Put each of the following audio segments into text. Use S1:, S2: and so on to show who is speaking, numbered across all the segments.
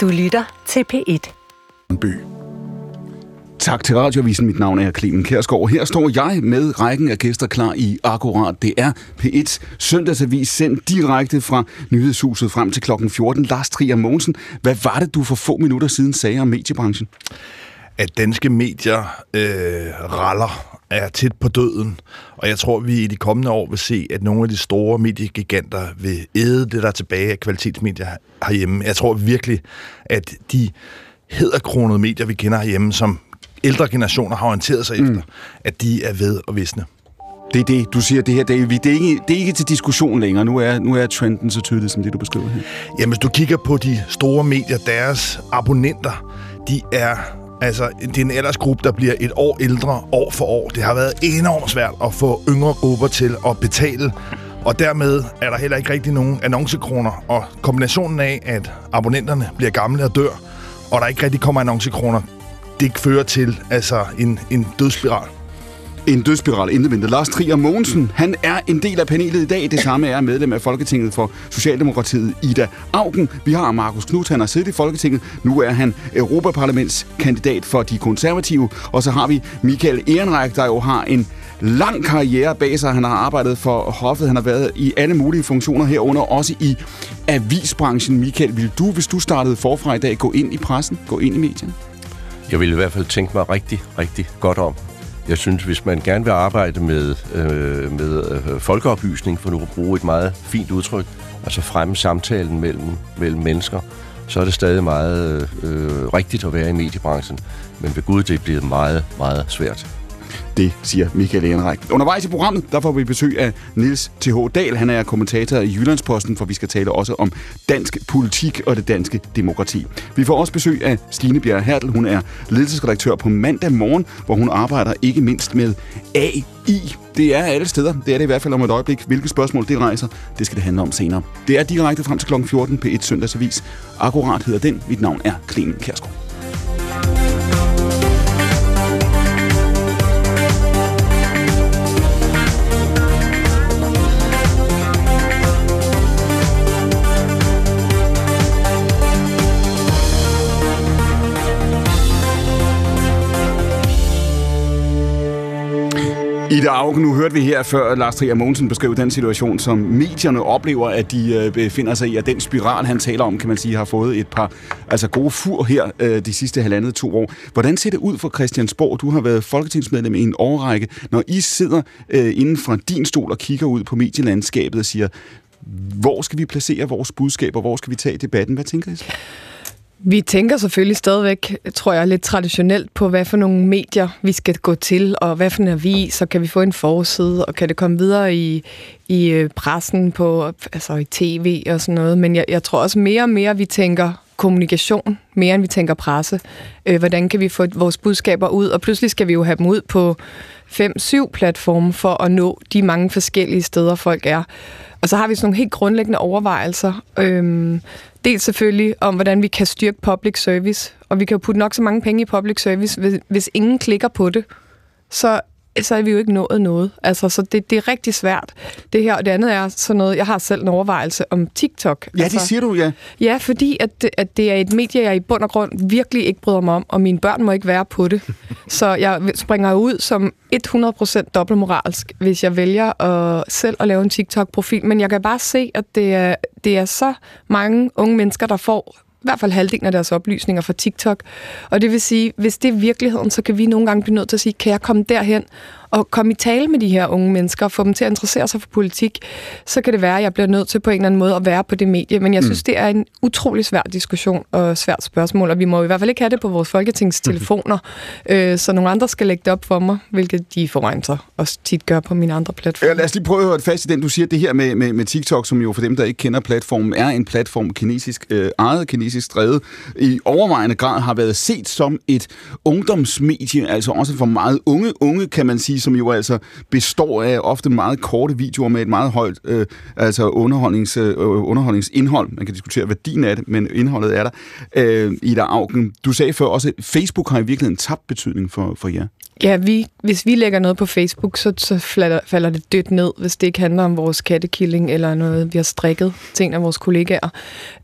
S1: Du lytter til P1.
S2: By. Tak til Radiovisen. Mit navn er Clemen Kærsgaard. Her står jeg med rækken af gæster klar i Akkurat. Det er P1 søndagsavis sendt direkte fra nyhedshuset frem til klokken 14. Lars Trier Mogensen, hvad var det, du for få minutter siden sagde om mediebranchen?
S3: At danske medier øh, raller er tæt på døden, og jeg tror, vi i de kommende år vil se, at nogle af de store mediegiganter vil æde det, der er tilbage af kvalitetsmedier herhjemme. Jeg tror virkelig, at de hedderkronede medier, vi kender herhjemme, som ældre generationer har orienteret sig mm. efter, at de er ved at visne.
S2: Det er det, du siger, det her, det er, det er, ikke, det er ikke til diskussion længere. Nu er, nu er trenden så tydelig, som det, du beskriver her.
S3: Jamen, hvis du kigger på de store medier, deres abonnenter, de er Altså, det er en aldersgruppe, der bliver et år ældre år for år. Det har været enormt svært at få yngre grupper til at betale, og dermed er der heller ikke rigtig nogen annoncekroner. Og kombinationen af, at abonnenterne bliver gamle og dør, og der ikke rigtig kommer annoncekroner, det fører til altså en, en dødsspiral.
S2: En dødsspiral intet Lars Trier Mogensen, han er en del af panelet i dag. Det samme er medlem af Folketinget for Socialdemokratiet, Ida Augen. Vi har Markus Knudt, han har siddet i Folketinget. Nu er han Europaparlamentskandidat for de konservative. Og så har vi Michael Ehrenreich, der jo har en lang karriere bag sig. Han har arbejdet for hoffet, han har været i alle mulige funktioner herunder, også i avisbranchen. Michael, vil du, hvis du startede forfra i dag, gå ind i pressen, gå ind i medierne?
S4: Jeg vil i hvert fald tænke mig rigtig, rigtig godt om. Jeg synes, hvis man gerne vil arbejde med, øh, med øh, folkeoplysning, for nu at bruge et meget fint udtryk, altså fremme samtalen mellem, mellem mennesker, så er det stadig meget øh, øh rigtigt at være i mediebranchen. Men ved Gud, det er blevet meget, meget svært.
S2: Det siger Michael Ehrenreich. Undervejs i programmet, der får vi besøg af Nils T.H. Dahl. Han er kommentator i Jyllandsposten, for vi skal tale også om dansk politik og det danske demokrati. Vi får også besøg af Stine Bjerre Hertel. Hun er ledelsesredaktør på mandag morgen, hvor hun arbejder ikke mindst med AI. Det er alle steder. Det er det i hvert fald om et øjeblik. Hvilke spørgsmål det rejser, det skal det handle om senere. Det er direkte frem til kl. 14 på et søndagsavis. Akkurat hedder den. Mit navn er Clemen Kærsgaard. Ida Augen, nu hørte vi her før Lars Trier Mogensen beskrev den situation, som medierne oplever, at de øh, befinder sig i, og den spiral, han taler om, kan man sige, har fået et par altså gode fur her øh, de sidste halvandet to år. Hvordan ser det ud for Christiansborg? Du har været folketingsmedlem i en årrække. Når I sidder øh, inden fra din stol og kigger ud på medielandskabet og siger, hvor skal vi placere vores budskaber? Hvor skal vi tage debatten? Hvad tænker I så?
S5: Vi tænker selvfølgelig stadigvæk, tror jeg, lidt traditionelt på, hvad for nogle medier vi skal gå til, og hvad for en avis, og kan vi få en forside, og kan det komme videre i, i øh, pressen, på, altså i tv og sådan noget. Men jeg, jeg tror også mere og mere, vi tænker kommunikation, mere end vi tænker presse. Øh, hvordan kan vi få vores budskaber ud? Og pludselig skal vi jo have dem ud på fem-syv platforme for at nå de mange forskellige steder, folk er. Og så har vi sådan nogle helt grundlæggende overvejelser. Øhm, dels selvfølgelig om, hvordan vi kan styrke public service. Og vi kan jo putte nok så mange penge i public service, hvis, hvis ingen klikker på det. Så så er vi jo ikke nået noget. Altså, så det, det er rigtig svært. Det her og det andet er sådan noget, jeg har selv en overvejelse om TikTok.
S2: Ja,
S5: altså,
S2: det siger du, ja.
S5: Ja, fordi at, at det er et medie, jeg i bund og grund virkelig ikke bryder mig om, og mine børn må ikke være på det. så jeg springer ud som 100% dobbeltmoralsk, hvis jeg vælger at selv at lave en TikTok-profil. Men jeg kan bare se, at det er, det er så mange unge mennesker, der får i hvert fald halvdelen af deres oplysninger fra TikTok. Og det vil sige, hvis det er virkeligheden, så kan vi nogle gange blive nødt til at sige, kan jeg komme derhen og komme i tale med de her unge mennesker og få dem til at interessere sig for politik, så kan det være, at jeg bliver nødt til på en eller anden måde at være på det medie. Men jeg mm. synes, det er en utrolig svær diskussion og svært spørgsmål, og vi må i hvert fald ikke have det på vores folketingstelefoner, øh, så nogle andre skal lægge det op for mig, hvilket de foran sig også tit gør på mine andre platforme.
S2: Ja, lad os lige prøve at høre fast i den. Du siger det her med, med, med TikTok, som jo for dem, der ikke kender platformen, er en platform kinesisk øh, ejet, kinesisk drevet, i overvejende grad har været set som et ungdomsmedie, altså også for meget unge, unge kan man sige, som jo altså består af ofte meget korte videoer med et meget højt øh, altså underholdnings, øh, underholdningsindhold. Man kan diskutere værdien af det, men indholdet er der. Øh, Ida Augen, du sagde før også, at Facebook har i virkeligheden tabt betydning for, for jer.
S5: Ja, vi, hvis vi lægger noget på Facebook, så, så falder, falder det dødt ned, hvis det ikke handler om vores kattekilling eller noget, vi har strikket til en af vores kollegaer.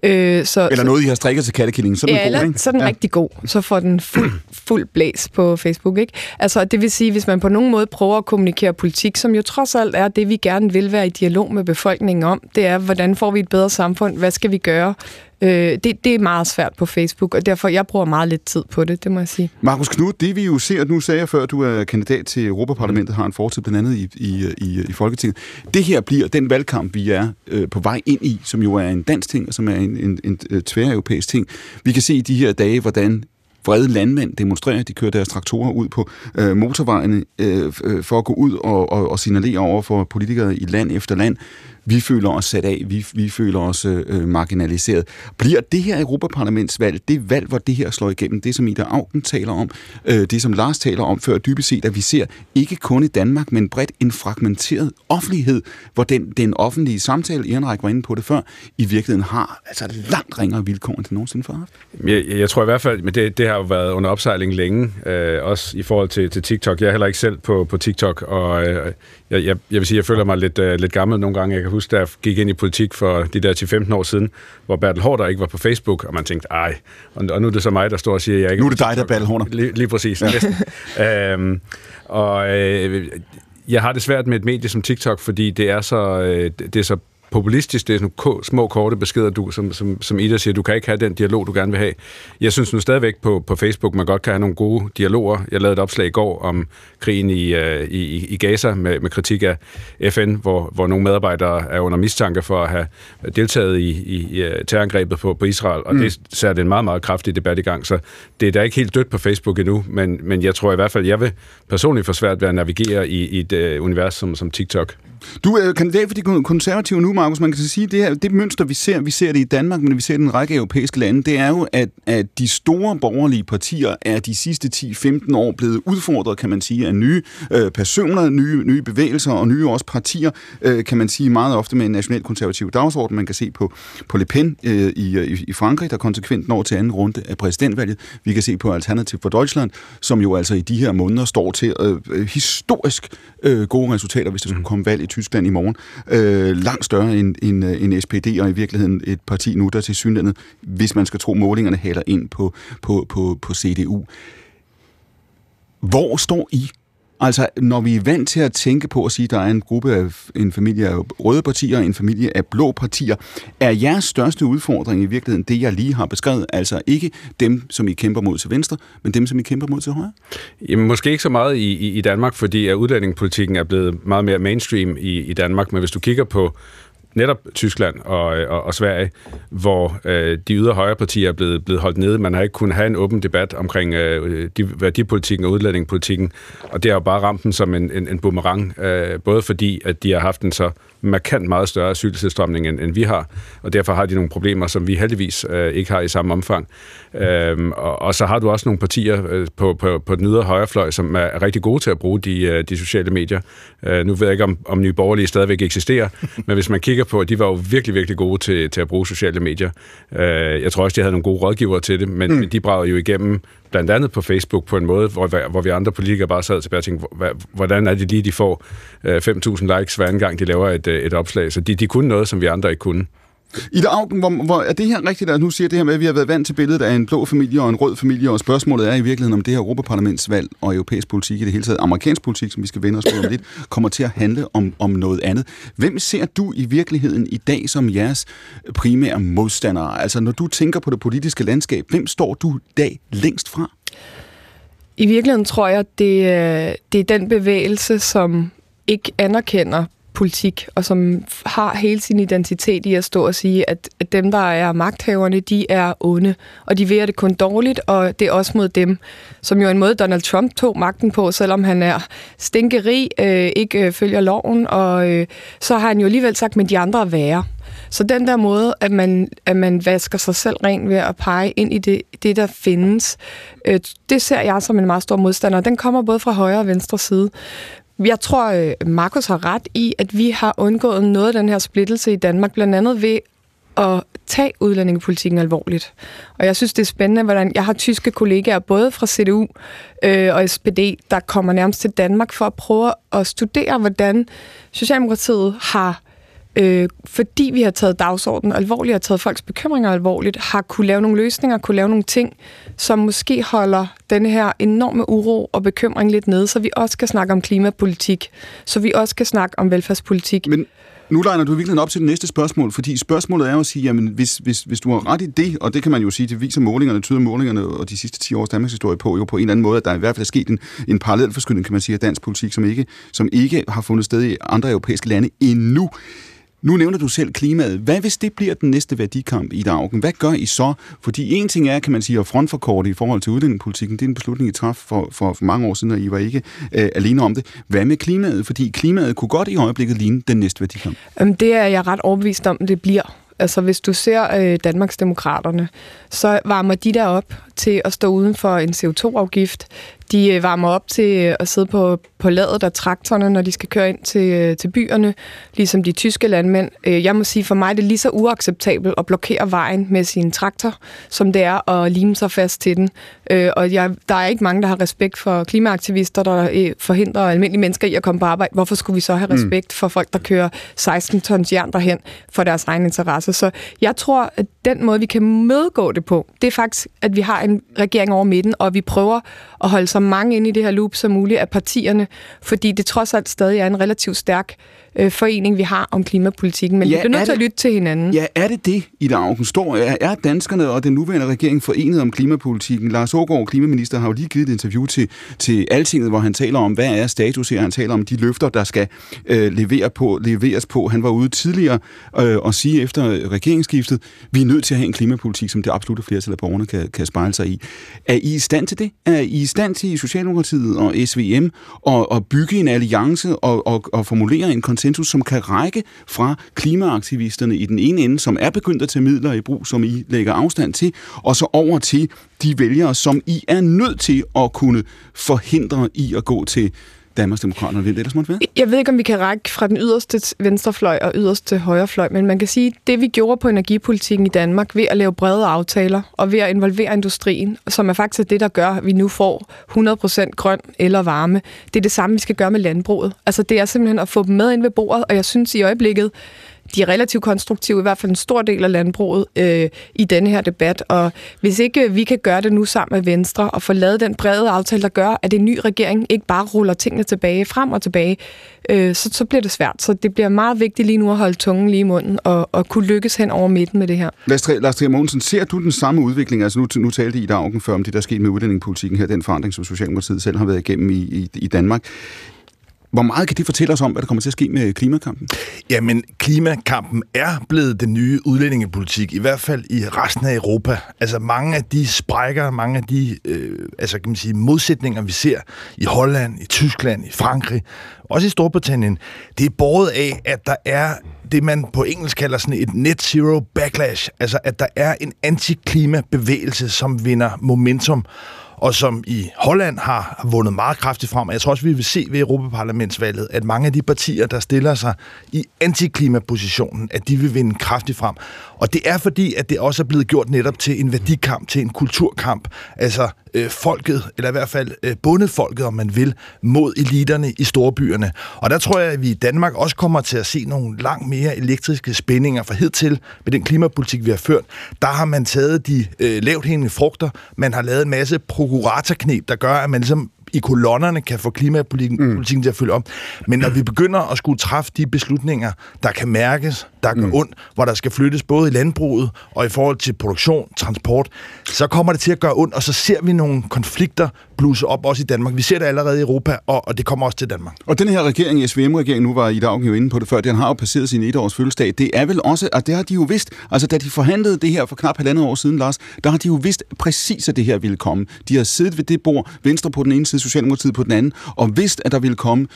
S2: Øh, så, eller noget, I har strikket til kattekillingen, så er den
S5: ja,
S2: god,
S5: eller, så er den ja. rigtig god. Så får den fuld, fuld blæs på Facebook, ikke? Altså, det vil sige, hvis man på nogen måde prøver at kommunikere politik, som jo trods alt er det, vi gerne vil være i dialog med befolkningen om, det er, hvordan får vi et bedre samfund, hvad skal vi gøre Øh, det, det er meget svært på Facebook, og derfor jeg bruger meget lidt tid på det, det må jeg sige.
S2: Markus Knud, det vi jo ser, nu sagde jeg før, at du er kandidat til Europaparlamentet, har en fortid blandt andet i, i, i, i Folketinget. Det her bliver den valgkamp, vi er øh, på vej ind i, som jo er en dansk ting, og som er en, en, en, en tværeuropæisk ting. Vi kan se i de her dage, hvordan vrede landmænd demonstrerer. De kører deres traktorer ud på øh, motorvejene øh, øh for at gå ud og, og, og signalere over for politikere i land efter land vi føler os sat af, vi, vi føler os øh, marginaliseret. Bliver det her Europaparlamentsvalg, det valg, hvor det her slår igennem, det som Ida Augen taler om, øh, det som Lars taler om før, dybest set, at vi ser ikke kun i Danmark, men bredt en fragmenteret offentlighed, hvor den, den offentlige samtale, Ehrenreich var inde på det før, i virkeligheden har altså langt ringere vilkår, end det nogensinde før haft.
S1: Jeg, jeg tror i hvert fald, men det, det har jo været under opsejling længe, øh, også i forhold til, til TikTok. Jeg er heller ikke selv på, på TikTok, og øh, jeg, jeg, jeg vil sige, jeg føler mig lidt, øh, lidt gammel nogle gange. Jeg kan huske, da jeg gik ind i politik for de der 10-15 år siden, hvor Bertel Hårder ikke var på Facebook, og man tænkte, ej, og, og nu er det så mig, der står og siger, jeg ikke
S2: Nu er det dig, der er Bertel Hårder.
S1: Lige, lige præcis. Ja. øhm, og øh, jeg har det svært med et medie som TikTok, fordi det er så, øh, det er så populistisk. Det er sådan små, korte beskeder, du, som, som, som Ida siger, du kan ikke have den dialog, du gerne vil have. Jeg synes nu stadigvæk på, på Facebook, man godt kan have nogle gode dialoger. Jeg lavede et opslag i går om krigen i, uh, i, i Gaza med, med kritik af FN, hvor, hvor nogle medarbejdere er under mistanke for at have deltaget i, i, i øh, terrorangrebet på, på Israel, og mm. det sætter en meget, meget kraftig debat i gang. Så det er da ikke helt dødt på Facebook endnu, men, men jeg tror i hvert fald, jeg vil personligt få svært ved at navigere i, i et uh, univers som, som TikTok.
S2: Du er kandidat for de konservative nu, Markus. Man kan sige, at det, her, det mønster, vi ser, vi ser det i Danmark, men vi ser det i en række europæiske lande, det er jo, at, at de store borgerlige partier er de sidste 10-15 år blevet udfordret, kan man sige, af nye øh, personer, nye, nye bevægelser og nye også partier, øh, kan man sige, meget ofte med en national konservativ dagsorden. Man kan se på, på Le Pen øh, i, i, i Frankrig, der konsekvent når til anden runde af præsidentvalget. Vi kan se på Alternativ for Deutschland, som jo altså i de her måneder står til øh, øh historisk øh, gode resultater, hvis der skulle komme valg i Tyskland i morgen. Øh, langt større end, end, øh, end SPD, og i virkeligheden et parti nu, der til synligheden, hvis man skal tro målingerne, hælder ind på, på, på, på CDU. Hvor står I Altså, når vi er vant til at tænke på at sige, at der er en gruppe af en familie af røde partier og en familie af blå partier, er jeres største udfordring i virkeligheden det, jeg lige har beskrevet? Altså ikke dem, som I kæmper mod til venstre, men dem, som I kæmper mod til højre?
S1: Jamen, måske ikke så meget i, i, i Danmark, fordi at udlændingepolitikken er blevet meget mere mainstream i, i Danmark, men hvis du kigger på netop Tyskland og, øh, og, og Sverige, hvor øh, de ydre højrepartier er blevet, blevet holdt nede. Man har ikke kunnet have en åben debat omkring øh, de, værdipolitikken og udlændingepolitikken, og det har jo bare ramt dem som en, en, en boomerang, øh, både fordi, at de har haft en så markant meget større asyltilstrømning, end, end vi har, og derfor har de nogle problemer, som vi heldigvis øh, ikke har i samme omfang. Øhm, og, og så har du også nogle partier øh, på, på, på den ydre højrefløj, som er rigtig gode til at bruge de, øh, de sociale medier. Øh, nu ved jeg ikke, om, om Nye Borgerlige stadigvæk eksisterer, men hvis man kigger på, de var jo virkelig, virkelig gode til, til at bruge sociale medier. Øh, jeg tror også, de havde nogle gode rådgivere til det, men, mm. de bragede jo igennem blandt andet på Facebook på en måde, hvor, hvor vi andre politikere bare sad tilbage og tænkte, hvordan er det lige, de får øh, 5.000 likes hver gang, de laver et, øh, et opslag. Så de, de kunne noget, som vi andre ikke kunne.
S2: Ida Augen, hvor, hvor, er det her rigtigt, at nu siger det her med, at vi har været vant til billedet af en blå familie og en rød familie, og spørgsmålet er i virkeligheden, om det her Europaparlamentsvalg og europæisk politik i det hele taget, amerikansk politik, som vi skal vende os på om lidt, kommer til at handle om, om noget andet. Hvem ser du i virkeligheden i dag som jeres primære modstandere? Altså, når du tænker på det politiske landskab, hvem står du i dag længst fra?
S5: I virkeligheden tror jeg, det, øh, det er den bevægelse, som ikke anerkender politik, og som har hele sin identitet i at stå og sige, at, at dem, der er magthaverne, de er onde, og de vil det kun dårligt, og det er også mod dem, som jo en måde Donald Trump tog magten på, selvom han er stinkeri, øh, ikke øh, følger loven, og øh, så har han jo alligevel sagt, men de andre er værre. Så den der måde, at man, at man vasker sig selv ren ved at pege ind i det, det der findes, øh, det ser jeg som en meget stor modstander. Den kommer både fra højre og venstre side. Jeg tror, øh, Markus har ret i, at vi har undgået noget af den her splittelse i Danmark, blandt andet ved at tage udlændingepolitikken alvorligt. Og jeg synes, det er spændende, hvordan jeg har tyske kollegaer, både fra CDU øh, og SPD, der kommer nærmest til Danmark for at prøve at studere, hvordan Socialdemokratiet har øh, fordi vi har taget dagsordenen alvorligt og taget folks bekymringer alvorligt, har kunne lave nogle løsninger, kunne lave nogle ting, som måske holder den her enorme uro og bekymring lidt nede, så vi også kan snakke om klimapolitik, så vi også kan snakke om velfærdspolitik.
S2: Men nu legner du virkelig op til det næste spørgsmål, fordi spørgsmålet er jo at sige, jamen hvis, hvis, hvis du har ret i det, og det kan man jo sige, det viser målingerne, tyder målingerne og de sidste 10 års Danmarks historie på, jo på en eller anden måde, at der i hvert fald er sket en, en parallel forskydning, kan man sige, af dansk politik, som ikke, som ikke har fundet sted i andre europæiske lande endnu. Nu nævner du selv klimaet. Hvad hvis det bliver den næste værdikamp i Dagen? Hvad gør I så? Fordi en ting er, kan man sige, at frontforkorte i forhold til udlændingepolitikken. Det er en beslutning, I traf for, for, for mange år siden, og I var ikke øh, alene om det. Hvad med klimaet? Fordi klimaet kunne godt i øjeblikket ligne den næste værdikamp.
S5: Jamen, det er jeg ret overbevist om, det bliver. Altså, hvis du ser øh, Danmarks Demokraterne, så varmer de der op til at stå uden for en CO2-afgift. De øh, varmer op til øh, at sidde på, på ladet af traktorerne, når de skal køre ind til, øh, til byerne, ligesom de tyske landmænd. Jeg må sige, for mig det er det lige så uacceptabelt at blokere vejen med sin traktor, som det er at lime sig fast til den. Og jeg, der er ikke mange, der har respekt for klimaaktivister, der forhindrer almindelige mennesker i at komme på arbejde. Hvorfor skulle vi så have mm. respekt for folk, der kører 16 tons jern derhen for deres egen interesse? Så jeg tror, at den måde, vi kan mødegå det på, det er faktisk, at vi har en regering over midten, og vi prøver at holde så mange ind i det her loop som muligt af partierne, fordi det trods alt stadig er en relativt stærk øh, forening, vi har om klimapolitikken, men ja, vi bliver nødt til at lytte til hinanden.
S2: Ja, er det det, i Augen står? Er, er danskerne og den nuværende regering forenet om klimapolitikken? Lars Ågaard, klimaminister, har jo lige givet et interview til, til Altinget, hvor han taler om, hvad er status her? Han taler om de løfter, der skal øh, levere på, leveres på. Han var ude tidligere øh, og sige efter regeringsskiftet, vi er nødt til at have en klimapolitik, som det absolutte flertal af borgerne kan, kan spejle sig i. Er I i stand til det? Er I i stand til i Socialdemokratiet og SVM at, at bygge en alliance og, og, og formulere en koncept konsensus, som kan række fra klimaaktivisterne i den ene ende, som er begyndt at tage midler i brug, som I lægger afstand til, og så over til de vælgere, som I er nødt til at kunne forhindre i at gå til Danmarksdemokraterne, vil, det ellers måtte være?
S5: Jeg ved ikke, om vi kan række fra den yderste venstrefløj og yderste højrefløj, men man kan sige, at det vi gjorde på energipolitikken i Danmark ved at lave brede aftaler og ved at involvere industrien, som er faktisk det, der gør, at vi nu får 100% grøn eller varme, det er det samme, vi skal gøre med landbruget. Altså det er simpelthen at få dem med ind ved bordet, og jeg synes i øjeblikket, de er relativt konstruktive, i hvert fald en stor del af landbruget, øh, i denne her debat. Og hvis ikke øh, vi kan gøre det nu sammen med Venstre og få lavet den brede aftale, der gør, at en ny regering ikke bare ruller tingene tilbage, frem og tilbage, øh, så, så bliver det svært. Så det bliver meget vigtigt lige nu at holde tungen lige i munden og, og kunne lykkes hen over midten med det her.
S2: Lars Trier Mogensen, ser du den samme udvikling? Altså nu, nu talte I i dag før om det, der skete med udlændingepolitikken her, den forandring, som Socialdemokratiet selv har været igennem i, i, i Danmark. Hvor meget kan det fortælle os om, hvad der kommer til at ske med klimakampen?
S3: Jamen, klimakampen er blevet den nye udlændingepolitik, i hvert fald i resten af Europa. Altså mange af de sprækker, mange af de øh, altså, kan man sige, modsætninger, vi ser i Holland, i Tyskland, i Frankrig, også i Storbritannien, det er båret af, at der er det, man på engelsk kalder sådan et net zero backlash. Altså, at der er en antiklimabevægelse, som vinder momentum og som i Holland har vundet meget kraftigt frem. Jeg tror også, vi vil se ved Europaparlamentsvalget, at mange af de partier, der stiller sig i antiklimapositionen, at de vil vinde kraftigt frem. Og det er fordi, at det også er blevet gjort netop til en værdikamp, til en kulturkamp. Altså øh, folket, eller i hvert fald øh, bundefolket, om man vil, mod eliterne i storbyerne. Og der tror jeg, at vi i Danmark også kommer til at se nogle langt mere elektriske spændinger, for hidtil med den klimapolitik, vi har ført, der har man taget de øh, lavt hængende frugter, man har lavet en masse prokuratorknep, der gør, at man ligesom i kolonnerne kan få klimapolitikken mm. til at følge op. Men når vi begynder at skulle træffe de beslutninger, der kan mærkes, der gør mm. ondt, hvor der skal flyttes både i landbruget og i forhold til produktion, transport, så kommer det til at gøre ondt, og så ser vi nogle konflikter bluse op også i Danmark. Vi ser det allerede i Europa, og, og det kommer også til Danmark.
S2: Og den her regering, SVM-regeringen, nu var I dag jo inde på det før, den har jo passeret sin etårs fødselsdag. Det er vel også, at det har de jo vidst, altså da de forhandlede det her for knap halvandet år siden, Lars, der har de jo vidst præcis, at det her ville komme. De har siddet ved det bord, Venstre på den ene side, Socialdemokratiet på den anden, og vidst, at der ville komme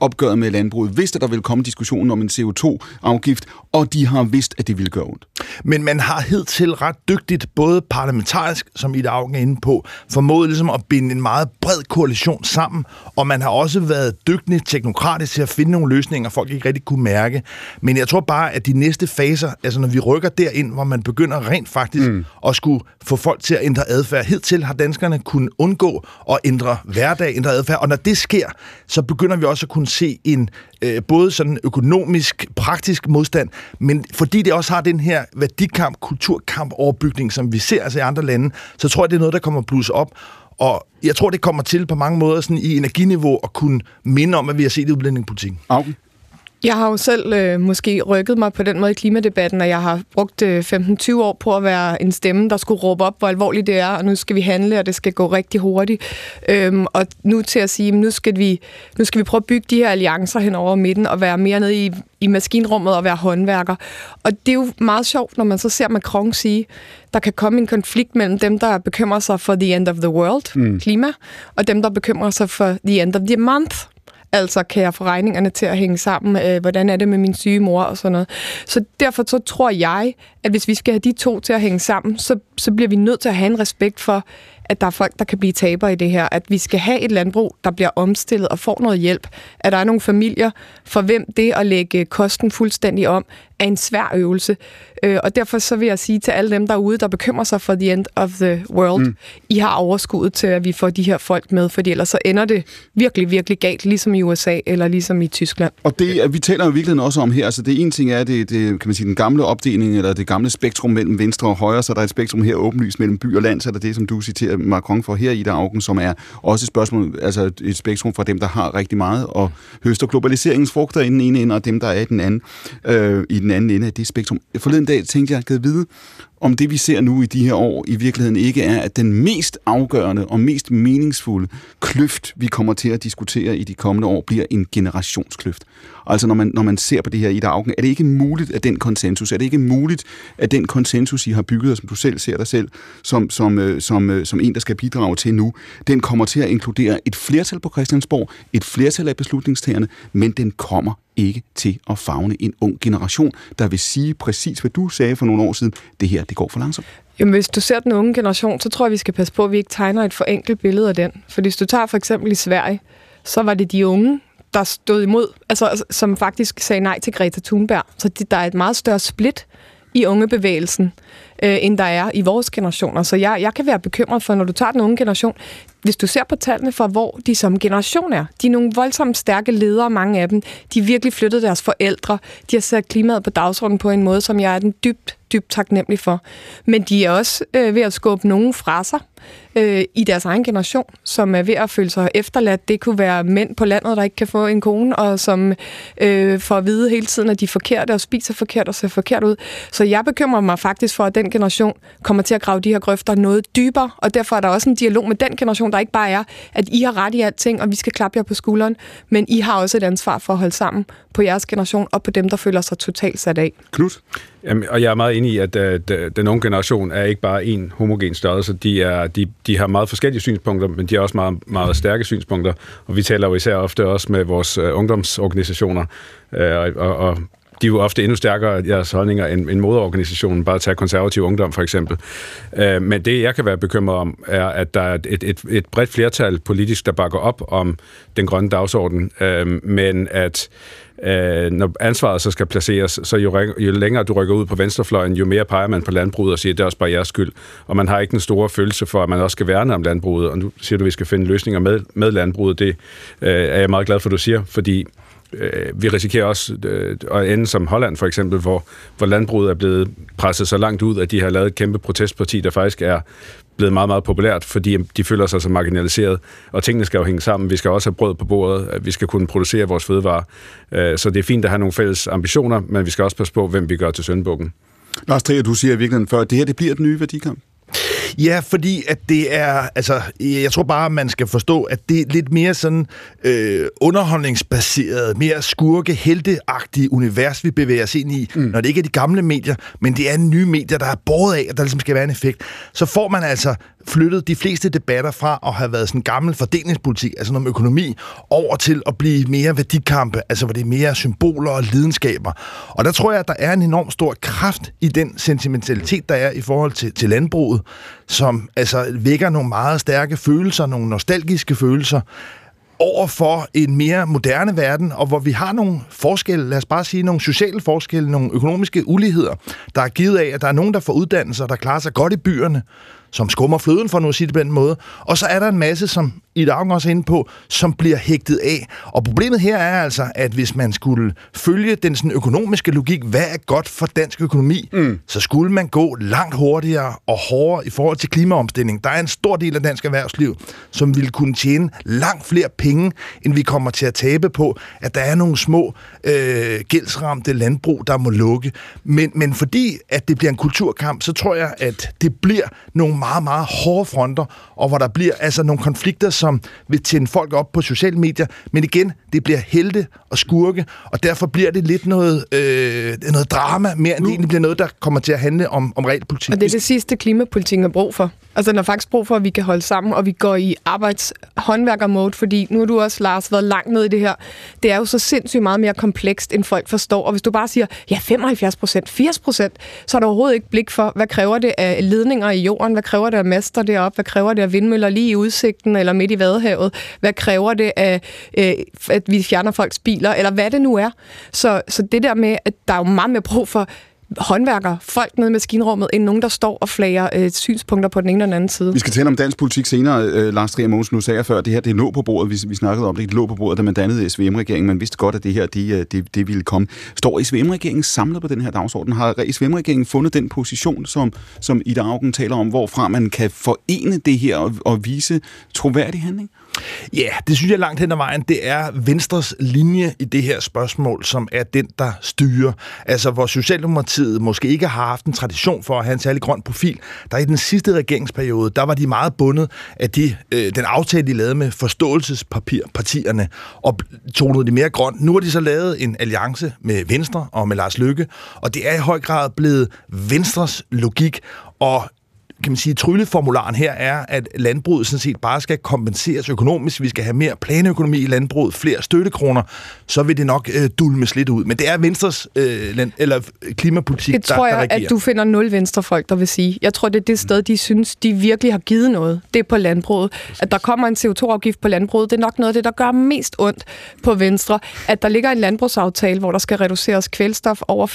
S2: opgøret med landbruget, vidste, at der ville komme diskussionen om en CO2-afgift, og de har vidst, at det ville gøre ondt.
S3: Men man har hidtil ret dygtigt, både parlamentarisk, som Ida Augen er inde på, formået ligesom at binde en meget bred koalition sammen, og man har også været dygtig teknokratisk til at finde nogle løsninger, folk ikke rigtig kunne mærke. Men jeg tror bare, at de næste faser, altså når vi rykker derind, hvor man begynder rent faktisk mm. at skulle få folk til at ændre adfærd. Hidtil har danskerne kunnet undgå at ændre hverdag, ændre adfærd, og når det sker, så begynder vi også at kunne se en øh, både sådan økonomisk, praktisk modstand, men fordi det også har den her værdikamp, kulturkamp, overbygning, som vi ser altså i andre lande, så tror jeg, det er noget, der kommer plus op. Og jeg tror, det kommer til på mange måder sådan i energiniveau at kunne minde om, at vi har set i udlændingepolitikken.
S2: Okay.
S5: Jeg har jo selv øh, måske rykket mig på den måde i klimadebatten, og jeg har brugt øh, 15-20 år på at være en stemme, der skulle råbe op, hvor alvorligt det er, og nu skal vi handle, og det skal gå rigtig hurtigt. Øhm, og nu til at sige, nu skal, vi, nu skal vi prøve at bygge de her alliancer hen over midten, og være mere nede i, i maskinrummet og være håndværker. Og det er jo meget sjovt, når man så ser Macron sige, der kan komme en konflikt mellem dem, der bekymrer sig for the end of the world, mm. klima, og dem, der bekymrer sig for the end of the month, Altså, kan jeg få regningerne til at hænge sammen? Øh, hvordan er det med min syge mor og sådan noget? Så derfor så tror jeg, at hvis vi skal have de to til at hænge sammen, så, så bliver vi nødt til at have en respekt for, at der er folk, der kan blive tabere i det her. At vi skal have et landbrug, der bliver omstillet og får noget hjælp. At der er nogle familier, for hvem det at lægge kosten fuldstændig om, er en svær øvelse. Øh, og derfor så vil jeg sige til alle dem derude, der bekymrer sig for the end of the world, mm. I har overskuddet til, at vi får de her folk med, fordi ellers så ender det virkelig, virkelig galt, ligesom i USA eller ligesom i Tyskland.
S2: Og det, vi taler jo virkelig også om her, altså det ene ting er det, det, kan man sige, den gamle opdeling, eller det gamle spektrum mellem venstre og højre, så der er et spektrum her åbenlyst mellem by og land, så er der det, som du citerer Macron for her i der Augen, som er også et spørgsmål, altså et spektrum fra dem, der har rigtig meget, og høster globaliseringens frugter i den ene ende, og dem, der er i den anden, øh, i den anden ende af det spektrum. Forleden dag tænkte jeg, at vide, om det vi ser nu i de her år i virkeligheden ikke er, at den mest afgørende og mest meningsfulde kløft, vi kommer til at diskutere i de kommende år, bliver en generationskløft. Altså når man, når man ser på det her i Augen, er det ikke muligt, at den konsensus, er det ikke muligt, at den konsensus, I har bygget, og som du selv ser dig selv, som, som, øh, som, øh, som en, der skal bidrage til nu, den kommer til at inkludere et flertal på Christiansborg, et flertal af beslutningstagerne, men den kommer ikke til at fagne en ung generation, der vil sige præcis, hvad du sagde for nogle år siden. Det her, det går for langsomt.
S5: Jamen, hvis du ser den unge generation, så tror jeg, vi skal passe på, at vi ikke tegner et for enkelt billede af den. For hvis du tager for eksempel i Sverige, så var det de unge, der stod imod, altså, altså som faktisk sagde nej til Greta Thunberg. Så der er et meget større split i ungebevægelsen, øh, end der er i vores generationer. Så jeg, jeg kan være bekymret for, når du tager den unge generation, hvis du ser på tallene for, hvor de som generation er, de er nogle voldsomt stærke ledere, mange af dem. De har virkelig flyttet deres forældre. De har sat klimaet på dagsordenen på en måde, som jeg er den dybt, dybt taknemmelig for. Men de er også øh, ved at skubbe nogen fra sig øh, i deres egen generation, som er ved at føle sig efterladt. Det kunne være mænd på landet, der ikke kan få en kone, og som øh, får at vide hele tiden, at de er forkerte og spiser forkert og ser forkert ud. Så jeg bekymrer mig faktisk for, at den generation kommer til at grave de her grøfter noget dybere, og derfor er der også en dialog med den generation, der ikke bare er, at I har ret i alting, og vi skal klappe jer på skulderen, men I har også et ansvar for at holde sammen på jeres generation og på dem, der føler sig totalt sat af.
S2: Knut?
S1: Jamen, og jeg er meget enig i, at uh, den unge generation er ikke bare en homogen størrelse. De, er, de, de har meget forskellige synspunkter, men de har også meget, meget stærke synspunkter. Og vi taler jo især ofte også med vores uh, ungdomsorganisationer, uh, og, og de er jo ofte endnu stærkere deres holdninger end, end moderorganisationen, bare at tage konservativ ungdom for eksempel. Øh, men det, jeg kan være bekymret om, er, at der er et, et, et bredt flertal politisk, der bakker op om den grønne dagsorden, øh, men at øh, når ansvaret så skal placeres, så jo, jo længere du rykker ud på venstrefløjen, jo mere peger man på landbruget og siger, at det er også bare jeres skyld. Og man har ikke den store følelse for, at man også skal værne om landbruget. Og nu siger du, at vi skal finde løsninger med, med landbruget. Det øh, er jeg meget glad for, at du siger, fordi Øh, vi risikerer også øh, at ende som Holland for eksempel, hvor, hvor landbruget er blevet presset så langt ud, at de har lavet et kæmpe protestparti, der faktisk er blevet meget, meget populært, fordi de føler sig så marginaliseret, og tingene skal jo hænge sammen. Vi skal også have brød på bordet, øh, vi skal kunne producere vores fødevarer. Så det er fint at have nogle fælles ambitioner, men vi skal også passe på, hvem vi gør til søndebukken.
S2: Lars Trier, du siger i virkeligheden før, at det her det bliver den nye værdikamp.
S3: Ja, fordi at det er, altså, jeg tror bare, man skal forstå, at det er lidt mere sådan øh, underholdningsbaseret, mere skurke helteagtige univers, vi bevæger os ind i, mm. når det ikke er de gamle medier, men det er nye medier, der er båret af, at der ligesom skal være en effekt. Så får man altså flyttet de fleste debatter fra at have været sådan gammel fordelingspolitik, altså noget med økonomi, over til at blive mere værdikampe, altså hvor det er mere symboler og lidenskaber. Og der tror jeg, at der er en enorm stor kraft i den sentimentalitet, der er i forhold til, til landbruget, som altså vækker nogle meget stærke følelser, nogle nostalgiske følelser, over for en mere moderne verden, og hvor vi har nogle forskelle, lad os bare sige nogle sociale forskelle, nogle økonomiske uligheder, der er givet af, at der er nogen, der får uddannelser, der klarer sig godt i byerne, som skummer fløden, for nu at sige det på den måde. Og så er der en masse, som i dag også er inde på, som bliver hægtet af. Og problemet her er altså, at hvis man skulle følge den sådan økonomiske logik, hvad er godt for dansk økonomi, mm. så skulle man gå langt hurtigere og hårdere i forhold til klimaomstilling. Der er en stor del af dansk erhvervsliv, som ville kunne tjene langt flere penge, end vi kommer til at tabe på, at der er nogle små øh, gældsramte landbrug, der må lukke. Men, men fordi at det bliver en kulturkamp, så tror jeg, at det bliver nogle meget, meget hårde fronter, og hvor der bliver altså nogle konflikter, som vil tænde folk op på sociale medier. Men igen, det bliver helte og skurke, og derfor bliver det lidt noget, øh, noget drama, mere end det egentlig bliver noget, der kommer til at handle om, om realpolitik.
S5: Og det er det sidste, klimapolitikken har brug for. Altså, den har faktisk brug for, at vi kan holde sammen, og vi går i arbejdshåndværker-mode, fordi nu har du også, Lars, været langt ned i det her. Det er jo så sindssygt meget mere komplekst, end folk forstår. Og hvis du bare siger, ja, 75 procent, 80 procent, så er der overhovedet ikke blik for, hvad kræver det af ledninger i jorden, hvad kræver det af master deroppe, hvad kræver det af vindmøller lige i udsigten, eller midt i Vadehavet, hvad kræver det af, øh, at vi fjerner folks biler, eller hvad det nu er. Så, så det der med, at der er jo meget mere brug for håndværker, folk nede i maskinrummet, end nogen, der står og flager øh, synspunkter på den ene eller den anden side.
S2: Vi skal tale om dansk politik senere. Øh, Lars Trier Mogensen, nu sagde jeg før, det her det lå på bordet. Vi, vi snakkede om det, det lå på bordet, da man dannede SVM-regeringen. Man vidste godt, at det her det, øh, det, det ville komme. Står SVM-regeringen samlet på den her dagsorden? Har SVM-regeringen fundet den position, som, som Ida Augen taler om, hvorfra man kan forene det her og, og vise troværdig handling?
S3: Ja, det synes jeg langt hen ad vejen, det er Venstres linje i det her spørgsmål, som er den, der styrer. Altså, hvor Socialdemokratiet måske ikke har haft en tradition for at have en særlig grøn profil. Der i den sidste regeringsperiode, der var de meget bundet af de, øh, den aftale, de lavede med forståelsespapirpartierne, og tonede de mere grønt. Nu har de så lavet en alliance med Venstre og med Lars Lykke, og det er i høj grad blevet Venstres logik, og kan man sige, trylleformularen her er, at landbruget sådan set bare skal kompenseres økonomisk. Vi skal have mere planøkonomi i landbruget, flere støttekroner, så vil det nok øh, dulmes lidt ud. Men det er Venstres øh, land, eller klimapolitik,
S5: det tror
S3: der,
S5: jeg, at du finder nul venstrefolk, der vil sige. Jeg tror, det er det sted, de synes, de virkelig har givet noget. Det er på landbruget. At der kommer en CO2-afgift på landbruget, det er nok noget af det, der gør mest ondt på Venstre. At der ligger en landbrugsaftale, hvor der skal reduceres kvælstof over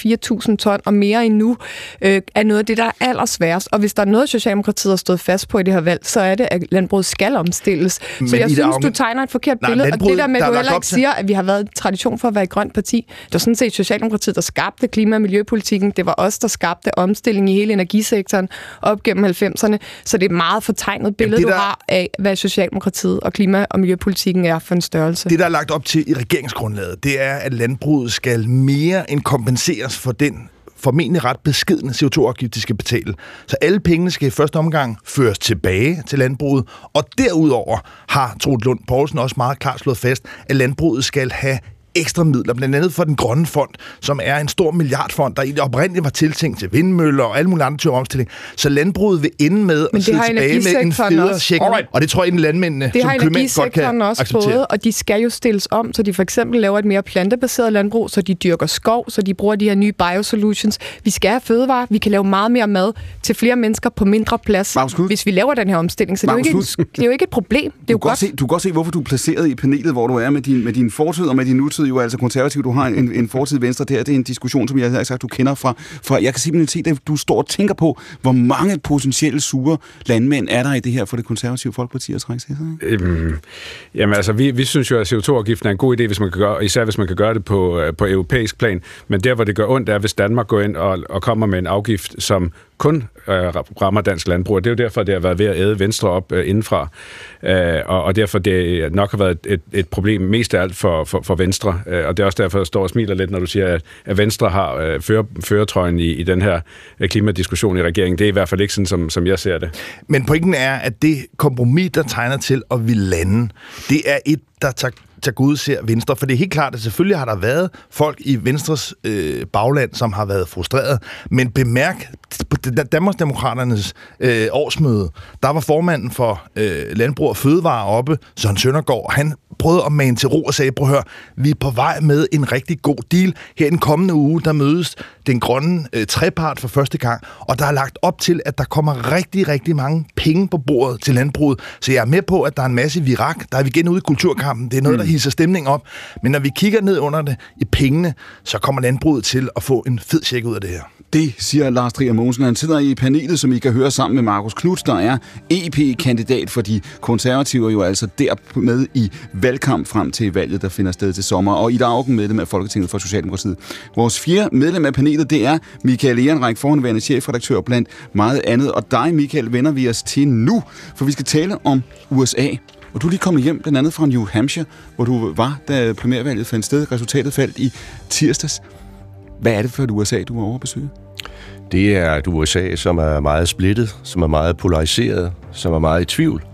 S5: 4.000 ton og mere endnu, øh, er noget af det, der er allersværest. Og hvis der er noget, Socialdemokratiet har stået fast på i det her valg, så er det, at landbruget skal omstilles. Men så jeg synes, du tegner et forkert Nej, billede, og det der med, at du heller ikke siger, at vi har været en tradition for at være et grønt parti. Det var sådan set Socialdemokratiet, der skabte klima- og miljøpolitikken. Det var os, der skabte omstilling i hele energisektoren op gennem 90'erne. Så det er et meget fortegnet billede, Jamen, der, du har af, hvad Socialdemokratiet og klima- og miljøpolitikken er for en størrelse.
S3: Det, der er lagt op til i regeringsgrundlaget, det er, at landbruget skal mere end kompenseres for den formentlig ret beskidende CO2-afgift, de skal betale. Så alle pengene skal i første omgang føres tilbage til landbruget, og derudover har Troels Lund Poulsen også meget klart slået fast, at landbruget skal have ekstra midler, blandt andet for den grønne fond, som er en stor milliardfond, der oprindeligt var tiltænkt til vindmøller og alle mulige andre typer omstilling. Så landbruget vil ende med
S5: Men
S3: at sidde tilbage med en federe check. Og det tror jeg, at landmændene
S5: det
S3: som
S5: har
S3: godt kan
S5: også
S3: acceptere.
S5: fået, og de skal jo stilles om, så de for eksempel laver et mere plantebaseret landbrug, så de dyrker skov, så de bruger de her nye biosolutions. Vi skal have fødevarer, vi kan lave meget mere mad til flere mennesker på mindre plads, hvis vi laver den her omstilling. Så det er, jo ikke, det er jo ikke et problem. Det er jo godt.
S2: Se, du kan godt se, hvorfor du er placeret i panelet, hvor du er med din, med din fortid og med din nutid, jo altså konservativ. Du har en, en fortid venstre der. Det er en diskussion, som jeg har sagt, du kender fra, fra jeg kan simpelthen se, at du står og tænker på, hvor mange potentielle sure landmænd er der i det her for det konservative folkeparti at trække sig?
S1: Øhm, jamen altså, vi, vi synes jo, at CO2-afgiften er en god idé, hvis man kan gøre, især hvis man kan gøre det på, øh, på europæisk plan. Men der, hvor det gør ondt, er, hvis Danmark går ind og, og kommer med en afgift, som kun øh, rammer dansk landbrug. Og det er jo derfor, det har været ved at æde Venstre op øh, indenfra. Øh, og, og derfor det nok har været et, et problem mest af alt for, for, for Venstre. Øh, og det er også derfor, jeg står og smiler lidt, når du siger, at, at Venstre har øh, fører, føretrøjen i, i den her øh, klimadiskussion i regeringen. Det er i hvert fald ikke sådan, som, som jeg ser det.
S3: Men pointen er, at det kompromis, der tegner til at vi lande, det er et, der tager Gud ser Venstre. For det er helt klart, at selvfølgelig har der været folk i Venstres øh, bagland, som har været frustreret. Men bemærk, på Danmarksdemokraternes øh, årsmøde, der var formanden for øh, Landbrug og Fødevare oppe, Søren Søndergaard, han prøvede at mane til ro og sagde, prøv at høre, vi er på vej med en rigtig god deal. Her i den kommende uge, der mødes den grønne øh, trepart for første gang, og der er lagt op til, at der kommer rigtig, rigtig mange penge på bordet til landbruget. Så jeg er med på, at der er en masse virak. Der er vi igen ude i kulturkampen. Det er noget, der mm. hisser stemning op. Men når vi kigger ned under det i pengene, så kommer landbruget til at få en fed check ud af det her.
S2: Det siger Lars Trier Mogensen. Han sidder i panelet, som I kan høre sammen med Markus Knudt, der er EP-kandidat for de konservative, jo altså der med i valgkamp frem til valget, der finder sted til sommer. Og i Augen, medlem af Folketinget for Socialdemokratiet. Vores fjerde medlem af panelet, det er Michael Ehrenreich, forhåndværende chefredaktør blandt meget andet. Og dig, Michael, vender vi os til nu, for vi skal tale om USA. Og du er lige kommet hjem, blandt andet fra New Hampshire, hvor du var, da primærvalget fandt sted. Resultatet faldt i tirsdags. Hvad er det for et USA, du var over besøge?
S4: Det er et USA, som er meget splittet, som er meget polariseret, som er meget i tvivl.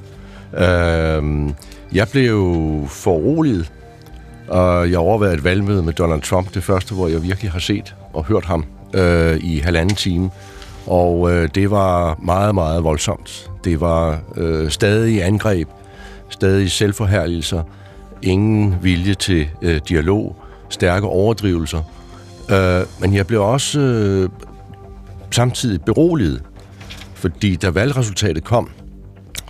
S4: Øh, jeg blev foruroliget, og jeg overvejede et valgmøde med Donald Trump, det første, hvor jeg virkelig har set og hørt ham øh, i halvanden time. Og øh, det var meget, meget voldsomt. Det var øh, stadig angreb, stadig selvforhærdelser, ingen vilje til øh, dialog, stærke overdrivelser. Øh, men jeg blev også øh, samtidig beroliget, fordi da valgresultatet kom,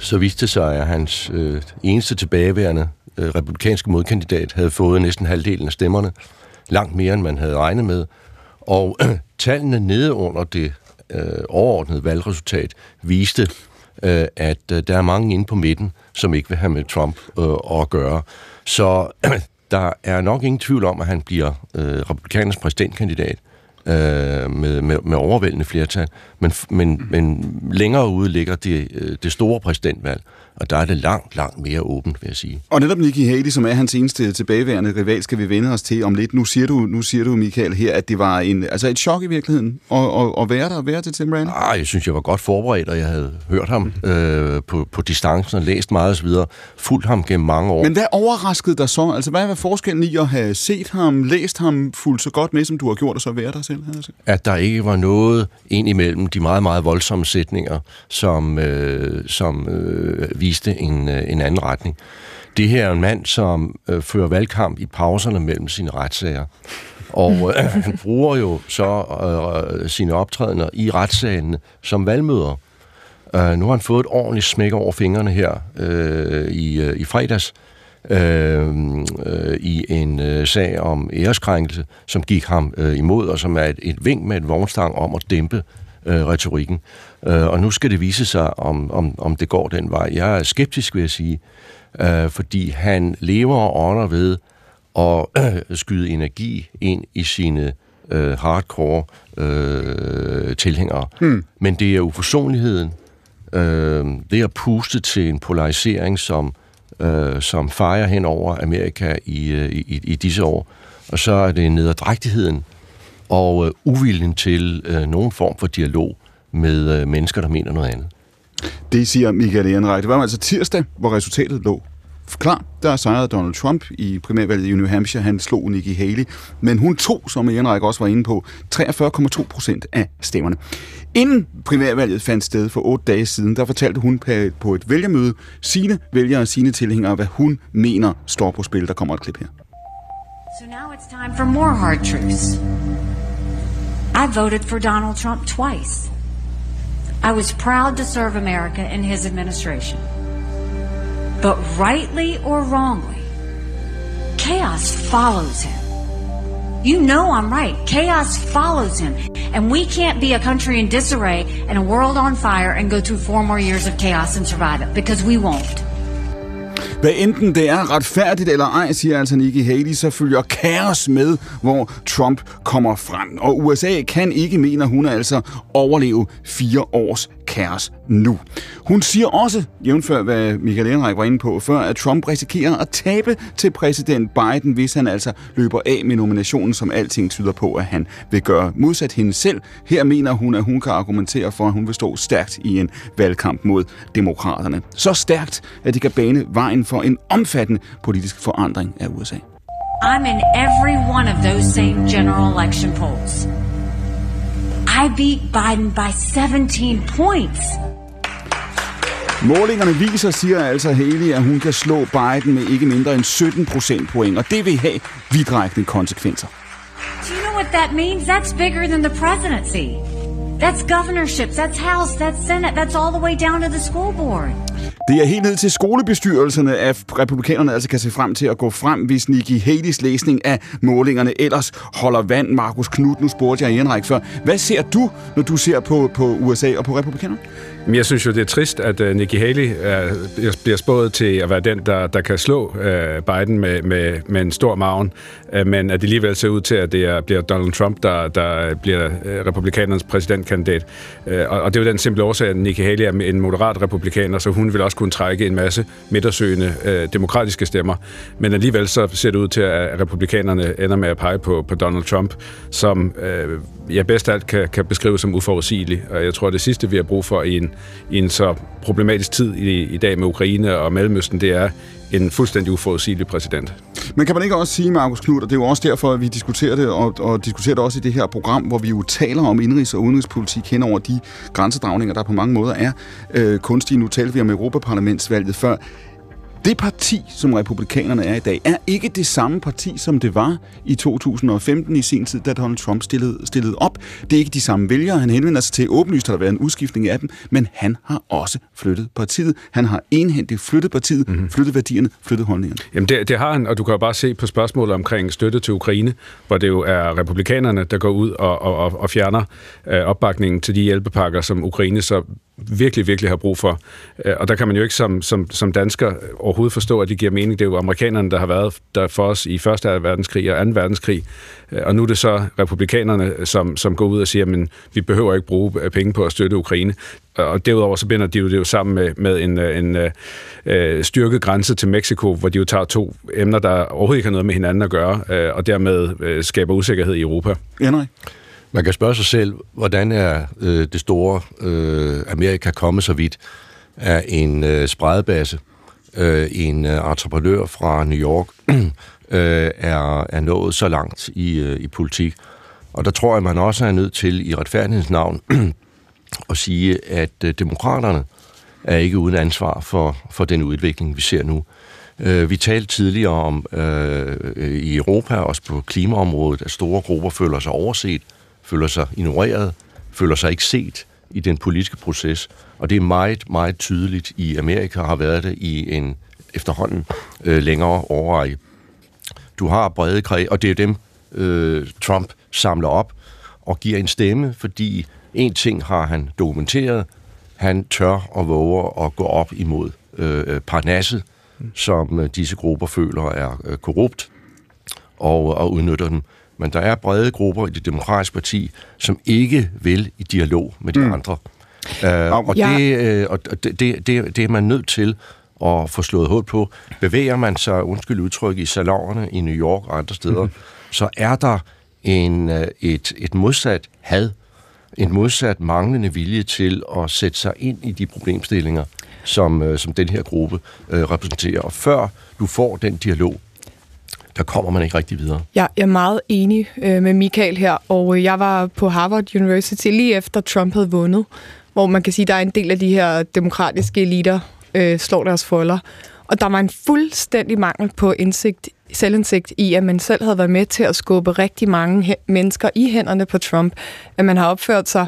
S4: så viste det sig, at hans øh, eneste tilbageværende øh, republikanske modkandidat havde fået næsten halvdelen af stemmerne, langt mere end man havde regnet med. Og øh, tallene nede under det øh, overordnede valgresultat viste, øh, at øh, der er mange inde på midten, som ikke vil have med Trump øh, at gøre. Så øh, der er nok ingen tvivl om, at han bliver øh, republikanernes præsidentkandidat øh, med, med, med overvældende flertal. Men, men, men længere ude ligger det, øh, det store præsidentvalg, og der er det langt, langt mere åbent, vil jeg sige.
S2: Og netop Nikki Haley, som er hans eneste tilbageværende rival, skal vi vende os til om lidt. Nu siger du, nu siger du Michael, her, at det var en, altså et chok i virkeligheden at, at, at være der og være til Tim Rand.
S4: Ah, jeg synes, jeg var godt forberedt, og jeg havde hørt ham øh, på, på distancen og læst meget osv. Fulgt ham gennem mange år.
S2: Men hvad overraskede dig så? Altså, hvad var forskellen i at have set ham, læst ham fuldt så godt med, som du har gjort, og så være der selv? Altså?
S4: At der ikke var noget ind imellem de meget, meget voldsomme sætninger, som, øh, som øh, viste en, øh, en anden retning. Det her er en mand, som øh, fører valgkamp i pauserne mellem sine retssager. Og øh, han bruger jo så øh, øh sine optrædener i retssagen som valgmøder. Øh, nu har han fået et ordentligt smæk over fingrene her øh, i, øh, i fredags øh, øh, i en øh, sag om æreskrænkelse, som gik ham øh, imod, og som er et, et vink med et vognstang om at dæmpe øh, retorikken. Øh, og nu skal det vise sig, om, om, om det går den vej. Jeg er skeptisk, vil jeg sige, øh, fordi han lever og ånder ved at øh, skyde energi ind i sine øh, hardcore øh, tilhængere. Hmm. Men det er uforsonligheden, øh, det er at puste til en polarisering, som, øh, som fejrer hen over Amerika i, øh, i, i disse år. Og så er det nederdrægtigheden, og øh, uviljen til øh, nogen form for dialog med øh, mennesker, der mener noget andet.
S2: Det siger Michael Ehrenreich. Det var altså tirsdag, hvor resultatet lå klar. Der sejrede Donald Trump i primærvalget i New Hampshire. Han slog Nikki Haley. Men hun tog, som Ehrenreich også var inde på, 43,2 procent af stemmerne. Inden primærvalget fandt sted for otte dage siden, der fortalte hun på et vælgermøde sine vælgere og sine tilhængere, hvad hun mener står på spil. Der kommer et klip her.
S6: So now it's time for more hard truths. I voted for Donald Trump twice. I was proud to serve America in his administration. But rightly or wrongly, chaos follows him. You know I'm right. Chaos follows him. And we can't be a country in disarray and a world on fire and go through four more years of chaos and survive it because we won't.
S2: Hvad enten det er retfærdigt eller ej, siger altså Nikki Haley, så følger kaos med, hvor Trump kommer frem. Og USA kan ikke, mener hun altså, overleve fire års kaos nu. Hun siger også, jævnfør hvad Michael Enreich var inde på før, at Trump risikerer at tabe til præsident Biden, hvis han altså løber af med nominationen, som alting tyder på, at han vil gøre modsat hende selv. Her mener hun, at hun kan argumentere for, at hun vil stå stærkt i en valgkamp mod demokraterne. Så stærkt, at det kan bane vejen for en omfattende politisk forandring af USA.
S6: I'm in every one of those same general election polls. I beat Biden by 17 points.
S2: Målingerne viser, siger altså Haley, at hun kan slå Biden med ikke mindre end 17 procentpoint, og det vil have vidtrækkende konsekvenser.
S6: Do you know what that means? That's bigger than the presidency. That's governorships, that's House, that's Senate, that's all the way down to the school board.
S2: Det er helt ned til skolebestyrelserne, at republikanerne altså kan se frem til at gå frem, hvis Nikki Haley's læsning af målingerne ellers holder vand. Markus Knud, nu spurgte jeg Henrik før. Hvad ser du, når du ser på, på USA og på republikanerne?
S1: Men jeg synes jo, det er trist, at uh, Nikki Haley uh, bliver spået til at være den, der, der kan slå uh, Biden med, med, med en stor maven, uh, øh, men at det alligevel ser ud til, at det er, bliver Donald Trump, der, der bliver uh, republikanernes præsidentkandidat. Uh, og, og det er jo den simple årsag, at Nikki Haley er en moderat republikaner, så hun vil også kunne trække en masse midtersøgende uh, demokratiske stemmer. Men alligevel så ser det ud til, at republikanerne ender med at pege på, på Donald Trump, som uh, jeg bedst alt kan, kan beskrive som uforudsigelig. Og jeg tror, det sidste, vi har brug for i en i en så problematisk tid i, i dag med Ukraine og Mellemøsten, det er en fuldstændig uforudsigelig præsident.
S2: Men kan man ikke også sige, Markus Knud, og det er jo også derfor, at vi diskuterer det, og, og diskuterer det også i det her program, hvor vi jo taler om indrigs- og udenrigspolitik hen over de grænsedragninger, der på mange måder er øh, kunstige. Nu talte vi om Europaparlamentsvalget før. Det parti, som republikanerne er i dag, er ikke det samme parti, som det var i 2015 i sin tid, da Donald Trump stillede, stillede op. Det er ikke de samme vælgere, han henvender sig til. Åbenlyst har der været en udskiftning af dem, men han har også flyttet partiet. Han har enhændigt flyttet partiet, mm-hmm. flyttet værdierne, flyttet holdningerne.
S1: Jamen det, det har han, og du kan jo bare se på spørgsmålet omkring støtte til Ukraine, hvor det jo er republikanerne, der går ud og, og, og fjerner øh, opbakningen til de hjælpepakker, som Ukraine så virkelig, virkelig har brug for. Øh, og der kan man jo ikke som, som, som dansker overhovedet forstå, at det giver mening. Det er jo amerikanerne, der har været der for os i første verdenskrig og 2. verdenskrig. Øh, og nu er det så republikanerne, som, som går ud og siger, at vi behøver ikke bruge øh, penge på at støtte Ukraine. Og derudover så binder de jo det jo sammen med, med en, en, en styrket grænse til Mexico, hvor de jo tager to emner, der overhovedet ikke har noget med hinanden at gøre, og dermed skaber usikkerhed i Europa.
S2: Henrik?
S4: Man kan spørge sig selv, hvordan er øh, det store øh, Amerika kommet så vidt? Er en øh, spredebase, øh, en øh, entreprenør fra New York, øh, er, er nået så langt i, øh, i politik? Og der tror jeg, man også er nødt til i retfærdighedens navn at sige, at øh, demokraterne er ikke uden ansvar for, for den udvikling, vi ser nu. Øh, vi talte tidligere om øh, i Europa, også på klimaområdet, at store grupper føler sig overset føler sig ignoreret, føler sig ikke set i den politiske proces. Og det er meget, meget tydeligt i Amerika, har været det i en efterhånden øh, længere overrække. Du har brede kreds, og det er dem, øh, Trump samler op og giver en stemme, fordi en ting har han dokumenteret, han tør og våger at gå op imod øh, parnasset, som øh, disse grupper føler er øh, korrupt, og, og udnytter dem men der er brede grupper i det demokratiske parti, som ikke vil i dialog med de mm. andre. Uh, og ja. det, uh, og det, det, det, er man nødt til at få slået hul på. Bevæger man sig, undskyld udtryk, i salonerne i New York og andre steder, mm. så er der en, uh, et, et modsat had, en modsat manglende vilje til at sætte sig ind i de problemstillinger, som, uh, som den her gruppe uh, repræsenterer. Og før du får den dialog, der kommer man ikke rigtig videre.
S5: Ja, jeg er meget enig øh, med Michael her, og øh, jeg var på Harvard University lige efter Trump havde vundet, hvor man kan sige, at der er en del af de her demokratiske eliter, øh, slår deres folder. Og der var en fuldstændig mangel på indsigt, selvindsigt i, at man selv havde været med til at skubbe rigtig mange mennesker i hænderne på Trump. At man har opført sig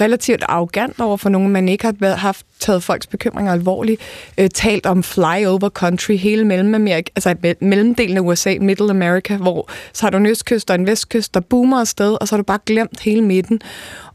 S5: relativt arrogant over for nogen, man ikke har haft taget folks bekymringer alvorligt, øh, talt om flyover country, hele Mellemamerika, altså mellemdelen af USA, Middle America, hvor så har du en østkyst og en vestkyst, der boomer afsted, og så har du bare glemt hele midten.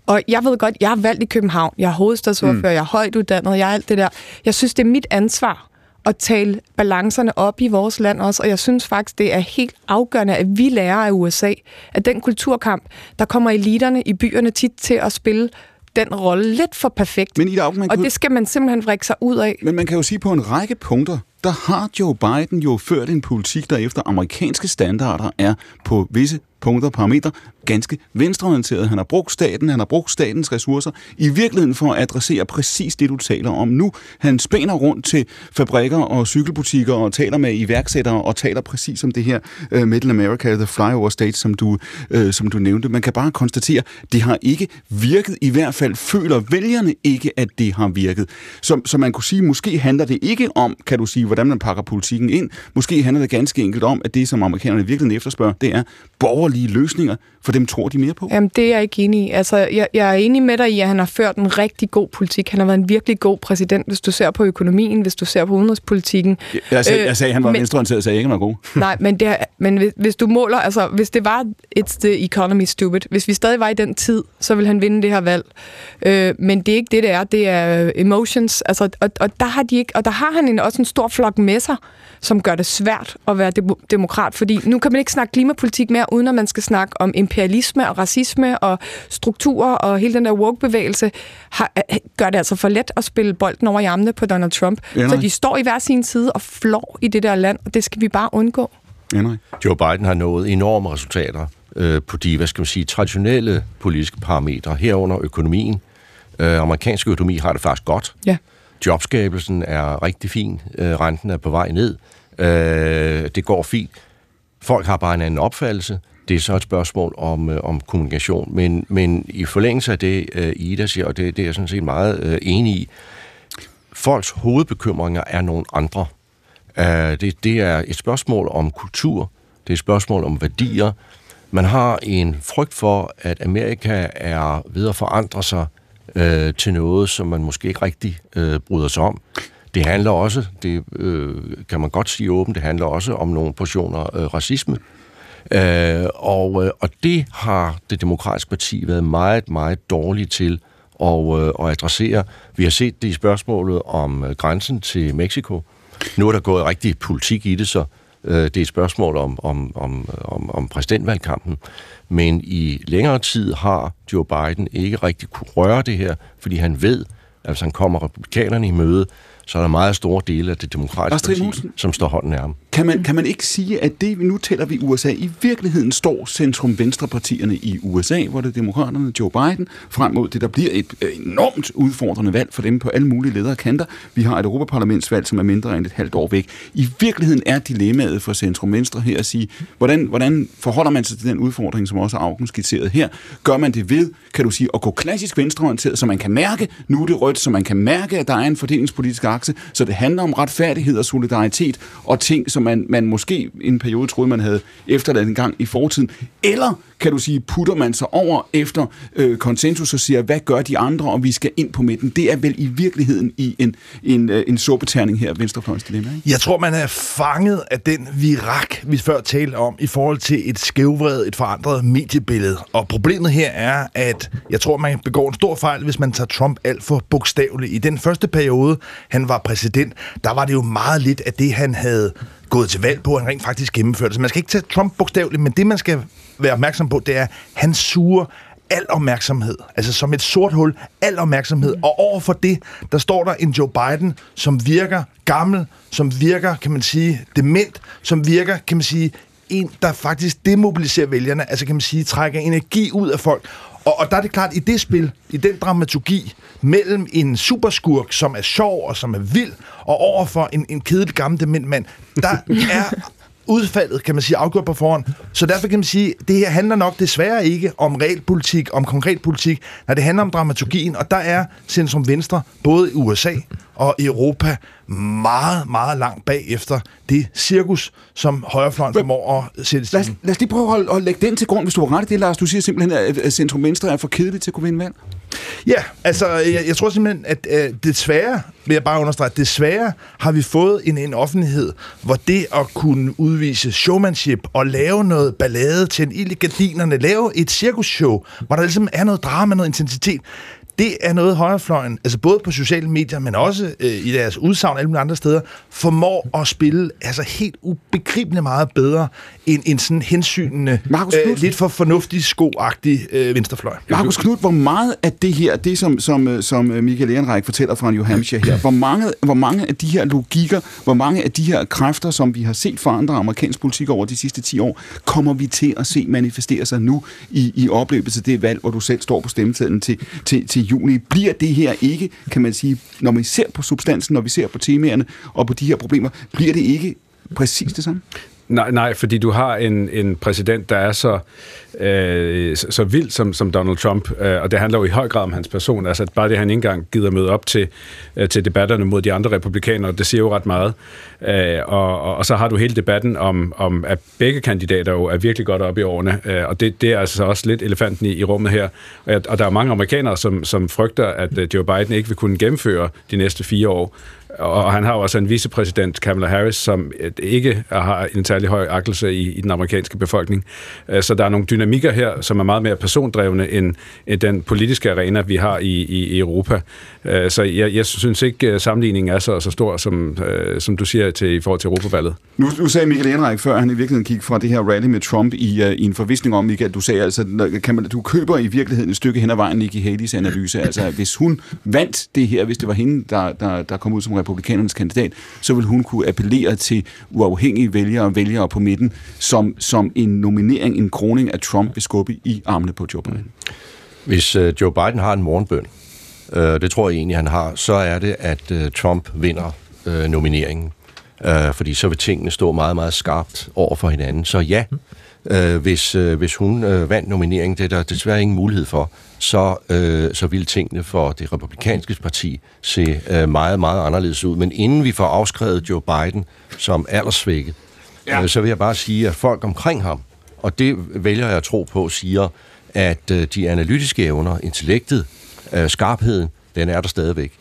S5: Og jeg ved godt, jeg er valgt i København, jeg er hovedstadsordfører, mm. jeg er højt uddannet, jeg er alt det der. Jeg synes, det er mit ansvar at tale balancerne op i vores land også, og jeg synes faktisk, det er helt afgørende, at vi lærer af USA, at den kulturkamp, der kommer eliterne i byerne tit til at spille den rolle lidt for perfekt.
S2: Men Ida Auken, man
S5: og
S2: kunne-
S5: det skal man simpelthen vrikke sig ud af.
S2: Men man kan jo sige, på en række punkter, der har Joe Biden jo ført en politik, der efter amerikanske standarder er på visse punkter og parametre ganske venstreorienteret. Han har brugt staten, han har brugt statens ressourcer i virkeligheden for at adressere præcis det, du taler om nu. Han spænder rundt til fabrikker og cykelbutikker og taler med iværksættere og taler præcis om det her øh, uh, Middle America, the flyover state, som du, uh, som du nævnte. Man kan bare konstatere, det har ikke virket. I hvert fald føler vælgerne ikke, at det har virket. Så, så man kunne sige, måske handler det ikke om, kan du sige, hvordan man pakker politikken ind. Måske handler det ganske enkelt om, at det, som amerikanerne virkelig efterspørger, det er borgerlige løsninger, for dem tror de mere på.
S5: Jamen, det er jeg ikke enig i. Altså, jeg, jeg er enig med dig i, at han har ført en rigtig god politik. Han har været en virkelig god præsident, hvis du ser på økonomien, hvis du ser på udenrigspolitikken.
S2: Jeg sagde, jeg sagde at han var
S5: Øh, men-
S2: venstreorienteret, så jeg ikke, var god.
S5: Nej, men, det, men hvis, hvis du måler, altså hvis det var It's the economy stupid, hvis vi stadig var i den tid, så vil han vinde det her valg. Øh, men det er ikke det, det er. Det er emotions. Altså, og, og, der har de ikke, og der har han en, også en stor flok med sig, som gør det svært at være demo- demokrat. Fordi nu kan man ikke snakke klimapolitik mere, uden at man skal snakke om imperialisme og racisme og strukturer og hele den der woke-bevægelse, har, øh, gør det altså for let at spille bolden over i armene på Donald Trump.
S2: Ja, nej.
S5: så de står i hver sin side og flår i det der land, og det skal vi bare undgå.
S2: Henrik.
S4: Joe Biden har nået enorme resultater øh, på de, hvad skal man sige, traditionelle politiske parametre, herunder økonomien. Øh, amerikansk økonomi har det faktisk godt.
S5: Ja.
S4: Jobskabelsen er rigtig fin. Øh, renten er på vej ned. Øh, det går fint. Folk har bare en anden opfattelse. Det er så et spørgsmål om, øh, om kommunikation. Men, men i forlængelse af det, øh, Ida siger, og det, det er jeg sådan set meget øh, enig i, folks hovedbekymringer er nogle andre. Øh, det, det er et spørgsmål om kultur, det er et spørgsmål om værdier. Man har en frygt for, at Amerika er ved at forandre sig øh, til noget, som man måske ikke rigtig øh, bryder sig om. Det handler også, det øh, kan man godt sige åbent, det handler også om nogle portioner øh, racisme. Øh, og, øh, og det har det demokratiske parti været meget, meget dårligt til at, øh, at adressere. Vi har set det i spørgsmålet om øh, grænsen til Mexico. Nu er der gået rigtig politik i det, så øh, det er et spørgsmål om, om, om, om, om præsidentvalgkampen. Men i længere tid har Joe Biden ikke rigtig kunne røre det her, fordi han ved, at hvis han kommer republikanerne i møde, så er der meget store dele af det demokratiske parti, som står hånden nærme.
S2: Kan man, kan man ikke sige, at det, nu taler vi USA, i virkeligheden står centrum-venstre-partierne i USA, hvor det er demokraterne Joe Biden, frem mod det, der bliver et øh, enormt udfordrende valg for dem på alle mulige ledere kanter. Vi har et Europaparlamentsvalg, som er mindre end et halvt år væk. I virkeligheden er dilemmaet for centrum-venstre her at sige, hvordan, hvordan forholder man sig til den udfordring, som også Augen skitseret her? Gør man det ved, kan du sige, at gå klassisk venstreorienteret, så man kan mærke, nu er det rødt, så man kan mærke, at der er en fordelingspolitisk akse, så det handler om retfærdighed og solidaritet og ting, som man, man måske i en periode troede, man havde efterladt en gang i fortiden. Eller, kan du sige, putter man sig over efter øh, konsensus og siger, hvad gør de andre, og vi skal ind på midten. Det er vel i virkeligheden i en, en, øh, en suppeterning her, venstrefløjens dilemma, ikke?
S3: Jeg tror, man er fanget af den virak, vi før talte om, i forhold til et skævvredet, et forandret mediebillede. Og problemet her er, at jeg tror, man begår en stor fejl, hvis man tager Trump alt for bogstaveligt. I den første periode, han var præsident, der var det jo meget lidt af det, han havde gået til valg på, han rent faktisk gennemførte. Så man skal ikke tage Trump bogstaveligt, men det, man skal være opmærksom på, det er, at han suger al opmærksomhed. Altså som et sort hul, al opmærksomhed. Og over for det, der står der en Joe Biden, som virker gammel, som virker, kan man sige, dement, som virker, kan man sige, en, der faktisk demobiliserer vælgerne, altså kan man sige, trækker energi ud af folk. Og, og der er det klart, i det spil, i den dramaturgi, mellem en superskurk, som er sjov og som er vild, og overfor en, en kedelig gammel dement mand, der er udfaldet, kan man sige, afgjort på forhånd. Så derfor kan man sige, at det her handler nok desværre ikke om realpolitik, om konkret politik, når det handler om dramaturgien, og der er centrum venstre, både i USA og i Europa, meget, meget langt bagefter det cirkus, som højrefløjen formår at sætte
S2: Lad os, lad os lige prøve at, holde, at lægge den til grund, hvis du har ret i det, Lars. Du siger simpelthen, at at centrum venstre er for kedeligt til at kunne vinde valg.
S3: Ja, altså, jeg, jeg tror simpelthen, at øh, desværre, vil jeg bare understrege, desværre har vi fået en, en offentlighed, hvor det at kunne udvise showmanship og lave noget ballade til en ild i gardinerne, lave et cirkusshow, hvor der ligesom er noget drama, noget intensitet, det er noget højrefløjen, altså både på sociale medier, men også øh, i deres udsagn alle mulige andre steder, formår at spille altså helt ubegribeligt meget bedre end en sådan hensynende,
S2: Markus
S3: øh, lidt for fornuftig, skoagtig øh, venstrefløj.
S2: Markus Knudt, hvor meget af det her, det som, som, øh, som Michael Ehrenreich fortæller fra New Hampshire her, hvor mange, hvor mange af de her logikker, hvor mange af de her kræfter, som vi har set forandre amerikansk politik over de sidste 10 år, kommer vi til at se manifestere sig nu i, i opløbet til det valg, hvor du selv står på stemmetiden til, til, til juni. Bliver det her ikke, kan man sige, når vi ser på substansen, når vi ser på temaerne og på de her problemer, bliver det ikke præcis det samme?
S1: Nej, nej, fordi du har en, en præsident, der er så, øh, så, så vild som, som Donald Trump, øh, og det handler jo i høj grad om hans person. Altså at bare det, han ikke engang gider møde op til, øh, til debatterne mod de andre republikanere, det siger jo ret meget. Øh, og, og, og så har du hele debatten om, om at begge kandidater jo er virkelig godt oppe i årene, øh, og det, det er altså også lidt elefanten i, i rummet her. Og, og der er mange amerikanere, som, som frygter, at øh, Joe Biden ikke vil kunne gennemføre de næste fire år. Og han har jo også en vicepræsident, Kamala Harris, som øh, ikke har en særlig høj akkelse i, i den amerikanske befolkning. Øh, så der er nogle dynamikker her, som er meget mere persondrevne end, end den politiske arena, vi har i, i, Europa. Øh, så jeg, jeg synes ikke, at sammenligningen er så, så stor, som, som du siger til, i forhold til Europavalget.
S2: Nu, nu sagde Michael Enrik før, at han i virkeligheden gik fra det her rally med Trump i, uh, i en forvisning om, Michael, du sagde altså, kan man, du køber i virkeligheden et stykke hen ad vejen Nikki Haley's analyse. Altså, hvis hun vandt det her, hvis det var hende, der, der, der kom ud som republikanernes kandidat, så ville hun kunne appellere til uafhængige vælgere og vælgere på midten, som, som en nominering, en kroning af Trump vil skubbe i armene på Joe Biden.
S4: Hvis øh, Joe Biden har en morgenbøn, øh, det tror jeg egentlig, han har, så er det, at øh, Trump vinder øh, nomineringen. Øh, fordi så vil tingene stå meget, meget skarpt over for hinanden. Så ja, øh, hvis, øh, hvis hun øh, vandt nomineringen, det er der desværre ingen mulighed for, så, øh, så vil tingene for det republikanske parti se øh, meget, meget anderledes ud. Men inden vi får afskrevet Joe Biden som aldersvækket, ja. øh, så vil jeg bare sige, at folk omkring ham, og det vælger jeg at tro på, siger, at øh, de analytiske evner, intellektet, øh, skarpheden, den er der stadigvæk.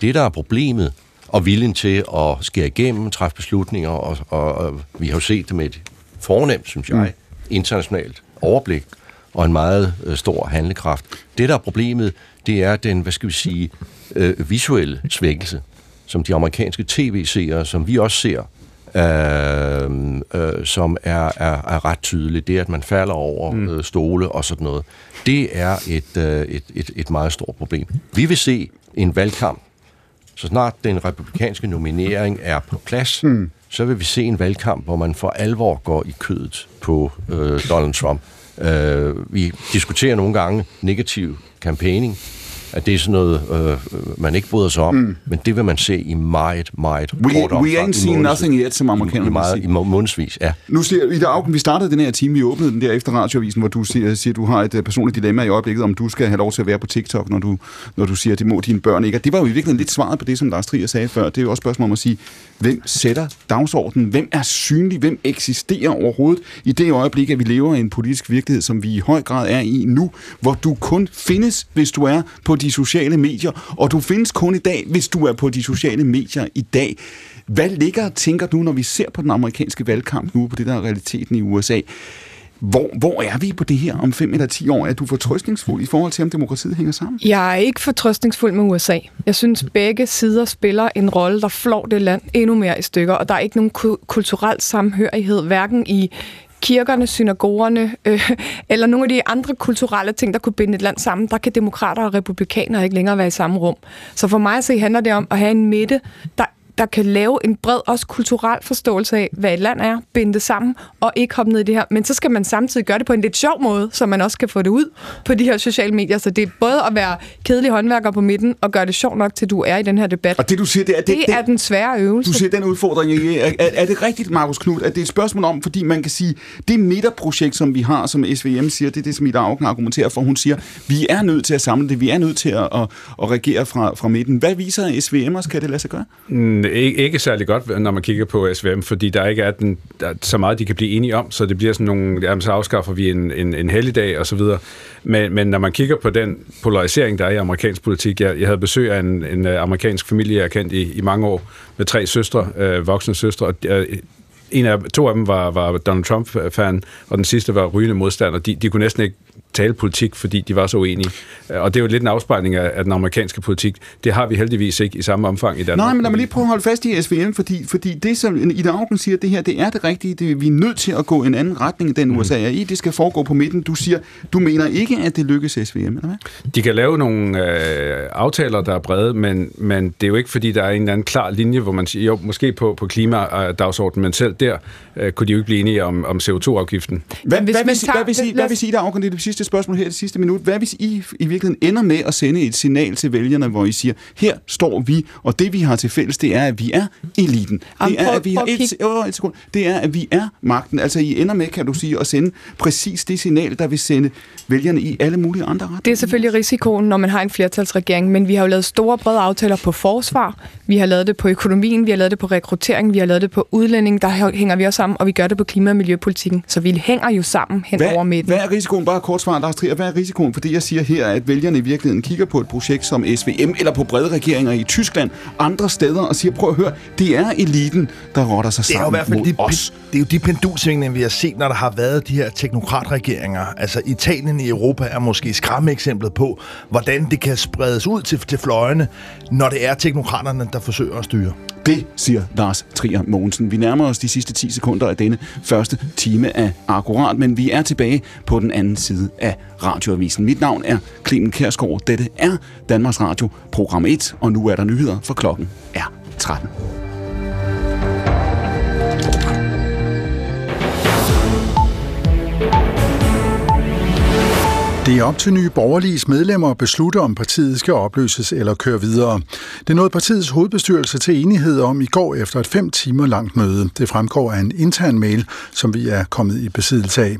S4: Det, der er problemet, og viljen til at skære igennem, træffe beslutninger, og, og, og vi har jo set det med et fornemt, synes jeg, mm. internationalt overblik, og en meget øh, stor handlekraft. Det, der er problemet, det er den, hvad skal vi sige, øh, visuelle svækkelse, som de amerikanske tv-seere, som vi også ser, øh, øh, som er, er, er ret tydeligt. Det, at man falder over mm. øh, stole og sådan noget, det er et, øh, et, et, et meget stort problem. Vi vil se en valgkamp, så snart den republikanske nominering er på plads, mm. så vil vi se en valgkamp, hvor man for alvor går i kødet på øh, Donald Trump. Øh, vi diskuterer nogle gange negativ campaigning, at det er sådan noget, øh, man ikke bryder sig om, mm. men det vil man se i meget, meget
S2: We,
S4: kort
S2: we
S4: omfang,
S2: ain't
S4: i
S2: seen nothing yet, som
S4: I, i,
S2: amerikanerne vil
S4: meget. I må- månedsvis, ja.
S2: Nu siger Ida Augen, vi startede den her time, vi åbnede den der efter radioavisen, hvor du siger, siger du har et øh, personligt dilemma i øjeblikket, om du skal have lov til at være på TikTok, når du, når du siger, at det må dine børn ikke. Og det var jo i virkeligheden lidt svaret på det, som Lars Trier sagde før. Det er jo også et spørgsmål om at sige, hvem sætter dagsordenen? Hvem er synlig? Hvem eksisterer overhovedet i det øjeblik, at vi lever i en politisk virkelighed, som vi i høj grad er i nu, hvor du kun findes, hvis du er på de sociale medier, og du findes kun i dag, hvis du er på de sociale medier i dag. Hvad ligger, tænker du, når vi ser på den amerikanske valgkamp nu, på det der er realiteten i USA? Hvor, hvor er vi på det her om 5 eller 10 år? Er du fortrøstningsfuld i forhold til, om demokratiet hænger sammen?
S5: Jeg er ikke fortrøstningsfuld med USA. Jeg synes, begge sider spiller en rolle, der flår det land endnu mere i stykker, og der er ikke nogen kulturel samhørighed, hverken i kirkerne, synagogerne, øh, eller nogle af de andre kulturelle ting, der kunne binde et land sammen, der kan demokrater og republikanere ikke længere være i samme rum. Så for mig at se handler det om at have en midte, der der kan lave en bred, også kulturel forståelse af, hvad et land er, binde det sammen, og ikke hoppe ned i det her. Men så skal man samtidig gøre det på en lidt sjov måde, så man også kan få det ud på de her sociale medier. Så det er både at være kedelig håndværker på midten, og gøre det sjovt nok, til du er i den her debat.
S2: Og det du siger, det er... Det,
S5: Det er den svære øvelse.
S2: Du siger, den udfordring, er, er, er det rigtigt, Markus Knudt, at det er et spørgsmål om, fordi man kan sige, det midterprojekt, som vi har, som SVM siger, det er det, som Ida Augen argumenterer for. Hun siger, vi er nødt til at samle det, vi er nødt til at, at, at regere fra, fra midten. Hvad viser SVM'ers, kan det lade sig gøre?
S1: Mm, ikke, ikke særlig godt, når man kigger på SVM, fordi der ikke er, den, der er så meget, de kan blive enige om, så det bliver sådan nogle, jamen, så afskaffer vi en, en, en helligdag og så videre. Men, men når man kigger på den polarisering, der er i amerikansk politik, jeg, jeg havde besøg af en, en øh, amerikansk familie, jeg har kendt i, i mange år, med tre søstre, øh, voksne søstre, og øh, en af, to af dem var, var Donald Trump-fan, og den sidste var rygende modstander. De, de kunne næsten ikke tale politik, fordi de var så uenige. Og det er jo lidt en afspejling af, af den amerikanske politik. Det har vi heldigvis ikke i samme omfang i Danmark.
S2: Nej, men lad mig lige prøve at holde fast i SVM, fordi, fordi det, som Ida Augen siger, det her, det er det rigtige. Det, vi er nødt til at gå en anden retning end den mm. USA er i. Det skal foregå på midten. Du siger, du mener ikke, at det lykkes SVM, eller hvad?
S1: De kan lave nogle øh, aftaler, der er brede, men, men det er jo ikke, fordi der er en eller anden klar linje, hvor man siger, jo, måske på, på klimadagsordenen, men selv der øh, kunne de jo ikke blive enige om, om CO2-afgiften.
S2: Hvad, hvad, hvad, vil, tager, hvad vil sige, hvad vil sige, der er det sidste spørgsmål her, det sidste minut. Hvad hvis I i virkeligheden ender med at sende et signal til vælgerne, hvor I siger, her står vi, og det vi har til fælles, det er, at vi er eliten. Det er, at vi har et, oh, et sekund, det er, at vi er magten. Altså, I ender med, kan du sige, at sende præcis det signal, der vil sende vælgerne i alle mulige andre retninger.
S5: Det er selvfølgelig risikoen, når man har en flertalsregering, men vi har jo lavet store, brede aftaler på forsvar, vi har lavet det på økonomien, vi har lavet det på rekruttering, vi har lavet det på udlænding, der hænger vi også sammen, og vi gør det på klima- og miljøpolitikken. Så vi hænger jo sammen hen
S2: hvad,
S5: over midten.
S2: Hvad er risikoen? Bare kort svar, Lars Trier. Hvad er risikoen? Fordi jeg siger her, at vælgerne i virkeligheden kigger på et projekt som SVM, eller på brede regeringer i Tyskland, andre steder, og siger, prøv at høre, det er eliten, der rotter sig sammen det er jo i hvert fald de, os.
S3: Det er jo de pendulsvingninger, vi har set, når der har været de her teknokratregeringer. Altså Italien i Europa er måske skræmmeeksemplet på, hvordan det kan spredes ud til, til fløjene, når det er teknokraterne, der forsøger at styre.
S2: Det siger Lars Trier Mogensen. Vi nærmer os de sidste 10 sekunder af denne første time af Akkurat, men vi er tilbage på den anden side af radioavisen. Mit navn er Clemen Kærsgaard. Dette er Danmarks Radio, program 1, og nu er der nyheder, for klokken er 13.
S7: Det er op til nye borgerliges medlemmer at beslutte, om partiet skal opløses eller køre videre. Det nåede partiets hovedbestyrelse til enighed om i går efter et fem timer langt møde. Det fremgår af en intern mail, som vi er kommet i besiddelse af.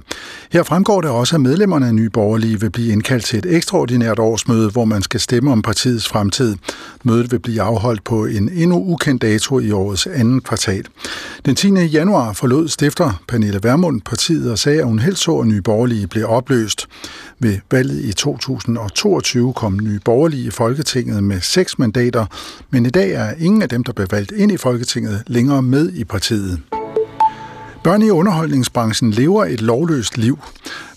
S7: Her fremgår det også, at medlemmerne af nye borgerlige vil blive indkaldt til et ekstraordinært årsmøde, hvor man skal stemme om partiets fremtid. Mødet vil blive afholdt på en endnu ukendt dato i årets anden kvartal. Den 10. januar forlod stifter Pernille Vermund partiet og sagde, at hun helst så, at nye borgerlige blev opløst. Ved valget i 2022 kom Nye Borgerlige i Folketinget med seks mandater, men i dag er ingen af dem, der blev valgt ind i Folketinget, længere med i partiet. Børn i underholdningsbranchen lever et lovløst liv.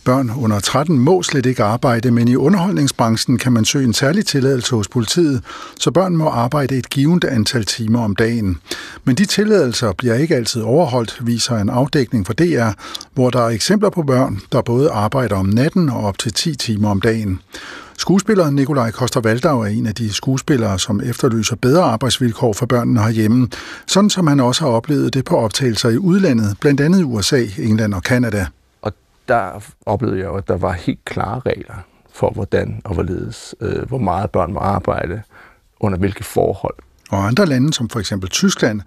S7: Børn under 13 må slet ikke arbejde, men i underholdningsbranchen kan man søge en særlig tilladelse hos politiet, så børn må arbejde et givet antal timer om dagen. Men de tilladelser bliver ikke altid overholdt, viser en afdækning for DR, hvor der er eksempler på børn, der både arbejder om natten og op til 10 timer om dagen. Skuespiller Nikolaj Koster Valdau er en af de skuespillere, som efterlyser bedre arbejdsvilkår for børnene herhjemme, sådan som han også har oplevet det på optagelser i udlandet, blandt andet i USA, England og Kanada
S8: der oplevede jeg jo, at der var helt klare regler for, hvordan og hvorledes, øh, hvor meget børn må arbejde, under hvilke forhold.
S7: Og andre lande, som for eksempel Tyskland,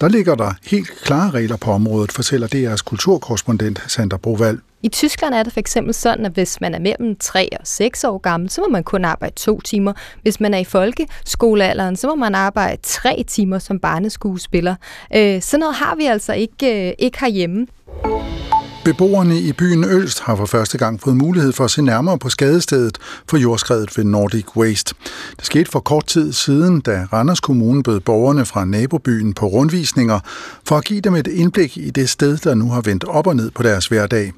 S7: der ligger der helt klare regler på området, fortæller DR's kulturkorrespondent Sandra Broval.
S9: I Tyskland er det for eksempel sådan, at hvis man er mellem 3 og 6 år gammel, så må man kun arbejde to timer. Hvis man er i folkeskolealderen, så må man arbejde tre timer som barneskuespiller. Øh, sådan noget har vi altså ikke, øh, ikke herhjemme.
S7: Beboerne i byen Ølst har for første gang fået mulighed for at se nærmere på skadestedet for jordskredet ved Nordic Waste. Det skete for kort tid siden, da Randers Kommune bød borgerne fra nabobyen på rundvisninger for at give dem et indblik i det sted, der nu har vendt op og ned på deres hverdag.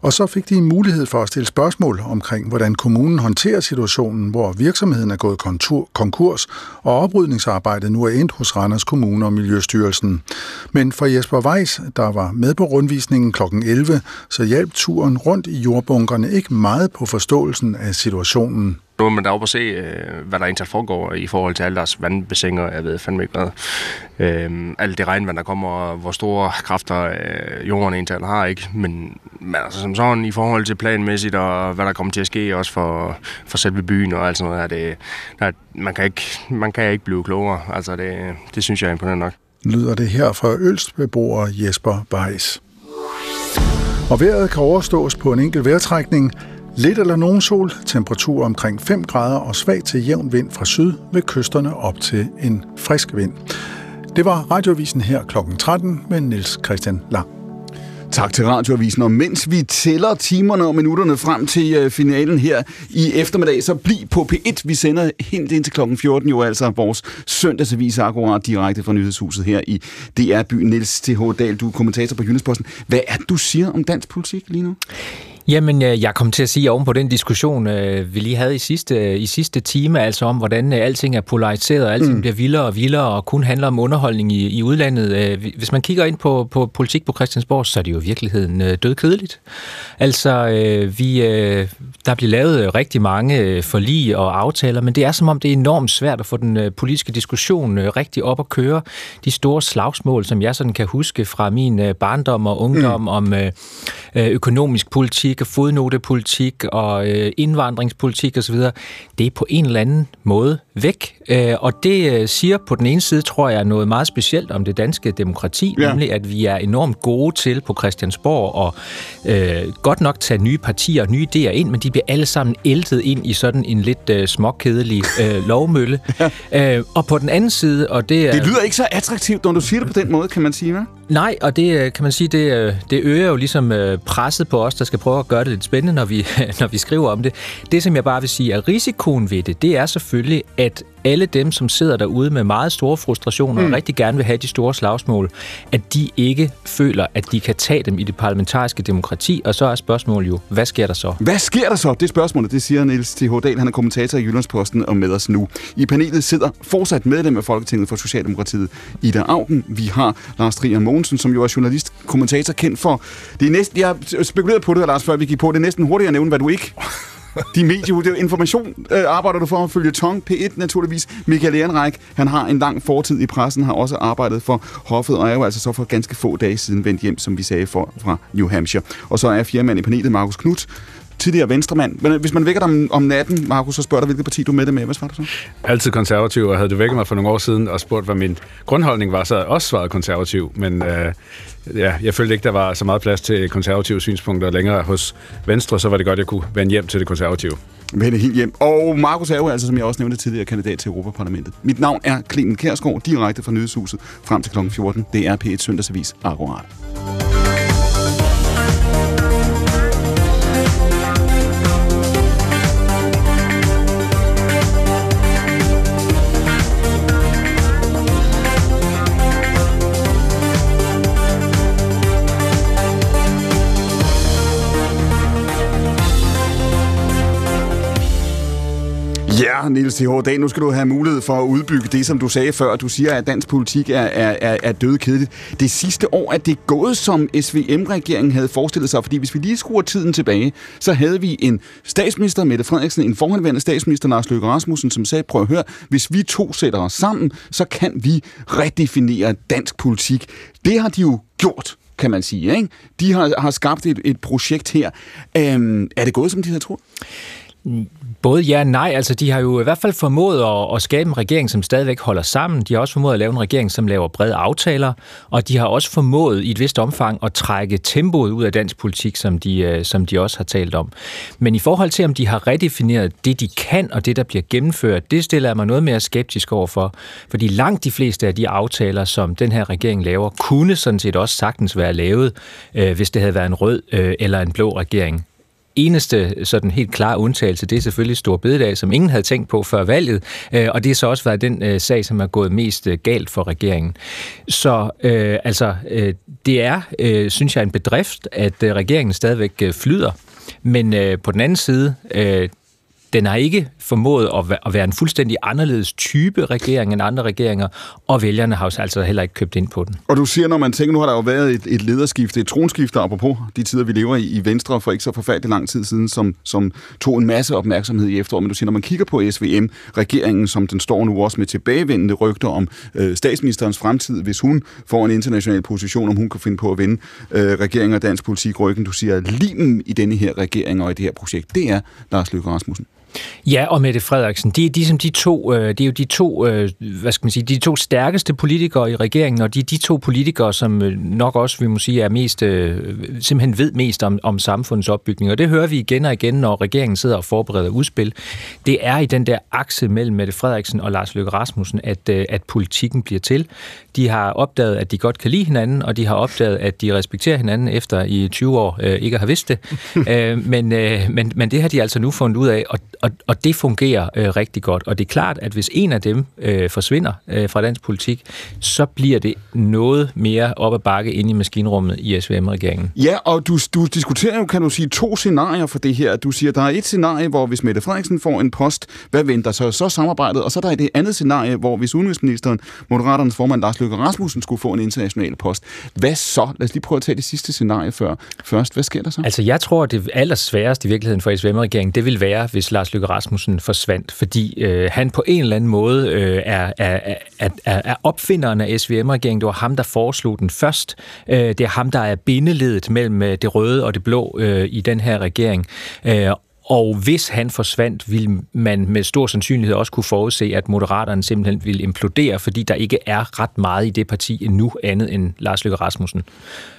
S7: Og så fik de en mulighed for at stille spørgsmål omkring, hvordan kommunen håndterer situationen, hvor virksomheden er gået konkurs, og oprydningsarbejdet nu er endt hos Randers Kommune og Miljøstyrelsen. Men for Jesper Weiss, der var med på rundvisningen kl. 11, så hjalp turen rundt i jordbunkerne ikke meget på forståelsen af situationen.
S10: Nu er man deroppe og se, øh, hvad der egentlig foregår i forhold til alle deres vandbassiner. Jeg ved fandme ikke hvad. Øh, alt det regnvand, der kommer, og hvor store kræfter øh, jorden egentlig har, ikke? Men, men altså som sådan, i forhold til planmæssigt, og hvad der kommer til at ske, også for, for selve byen og alt sådan noget, er det, der, man, kan ikke, man kan ikke blive klogere. Altså det, det synes jeg er imponerende nok.
S7: Lyder det her fra Ølstbeboer Jesper Weiss. Og vejret kan overstås på en enkelt vejrtrækning, Lidt eller nogen sol, temperatur omkring 5 grader og svag til jævn vind fra syd ved kysterne op til en frisk vind. Det var radiovisen her kl. 13 med Niels Christian Lang.
S2: Tak til Radioavisen. Og mens vi tæller timerne og minutterne frem til øh, finalen her i eftermiddag, så bliv på P1. Vi sender helt ind til klokken 14 jo altså vores søndagsavis akkurat direkte fra Nyhedshuset her i DR Byen. Niels T.H. Dahl, du er kommentator på Jyllandsposten. Hvad er det, du siger om dansk politik lige nu?
S11: Jamen, øh, jeg kom til at sige oven på den diskussion, øh, vi lige havde i sidste, i sidste time, altså om, hvordan øh, alting er polariseret, og alting mm. bliver vildere og vildere, og kun handler om underholdning i, i udlandet. Hvis man kigger ind på, på politik på Christiansborg, så er det jo i virkeligheden dødkedeligt. Altså, vi, der bliver lavet rigtig mange forlig og aftaler, men det er som om, det er enormt svært at få den politiske diskussion rigtig op at køre. De store slagsmål, som jeg sådan kan huske fra min barndom og ungdom mm. om økonomisk politik, politik og fodnotepolitik og øh, indvandringspolitik osv., det er på en eller anden måde væk. Øh, og det øh, siger på den ene side, tror jeg, noget meget specielt om det danske demokrati, ja. nemlig at vi er enormt gode til på Christiansborg og øh, godt nok tage nye partier og nye idéer ind, men de bliver alle sammen æltet ind i sådan en lidt øh, småkedelig øh, lovmølle. ja. øh, og på den anden side, og det er...
S2: Det lyder ikke så attraktivt, når du siger det på den måde, kan man sige, hva'?
S11: Nej, og det øh, kan man sige, det, øh, det øger jo ligesom presset på os, der skal prøve at gøre det lidt spændende, når vi, når vi skriver om det. Det, som jeg bare vil sige, er risikoen ved det, det er selvfølgelig, at alle dem, som sidder derude med meget store frustrationer mm. og rigtig gerne vil have de store slagsmål, at de ikke føler, at de kan tage dem i det parlamentariske demokrati. Og så er spørgsmålet jo, hvad sker der så?
S2: Hvad sker der så? Det er spørgsmålet, det siger Niels T. Dahl. Han er kommentator i Jyllandsposten og med os nu. I panelet sidder fortsat medlem af Folketinget for Socialdemokratiet, Ida Augen. Vi har Lars Trier Mogensen, som jo er journalist, kommentator, kendt for... Det er næsten, jeg spekulerede på det, Lars, før vi gik på. Det er næsten hurtigt at nævne, hvad du ikke de medie, information øh, arbejder du for at følge Tong P1 naturligvis. Michael Ehrenreich, han har en lang fortid i pressen, har også arbejdet for hoffet, og er jo altså så for ganske få dage siden vendt hjem, som vi sagde, for, fra New Hampshire. Og så er fjerde i panelet, Markus Knudt, tidligere venstremand. Men øh, hvis man vækker dig om, om natten, Markus, så spørger dig, hvilket parti du er med det med. Hvad svarer du så?
S1: Altid konservativ, og havde du vækket mig for nogle år siden og spurgt, hvad min grundholdning var, så havde jeg også svaret konservativ. Men øh, ja, jeg følte ikke, der var så meget plads til konservative synspunkter længere hos Venstre, så var det godt, jeg kunne vende hjem til det konservative.
S2: Vende helt hjem. Og Markus er jo altså, som jeg også nævnte tidligere, kandidat til Europaparlamentet. Mit navn er Clemen Kærsgaard, direkte fra Nyhedshuset frem til kl. 14. Det er P1 Søndagsavis Akkurat. Er, Niels T.H. Dag, nu skal du have mulighed for at udbygge det, som du sagde før. Du siger, at dansk politik er, er, er, er dødkedeligt. Det sidste år er det gået, som SVM-regeringen havde forestillet sig, fordi hvis vi lige skruer tiden tilbage, så havde vi en statsminister, Mette Frederiksen, en forhåndværende statsminister, Lars Løkke Rasmussen, som sagde, prøv at høre, hvis vi to sætter os sammen, så kan vi redefinere dansk politik. Det har de jo gjort kan man sige. Ikke? De har, har skabt et, et projekt her. Øhm, er det gået, som de havde troet?
S11: Mm, Både ja og nej. Altså, de har jo i hvert fald formået at, at skabe en regering, som stadigvæk holder sammen. De har også formået at lave en regering, som laver brede aftaler. Og de har også formået i et vist omfang at trække tempoet ud af dansk politik, som de, øh, som de også har talt om. Men i forhold til, om de har redefineret det, de kan, og det, der bliver gennemført, det stiller jeg mig noget mere skeptisk over for. Fordi langt de fleste af de aftaler, som den her regering laver, kunne sådan set også sagtens være lavet, øh, hvis det havde været en rød øh, eller en blå regering eneste sådan helt klare undtagelse, det er selvfølgelig Stor Bededag, som ingen havde tænkt på før valget, øh, og det har så også været den øh, sag, som er gået mest øh, galt for regeringen. Så øh, altså, øh, det er, øh, synes jeg, en bedrift, at øh, regeringen stadigvæk øh, flyder, men øh, på den anden side, øh, den har ikke formået at være en fuldstændig anderledes type regering end andre regeringer, og vælgerne har jo altså heller ikke købt ind på den.
S2: Og du siger, når man tænker, nu har der jo været et, et lederskifte, et tronskifte, apropos de tider, vi lever i, i Venstre for ikke så forfærdelig lang tid siden, som, som tog en masse opmærksomhed i efteråret. Men du siger, når man kigger på SVM-regeringen, som den står nu også med tilbagevendende rygter om øh, statsministerens fremtid, hvis hun får en international position, om hun kan finde på at vende øh, regeringen og dansk politik ryggen. Du siger, limen i denne her regering og i det her projekt, det er Lars Løkke Rasmussen.
S11: Ja, og Mette Frederiksen, de, de, som de, to, øh, det er jo de to, øh, hvad skal man sige, de to stærkeste politikere i regeringen, og de de to politikere, som øh, nok også, vi må sige, er mest, simpelthen ved mest om, om samfundets opbygning. Og det hører vi igen og igen, når regeringen sidder og forbereder udspil. Det er i den der akse mellem Mette Frederiksen og Lars Løkke Rasmussen, at, at politikken bliver til. De har opdaget, at de godt kan lide hinanden, og de har opdaget, at de respekterer hinanden efter i 20 år ikke at have vidst det. men, men, men det har de altså nu fundet ud af, og, og, og det fungerer øh, rigtig godt. Og det er klart, at hvis en af dem øh, forsvinder øh, fra dansk politik, så bliver det noget mere op ad bakke ind i maskinrummet i SVM-regeringen.
S2: Ja, og du, du diskuterer jo, kan du sige, to scenarier for det her. Du siger, der er et scenarie, hvor hvis Mette Frederiksen får en post, hvad venter så? Så samarbejdet, og så er der det andet scenarie, hvor hvis udenrigsministeren, Moderaternes formand Lars Løkke Rasmussen, skulle få en international post. Hvad så? Lad os lige prøve at tage det sidste scenarie før. først. Hvad sker der så?
S11: Altså, jeg tror, det allersværeste i virkeligheden for SVM-regeringen, det vil være, hvis Lars Løkke Rasmussen forsvandt, fordi øh, han på en eller anden måde øh, er, er, er, er opfinderen af SVM-regeringen. Det var ham, der foreslog den først. Øh, det er ham, der er bindeledet mellem øh, det røde og det blå øh, i den her regering. Øh, og hvis han forsvandt, ville man med stor sandsynlighed også kunne forudse, at Moderaterne simpelthen ville implodere, fordi der ikke er ret meget i det parti endnu andet end Lars Løkke Rasmussen.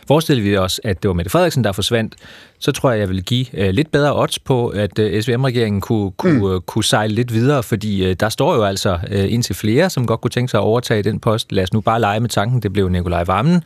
S11: Forestiller vi os, at det var Mette Frederiksen, der forsvandt, så tror jeg, jeg vil give uh, lidt bedre odds på, at uh, SVM-regeringen kunne, kunne, mm. uh, kunne sejle lidt videre, fordi uh, der står jo altså uh, indtil flere, som godt kunne tænke sig at overtage den post. Lad os nu bare lege med tanken, det blev Nikolaj Vammen.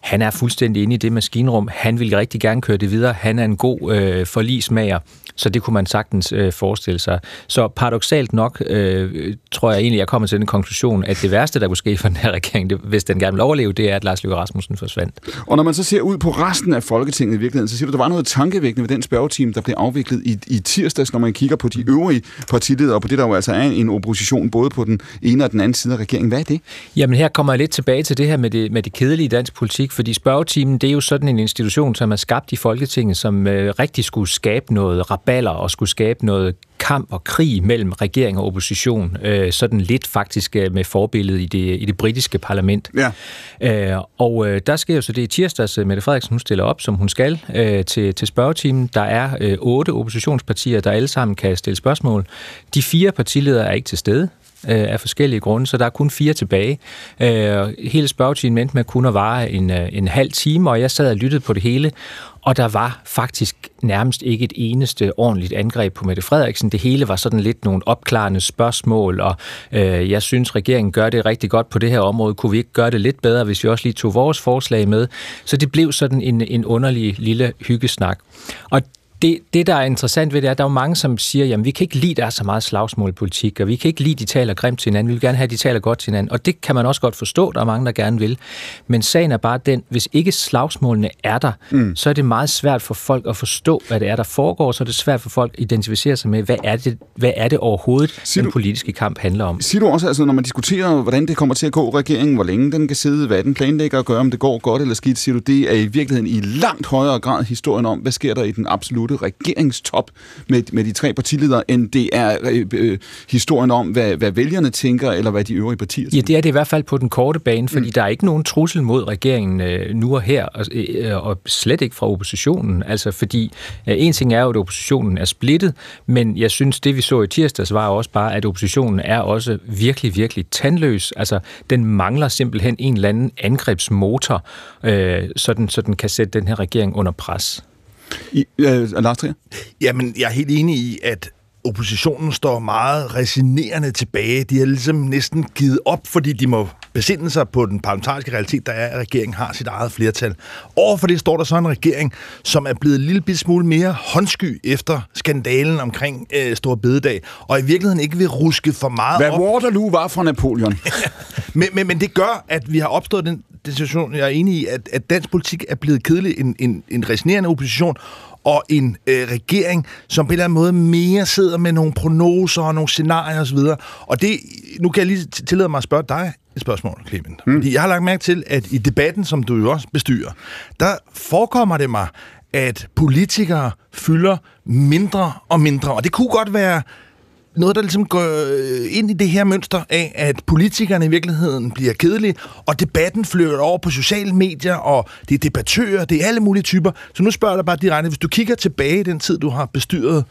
S11: Han er fuldstændig inde i det maskinrum. Han vil rigtig gerne køre det videre. Han er en god øh, forlismager. Så det kunne man sagtens øh, forestille sig. Så paradoxalt nok øh, tror jeg egentlig, jeg kommer til den konklusion, at det værste, der kunne ske for den her regering, det, hvis den gerne vil overleve, det er, at Lars Løkke Rasmussen forsvandt.
S2: Og når man så ser ud på resten af Folketinget i virkeligheden, så siger du, at der var noget tankevækkende ved den spørgeteam, der blev afviklet i, i tirsdags, når man kigger på de øvrige partiledere, og på det, der jo altså er en opposition, både på den ene og den anden side af regeringen. Hvad er det?
S11: Jamen her kommer jeg lidt tilbage til det her med det, med det kedelige dansk politik, fordi spørgetimen, det er jo sådan en institution, som er skabt i Folketinget, som øh, rigtig skulle skabe noget raballer og skulle skabe noget kamp og krig mellem regering og opposition, øh, sådan lidt faktisk øh, med forbillede i det, i det britiske parlament.
S2: Ja.
S11: Øh, og øh, der sker jo så det i tirsdags, øh, Mette Frederiksen hun stiller op, som hun skal, øh, til, til spørgetimen. Der er øh, otte oppositionspartier, der alle sammen kan stille spørgsmål. De fire partiledere er ikke til stede øh, af forskellige grunde, så der er kun fire tilbage. Øh, hele spørgetimen endte med kun at vare en, øh, en halv time, og jeg sad og lyttede på det hele, og der var faktisk nærmest ikke et eneste ordentligt angreb på Mette Frederiksen. Det hele var sådan lidt nogle opklarende spørgsmål, og øh, jeg synes, regeringen gør det rigtig godt på det her område. Kunne vi ikke gøre det lidt bedre, hvis vi også lige tog vores forslag med? Så det blev sådan en, en underlig lille hyggesnak. Og det, det, der er interessant ved det, er, at der er mange, som siger, jamen vi kan ikke lide, at der er så meget slagsmål i politik, og vi kan ikke lide, de taler grimt til hinanden. Vi vil gerne have, at de taler godt til hinanden. Og det kan man også godt forstå, der er mange, der gerne vil. Men sagen er bare den, hvis ikke slagsmålene er der, mm. så er det meget svært for folk at forstå, hvad det er, der foregår. Så er det svært for folk at identificere sig med, hvad er det, hvad er det overhovedet, siger den du, politiske kamp handler om.
S2: Siger du også, altså, når man diskuterer, hvordan det kommer til at gå regeringen, hvor længe den kan sidde, hvad den planlægger at gøre, om det går godt eller skidt, siger du, det er i virkeligheden i langt højere grad historien om, hvad sker der i den absolute absolute regeringstop med, med de tre partiledere, end det er øh, øh, historien om, hvad, hvad vælgerne tænker, eller hvad de øvrige partier tænker.
S11: Ja, det er det i hvert fald på den korte bane, fordi mm. der er ikke nogen trussel mod regeringen øh, nu og her, og, øh, og slet ikke fra oppositionen. Altså, fordi øh, en ting er jo, at oppositionen er splittet, men jeg synes, det vi så i tirsdags var også bare, at oppositionen er også virkelig, virkelig tandløs. Altså, den mangler simpelthen en eller anden angrebsmotor, øh, så, den, så den kan sætte den her regering under pres.
S2: I, øh, Lars Trier?
S3: Jamen, jeg er helt enig i, at oppositionen står meget resinerende tilbage. De har ligesom næsten givet op, fordi de må besinde sig på den parlamentariske realitet, der er, at regeringen har sit eget flertal. Overfor det står der så en regering, som er blevet en lille smule mere håndsky efter skandalen omkring øh, Stor Bededag, og i virkeligheden ikke vil ruske for meget
S2: Hvad
S3: op.
S2: Waterloo var fra Napoleon.
S3: men, men, men det gør, at vi har opstået den, den situation, jeg er enig i, at, at dansk politik er blevet kedelig, en, en, en resinerende opposition, og en øh, regering, som på en eller anden måde mere sidder med nogle prognoser og nogle scenarier osv. Og det, nu kan jeg lige tillade mig at spørge dig et spørgsmål, Clement. Mm. Fordi jeg har lagt mærke til, at i debatten, som du jo også bestyrer, der forekommer det mig, at politikere fylder mindre og mindre. Og det kunne godt være noget, der ligesom går øh, ind i det her mønster af, at politikerne i virkeligheden bliver kedelige, og debatten flytter over på sociale medier, og det er debattører, det er alle mulige typer. Så nu spørger jeg dig bare direkte, hvis du kigger tilbage i den tid, du har bestyret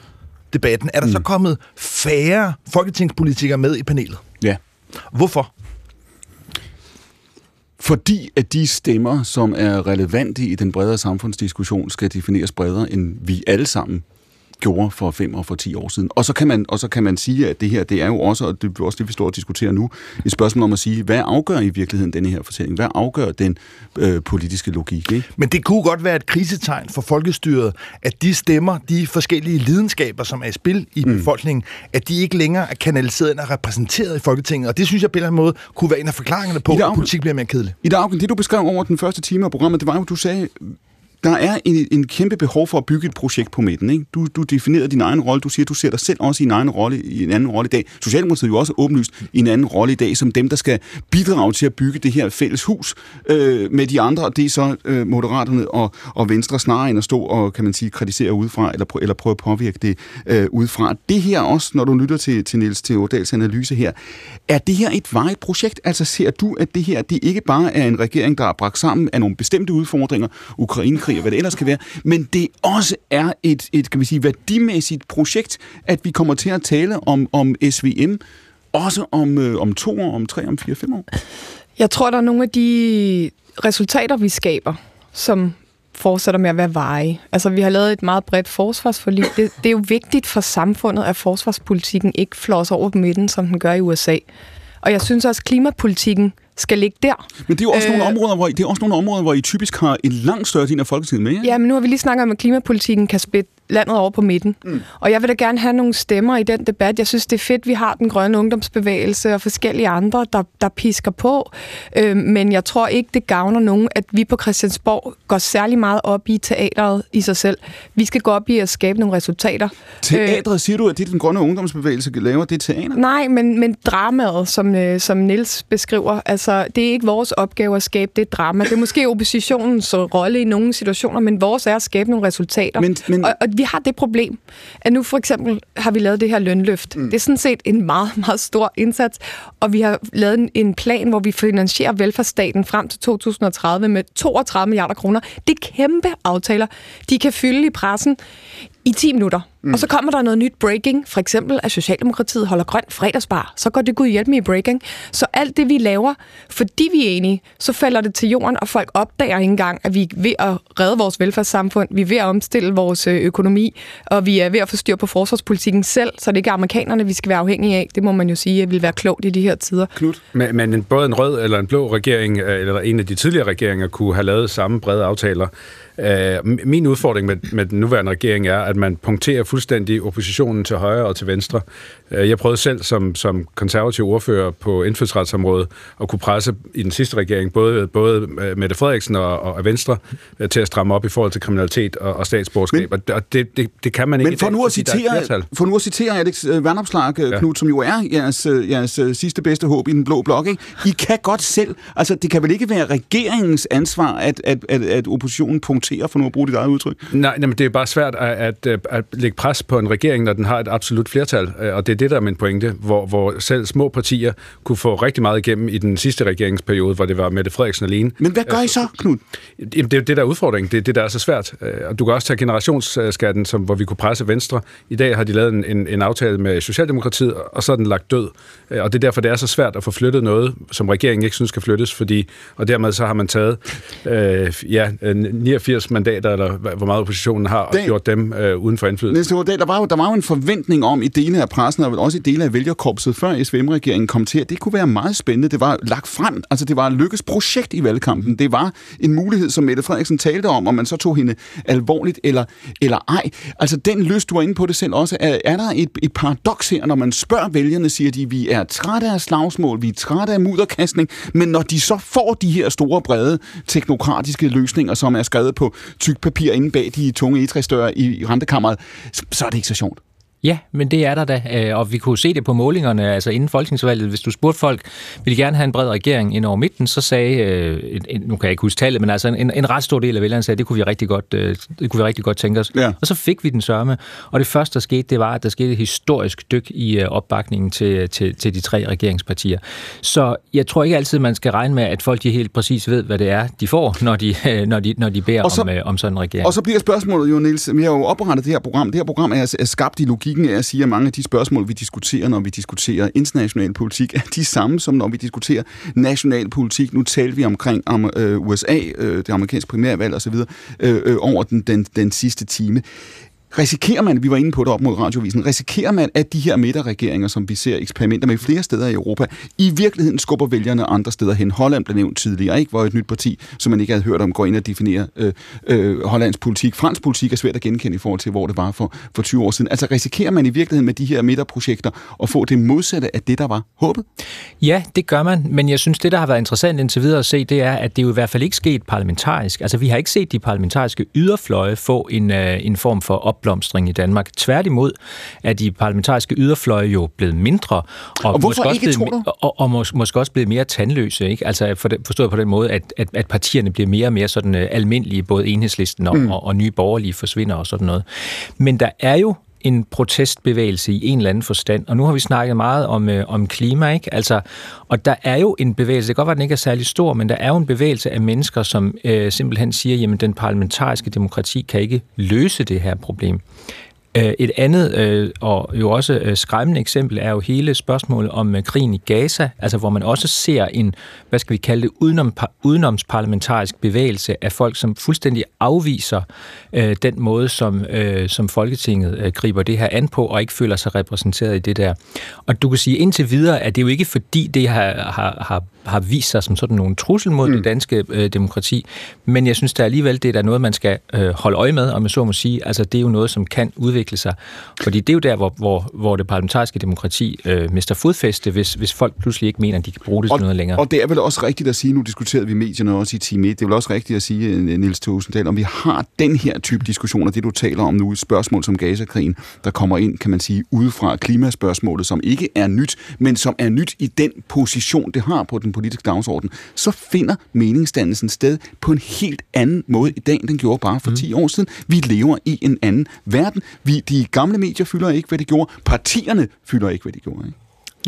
S3: debatten, er der mm. så kommet færre folketingspolitikere med i panelet?
S2: Ja.
S3: Hvorfor?
S2: Fordi at de stemmer, som er relevante i den bredere samfundsdiskussion, skal defineres bredere, end vi alle sammen gjorde for fem og for 10 år siden. Og så kan man, og så kan man sige, at det her, det er jo også, og det er også det, vi står og diskuterer nu, et spørgsmål om at sige, hvad afgør i virkeligheden denne her fortælling? Hvad afgør den øh, politiske logik? Ikke?
S3: Men det kunne godt være et krisetegn for folkestyret, at de stemmer, de forskellige lidenskaber, som er i spil i mm. befolkningen, at de ikke længere er kanaliseret og repræsenteret i Folketinget. Og det synes jeg på en eller anden måde kunne være en af forklaringerne på, at politik bliver mere kedelig.
S2: I dag, det du beskrev over den første time af programmet, det var jo, du sagde, der er en, en kæmpe behov for at bygge et projekt på midten. Ikke? Du, du definerer din egen rolle. Du siger, du ser dig selv også i en, egen rolle, i en anden rolle i dag. Socialdemokratiet er jo også åbenlyst i en anden rolle i dag, som dem, der skal bidrage til at bygge det her fælles hus øh, med de andre. Det er så øh, Moderaterne og, og Venstre snarere end at stå og, kan man sige, kritisere udefra, eller, eller prøve at påvirke det øh, udefra. Det her også, når du lytter til, til Niels Theodals analyse her, er det her et vejet projekt? Altså ser du, at det her det ikke bare er en regering, der er bragt sammen af nogle bestemte udfordringer, Ukraine verdenskrig og hvad det ellers kan være, men det også er et, et kan vi sige, værdimæssigt projekt, at vi kommer til at tale om, om SVM, også om, øh, om to år, om tre, om fire, fem år?
S5: Jeg tror, der er nogle af de resultater, vi skaber, som fortsætter med at være veje. Altså, vi har lavet et meget bredt forsvarsforlig. Det, det er jo vigtigt for samfundet, at forsvarspolitikken ikke flås over på midten, som den gør i USA. Og jeg synes også, at klimapolitikken skal ligge der.
S2: Men det er jo også, øh, nogle, områder, hvor I, det er også nogle områder, hvor I typisk har en langt større del af Folketinget med, ja?
S5: Ja, men nu har vi lige snakket om, at klimapolitikken kan splitte landet over på midten. Mm. Og jeg vil da gerne have nogle stemmer i den debat. Jeg synes, det er fedt, vi har den grønne ungdomsbevægelse og forskellige andre, der, der pisker på. Øh, men jeg tror ikke, det gavner nogen, at vi på Christiansborg går særlig meget op i teateret i sig selv. Vi skal gå op i at skabe nogle resultater.
S2: Teatret, øh, siger du, at det den grønne ungdomsbevægelse laver, det teater?
S5: Nej, men, men dramaet, som, øh, som Nils beskriver, altså, det er ikke vores opgave at skabe det drama. Det er måske oppositionens rolle i nogle situationer, men vores er at skabe nogle resultater. Men, men, og, og vi har det problem, at nu for eksempel har vi lavet det her lønløft. Mm. Det er sådan set en meget, meget stor indsats, og vi har lavet en, en plan, hvor vi finansierer velfærdsstaten frem til 2030 med 32 milliarder kroner. Det er kæmpe aftaler. De kan fylde i pressen i 10 minutter. Mm. Og så kommer der noget nyt breaking, for eksempel at Socialdemokratiet holder grøn fredagsbar. Så går det gud hjælp med i breaking. Så alt det, vi laver, fordi vi er enige, så falder det til jorden, og folk opdager ikke engang, at vi er ved at redde vores velfærdssamfund, vi er ved at omstille vores øh, økonomi, og vi er ved at få styr på forsvarspolitikken selv, så det ikke er amerikanerne, vi skal være afhængige af. Det må man jo sige, at vil være klogt i de her tider.
S1: Knut? Men, men en, både en rød eller en blå regering, øh, eller en af de tidligere regeringer, kunne have lavet samme brede aftaler. Uh, min udfordring med, med den nuværende regering er, at man punkterer fuldstændig oppositionen til højre og til venstre. Uh, jeg prøvede selv som, som konservativ ordfører på indfødsretsområdet at kunne presse i den sidste regering både, både Mette Frederiksen og, og Venstre uh, til at stramme op i forhold til kriminalitet og, og statsborgerskab. Men, og det, det, det kan man ikke
S2: Men for, nu at citere, for nu at citere Alex Vandopslag, ja. Knut, som jo er jeres, jeres sidste bedste håb i den blå blok, ikke? I kan godt selv, altså det kan vel ikke være regeringens ansvar, at, at, at, at oppositionen punkterer for nu at bruge dit eget udtryk?
S1: Nej, men det er bare svært at, at, at lægge pres på en regering, når den har et absolut flertal, øh, og det er det, der er min pointe, hvor, hvor selv små partier kunne få rigtig meget igennem i den sidste regeringsperiode, hvor det var Mette Frederiksen alene.
S2: Men hvad gør I så, Knud?
S1: Jamen, det er det, der er udfordringen. Det er det, der er så svært. Øh, og du kan også tage generationsskatten, som, hvor vi kunne presse Venstre. I dag har de lavet en, en, en aftale med Socialdemokratiet, og så er den lagt død. Øh, og det er derfor, det er så svært at få flyttet noget, som regeringen ikke synes skal flyttes, fordi, og dermed så har man taget øh, ja, 89 80 mandater, eller hvor meget oppositionen har, og gjort dem øh, uden for indflydelse.
S2: Der var, jo, der var jo en forventning om i dele af pressen, og også i dele af vælgerkorpset, før SVM-regeringen kom til, at det kunne være meget spændende. Det var lagt frem, altså det var et lykkes projekt i valgkampen. Det var en mulighed, som Mette Frederiksen talte om, om man så tog hende alvorligt eller, eller ej. Altså den lyst, du var inde på det selv også, er, er der et, et paradoks her, når man spørger vælgerne, siger de, vi er trætte af slagsmål, vi er trætte af mudderkastning, men når de så får de her store, brede teknokratiske løsninger, som er skrevet på tyk papir inde bag de tunge egetræsdøre i rentekammeret, så er det ikke så sjovt.
S11: Ja, men det er der da, øh, og vi kunne se det på målingerne, altså inden folketingsvalget. Hvis du spurgte folk, vil de gerne have en bred regering ind over midten, så sagde, øh, nu kan jeg ikke huske tallet, men altså en, en ret stor del af vælgerne sagde, det kunne vi rigtig godt, øh, det kunne vi rigtig godt tænke os. Ja. Og så fik vi den sørme, og det første, der skete, det var, at der skete et historisk dyk i opbakningen til, til, til de tre regeringspartier. Så jeg tror ikke altid, man skal regne med, at folk de helt præcis ved, hvad det er, de får, når de, når de, når de beder så, om, om sådan en regering.
S2: Og så bliver spørgsmålet jo, Niels, vi har jo oprettet det her program. Det her program er, er skabt i logik logikken er at sige, at mange af de spørgsmål, vi diskuterer, når vi diskuterer international politik, er de samme, som når vi diskuterer national politik. Nu taler vi omkring om, øh, USA, øh, det amerikanske primærvalg osv., øh, øh, over den, den, den sidste time risikerer man, vi var inde på det op mod radiovisen, risikerer man, at de her midterregeringer, som vi ser eksperimenter med flere steder i Europa, i virkeligheden skubber vælgerne andre steder hen. Holland blev nævnt tidligere, ikke? Hvor et nyt parti, som man ikke havde hørt om, går ind og definerer øh, øh, Hollands politik. Fransk politik er svært at genkende i forhold til, hvor det var for, for 20 år siden. Altså risikerer man i virkeligheden med de her midterprojekter at få det modsatte af det, der var håbet?
S11: Ja, det gør man, men jeg synes, det, der har været interessant indtil videre at se, det er, at det jo i hvert fald ikke sket parlamentarisk. Altså, vi har ikke set de parlamentariske yderfløje få en, øh, en form for opblomstring i Danmark. Tværtimod er de parlamentariske yderfløje jo blevet mindre, og,
S2: Og hvorfor
S11: måske også
S2: ikke,
S11: blevet,
S2: tror du?
S11: og, og mås, måske også blevet mere tandløse. Ikke? Altså for forstået på den måde, at, at, at partierne bliver mere og mere sådan uh, almindelige, både enhedslisten og, mm. og, og nye borgerlige forsvinder og sådan noget. Men der er jo en protestbevægelse i en eller anden forstand. Og nu har vi snakket meget om, øh, om klima, ikke? Altså, og der er jo en bevægelse, det kan godt være, at den ikke er særlig stor, men der er jo en bevægelse af mennesker, som øh, simpelthen siger, jamen den parlamentariske demokrati kan ikke løse det her problem. Øh, et andet øh, og jo også øh, skræmmende eksempel er jo hele spørgsmålet om øh, krigen i Gaza, altså hvor man også ser en, hvad skal vi kalde det, udenom, udenomsparlamentarisk bevægelse af folk, som fuldstændig afviser øh, den måde, som, øh, som Folketinget øh, griber det her an på, og ikke føler sig repræsenteret i det der. Og du kan sige indtil videre, at det jo ikke fordi, det har, har, har har vist sig som sådan nogle trussel mod mm. det danske øh, demokrati, men jeg synes da alligevel, det er der noget, man skal øh, holde øje med, om jeg så må sige. Altså, det er jo noget, som kan udvikle sig. Fordi det er jo der, hvor, hvor, hvor det parlamentariske demokrati øh, mister fodfæste, hvis, hvis folk pludselig ikke mener, at de kan bruge det til noget længere.
S2: Og det er vel også rigtigt at sige, nu diskuterede vi medierne også i time 1, det er vel også rigtigt at sige, øh, Niels Tosendal, om vi har den her type diskussioner, det du taler om nu, spørgsmål som Gaza-krigen, der kommer ind, kan man sige, udefra klimaspørgsmålet, som ikke er nyt, men som er nyt i den position, det har på den politiske dagsorden, så finder meningsdannelsen sted på en helt anden måde i dag, end den gjorde bare for mm. 10 år siden. Vi lever i en anden verden. Vi, de gamle medier fylder ikke, hvad de gjorde. Partierne fylder ikke, hvad de gjorde. Ikke?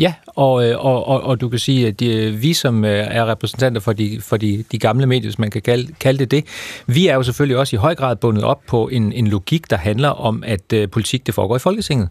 S11: Ja, og, øh, og, og, og du kan sige, at de, vi som øh, er repræsentanter for de, for de, de gamle medier, hvis man kan kalde, kalde det det, vi er jo selvfølgelig også i høj grad bundet op på en, en logik, der handler om, at uh, politik det foregår i Folketinget.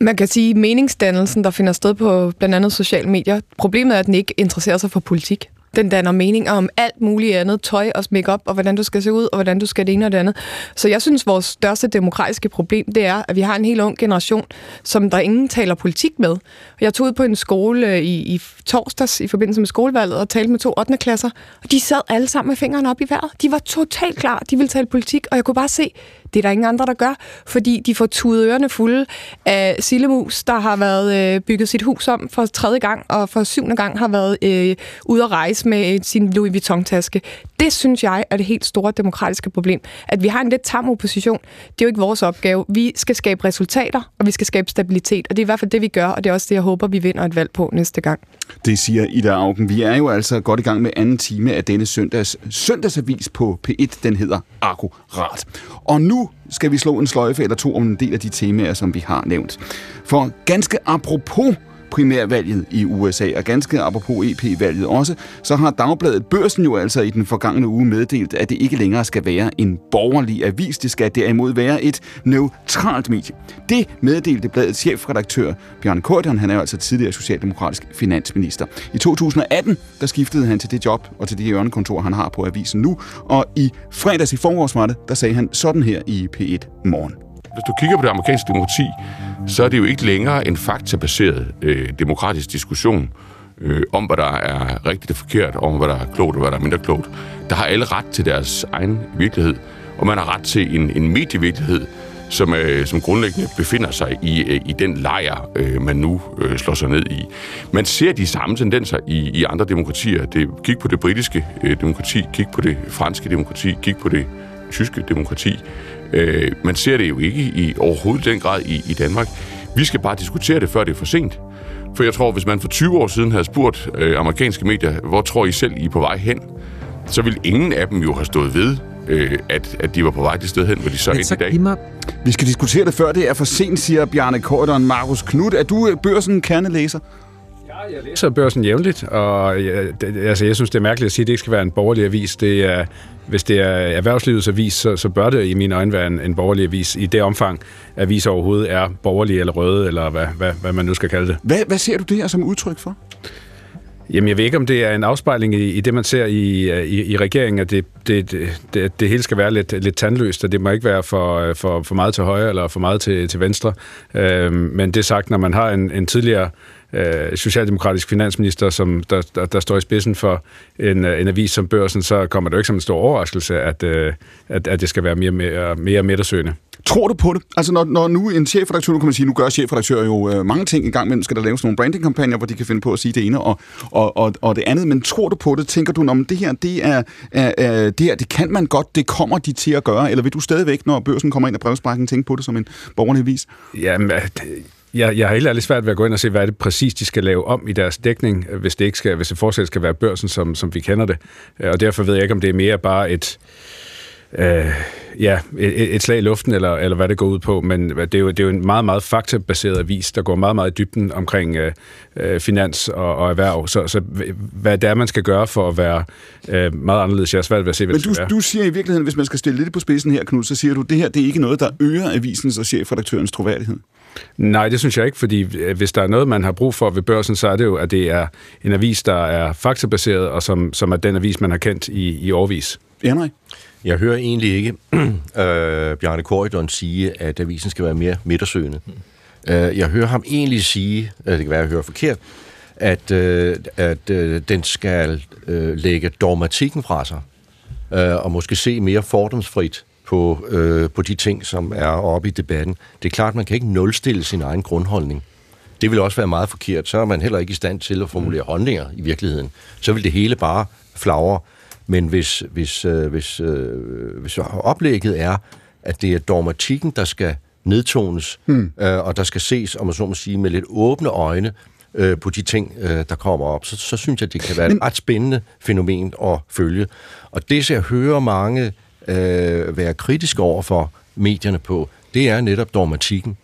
S5: Man kan sige, at meningsdannelsen, der finder sted på blandt andet sociale medier, problemet er, at den ikke interesserer sig for politik. Den danner meninger om alt muligt andet, tøj og makeup og hvordan du skal se ud, og hvordan du skal det ene og det andet. Så jeg synes, vores største demokratiske problem, det er, at vi har en helt ung generation, som der ingen taler politik med. Jeg tog ud på en skole øh, i, i torsdags i forbindelse med skolevalget og talte med to 8. klasser, og de sad alle sammen med fingrene op i vejret. De var totalt klar, de ville tale politik, og jeg kunne bare se, det er der ingen andre, der gør, fordi de får tudet ørerne fulde af Sillemus, der har været øh, bygget sit hus om for tredje gang, og for syvende gang har været øh, ude at rejse med øh, sin Louis Vuitton-taske. Det synes jeg er det helt store demokratiske problem. At vi har en lidt tam opposition, det er jo ikke vores opgave. Vi skal skabe resultater, og vi skal skabe stabilitet, og det er i hvert fald det, vi gør, og det er også det, jeg håber, vi vinder et valg på næste gang.
S2: Det siger Ida Augen. Vi er jo altså godt i gang med anden time af denne søndags, søndagsavis på P1. Den hedder Akkurat. Og nu skal vi slå en sløjfe eller to om en del af de temaer, som vi har nævnt. For ganske apropos primærvalget i USA, og ganske apropos EP-valget også, så har Dagbladet Børsen jo altså i den forgangne uge meddelt, at det ikke længere skal være en borgerlig avis. Det skal derimod være et neutralt medie. Det meddelte bladets chefredaktør Bjørn Korten, han er jo altså tidligere socialdemokratisk finansminister. I 2018, der skiftede han til det job og til det hjørnekontor, han har på avisen nu, og i fredags i forårsmatte, der sagde han sådan her i P1 Morgen.
S12: Hvis du kigger på det amerikanske demokrati, så er det jo ikke længere en faktabaseret øh, demokratisk diskussion øh, om, hvad der er rigtigt og forkert, om hvad der er klogt og hvad der er mindre klogt. Der har alle ret til deres egen virkelighed, og man har ret til en, en medievirkelighed, som, øh, som grundlæggende befinder sig i, øh, i den lejr, øh, man nu øh, slår sig ned i. Man ser de samme tendenser i, i andre demokratier. Det, kig på det britiske øh, demokrati, kig på det franske demokrati, kig på det tyske demokrati. Øh, man ser det jo ikke i overhovedet den grad i, i Danmark. Vi skal bare diskutere det, før det er for sent. For jeg tror, hvis man for 20 år siden havde spurgt øh, amerikanske medier, hvor tror I selv, I er på vej hen, så ville ingen af dem jo have stået ved, øh, at, at de var på vej det sted hen, hvor de så er i dag.
S2: Mig... Vi skal diskutere det, før det er for sent, siger Bjarne Korten. Markus Knudt, er du børsen kernelæser?
S1: Jeg læser børsen jævnligt, og jeg, det, altså, jeg synes, det er mærkeligt at sige, at det ikke skal være en borgerlig avis. Det er, hvis det er erhvervslivets avis, så, så bør det i mine øjne være en, en borgerlig avis, i det omfang, avis overhovedet er borgerlige eller røde, eller hvad, hvad, hvad man nu skal kalde det.
S2: Hvad, hvad ser du det her som udtryk for?
S1: Jamen, jeg ved ikke, om det er en afspejling i, i det, man ser i, i, i regeringen, at det, det, det, det hele skal være lidt, lidt tandløst, og det må ikke være for, for, for meget til højre eller for meget til, til venstre. Øh, men det sagt, når man har en, en tidligere øh, socialdemokratisk finansminister, som der, der, der står i spidsen for en, en avis som børsen, så kommer det jo ikke som en stor overraskelse, at, øh, at, at det skal være mere, mere, mere midtersøgende.
S2: Tror du på det? Altså, når, når nu en chefredaktør, nu kan man sige, nu gør chefredaktører jo øh, mange ting i gang, men skal der laves nogle brandingkampagner, hvor de kan finde på at sige det ene og, og, og, og det andet, men tror du på det? Tænker du, om det her, det er, er, er, det her, det kan man godt, det kommer de til at gøre, eller vil du stadigvæk, når børsen kommer ind af brevsprækken, tænke på det som en borgerlig vis?
S1: Jamen, jeg, jeg har helt ærligt svært ved at gå ind og se, hvad er det præcis, de skal lave om i deres dækning, hvis det, ikke skal, hvis det fortsat skal være børsen, som, som vi kender det. Og derfor ved jeg ikke, om det er mere bare et, øh, ja, et, et slag i luften, eller, eller hvad det går ud på, men det er, jo, det er jo en meget, meget faktabaseret avis, der går meget, meget i dybden omkring øh, øh, finans og, og erhverv. Så, så hvad det er, man skal gøre for at være øh, meget anderledes, jeg er svært ved at se, hvad
S2: Men du, du siger i virkeligheden, hvis man skal stille lidt på spidsen her, Knud, så siger du, det her det er ikke noget, der øger avisens og chefredaktørens troværdighed.
S1: Nej, det synes jeg ikke, fordi hvis der er noget, man har brug for ved børsen, så er det jo, at det er en avis, der er faktabaseret, og som, som er den avis, man har kendt i, i årvis.
S2: Henrik?
S4: Jeg hører egentlig ikke øh, Bjarne Korydon sige, at avisen skal være mere midtersøgende. Mm. Øh, jeg hører ham egentlig sige, øh, det kan være, at jeg hører forkert, at, øh, at øh, den skal øh, lægge dogmatikken fra sig, øh, og måske se mere fordomsfrit på, øh, på de ting, som er oppe i debatten. Det er klart, man kan ikke nulstille sin egen grundholdning. Det vil også være meget forkert. Så er man heller ikke i stand til at formulere holdninger i virkeligheden. Så vil det hele bare flagre. Men hvis, hvis, øh, hvis, øh, hvis oplægget er, at det er dogmatikken, der skal nedtones, hmm. øh, og der skal ses, om man så må sige, med lidt åbne øjne øh, på de ting, øh, der kommer op, så, så synes jeg, det kan være Men... et ret spændende fænomen at følge. Og det, jeg hører mange øh, være kritiske over for medierne på, det er netop dogmatikken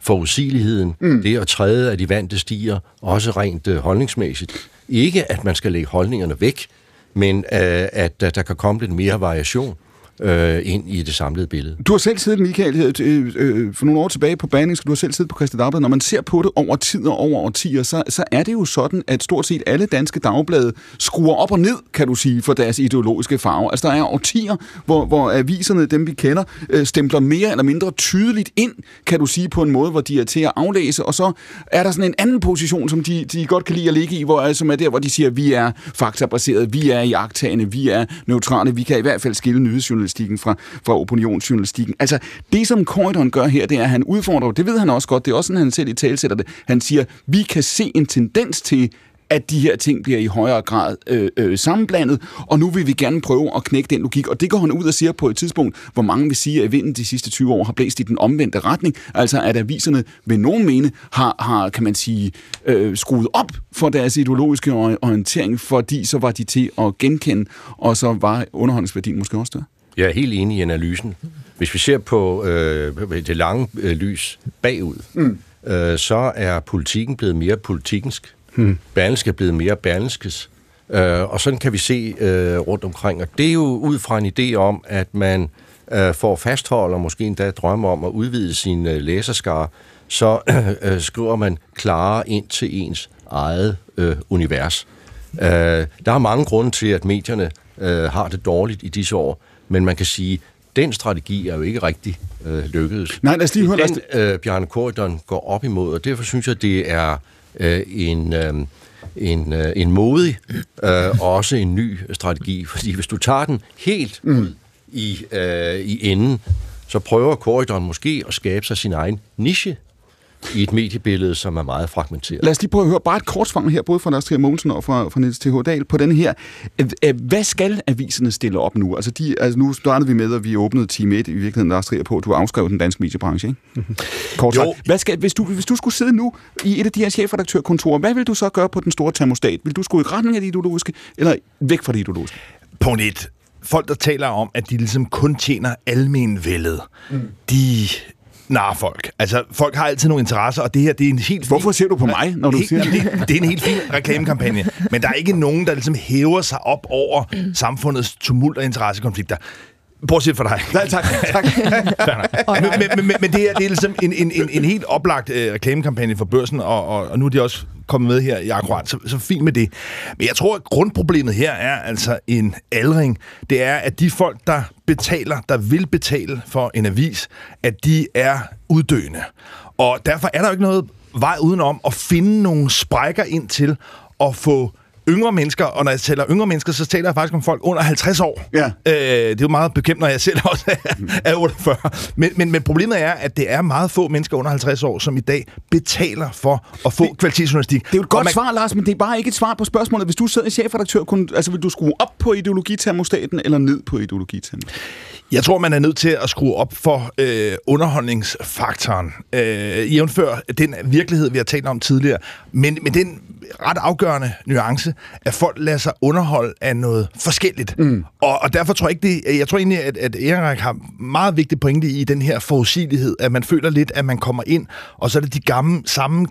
S4: forudsigeligheden, mm. det at træde af de vante stiger, også rent øh, holdningsmæssigt. Ikke, at man skal lægge holdningerne væk, men øh, at, at der kan komme lidt mere variation øh, ind i det samlede billede.
S2: Du har selv siddet, Michael, øh, øh, for nogle år tilbage på Berlingske, du har selv siddet på Christi Dagblad. Når man ser på det over tid og over årtier, så, så er det jo sådan, at stort set alle danske dagblade skruer op og ned, kan du sige, for deres ideologiske farve. Altså der er årtier, hvor, hvor aviserne, dem vi kender, øh, stempler mere eller mindre tydeligt ind, kan du sige, på en måde, hvor de er til at aflæse, og så er der sådan en anden position, som de, de godt kan lide at ligge i, hvor, øh, som er der, hvor de siger, vi er faktabaseret, vi er jagttagende, vi er neutrale, vi kan i hvert fald skille nyhedsjournalister journalistikken, fra, fra opinionsjournalistikken. Altså, det som Corridon gør her, det er, at han udfordrer, det ved han også godt, det er også sådan, han selv i talsætter det. Han siger, vi kan se en tendens til, at de her ting bliver i højere grad øh, øh, sammenblandet, og nu vil vi gerne prøve at knække den logik. Og det går han ud og siger på et tidspunkt, hvor mange vil sige, at vinden de sidste 20 år har blæst i den omvendte retning, altså at aviserne ved nogen mene har, har kan man sige, øh, skruet op for deres ideologiske orientering, fordi så var de til at genkende, og så var underholdningsværdien måske også større.
S4: Jeg er helt enig i analysen. Hvis vi ser på øh, det lange øh, lys bagud, mm. øh, så er politikken blevet mere politikensk. Mm. Berlingske er blevet mere berlingskes. Øh, og sådan kan vi se øh, rundt omkring. Og det er jo ud fra en idé om, at man øh, får fasthold og måske endda drømme om at udvide sin øh, læserskare, så øh, skriver man klarere ind til ens eget øh, univers. Øh, der er mange grunde til, at medierne øh, har det dårligt i disse år. Men man kan sige, den strategi er jo ikke rigtig øh, lykkedes.
S2: Nej, lad os lige høre.
S4: Den, øh, Bjarne Korydon går op imod, og derfor synes jeg, det er øh, en... Øh, en, øh, en modig øh, og også en ny strategi. Fordi hvis du tager den helt mm. ud i, øh, i enden, så prøver Corridon måske at skabe sig sin egen niche i et mediebillede, som er meget fragmenteret.
S2: Lad os lige prøve at høre bare et kort svar her, både fra Lars Trier Mogensen og fra, fra Niels T.H. Dahl, på den her. Hvad skal aviserne stille op nu? Altså, de, altså nu startede vi med, at vi åbnede Team 1 i virkeligheden, Lars Trier, på, at du har afskrevet den danske mediebranche, ikke? Mm-hmm. Kort jo. Hvad skal, hvis, du, hvis du skulle sidde nu i et af de her chefredaktørkontorer, hvad vil du så gøre på den store termostat? Vil du skulle i retning af det ideologiske, eller væk fra det ideologiske?
S3: Punkt 1 folk, der taler om, at de ligesom kun tjener almenvældet, mm. de nar folk. Altså, folk har altid nogle interesser, og det her, det er en helt.
S2: Hvorfor ser du på mig, når du
S3: helt,
S2: siger
S3: det? Det er en helt fin reklamekampagne. Men der er ikke nogen, der ligesom hæver sig op over samfundets tumult og interessekonflikter. Bortset fra dig.
S2: Nej, tak. tak.
S3: men, men, men, men det, er, det er ligesom en, en, en, en helt oplagt øh, reklamekampagne for børsen, og, og, og nu er de også kommet med her i akkurat, så, så fint med det. Men jeg tror, at grundproblemet her er altså en aldring. Det er, at de folk, der betaler, der vil betale for en avis, at de er uddøende. Og derfor er der jo ikke noget vej udenom at finde nogle sprækker ind til at få yngre mennesker, og når jeg taler yngre mennesker, så taler jeg faktisk om folk under 50 år.
S2: Ja.
S3: Øh, det er jo meget bekvemt, når jeg selv også er, er 48. Men, men, men problemet er, at det er meget få mennesker under 50 år, som i dag betaler for at få det, kvalitetsjournalistik.
S2: Det er jo et godt man... svar, Lars, men det er bare ikke et svar på spørgsmålet. Hvis du sidder i chefredaktør, kun, altså vil du skrue op på ideologitermostaten eller ned på ideologitermostaten?
S3: Jeg tror, man er nødt til at skrue op for øh, underholdningsfaktoren. Øh, jævnfør den virkelighed, vi har talt om tidligere. Men, men den ret afgørende nuance, at folk lader sig underholde af noget forskelligt. Mm. Og, og derfor tror jeg ikke, det, jeg tror egentlig, at, at Erik har meget vigtig pointe i den her forudsigelighed, at man føler lidt, at man kommer ind, og så er det de gamle, samme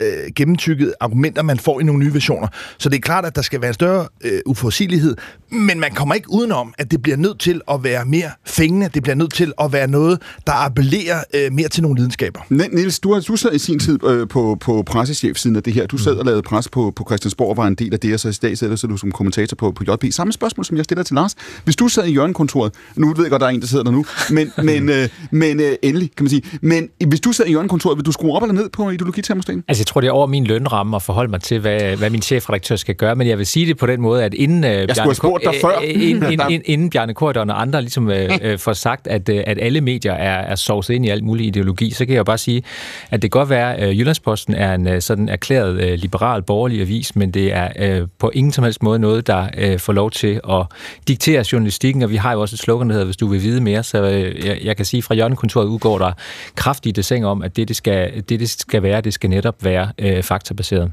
S3: øh, gennemtykkede argumenter, man får i nogle nye versioner. Så det er klart, at der skal være en større øh, uforudsigelighed, men man kommer ikke udenom, at det bliver nødt til at være mere fængende, det bliver nødt til at være noget, der appellerer øh, mere til nogle lidenskaber.
S2: Niels, du, du sad i sin tid øh, på, på pressechef-siden af det her. Du sad og lavede pres på, på Christiansborg og var en del af det, og så i dag sidder så du som kommentator på, på JP. Samme spørgsmål, som jeg stiller til Lars. Hvis du sad i hjørnekontoret, nu ved jeg godt, der er en, der sidder der nu, men, men, øh, men øh, endelig, kan man sige. Men hvis du sad i hjørnekontoret, vil du skrue op eller ned på ideologitermostaten?
S11: Altså, jeg tror, det er over min lønramme at forholde mig til, hvad, hvad min chefredaktør skal gøre, men jeg vil sige det på den måde, at inden, uh,
S2: jeg Bjarne, spurgt dig før.
S11: inden, inden, inden Bjarne Korydon og andre ligesom uh, uh, får sagt, at, uh, at alle medier er, er sovset ind i alt mulig ideologi, så kan jeg jo bare sige, at det kan godt være, at uh, Jyllandsposten er en uh, sådan erklæret uh, liberal borgerlig avis, men det er uh, på ingen som helst måde noget, der uh, får lov til at diktere journalistikken, og vi har jo også et slogan, der hedder, hvis du vil vide mere, så uh, jeg, jeg kan sige, fra hjørnekontoret udgår der kraftige dessing om, at det, det skal, det, det skal være, det skal netop være øh, faktabaseret.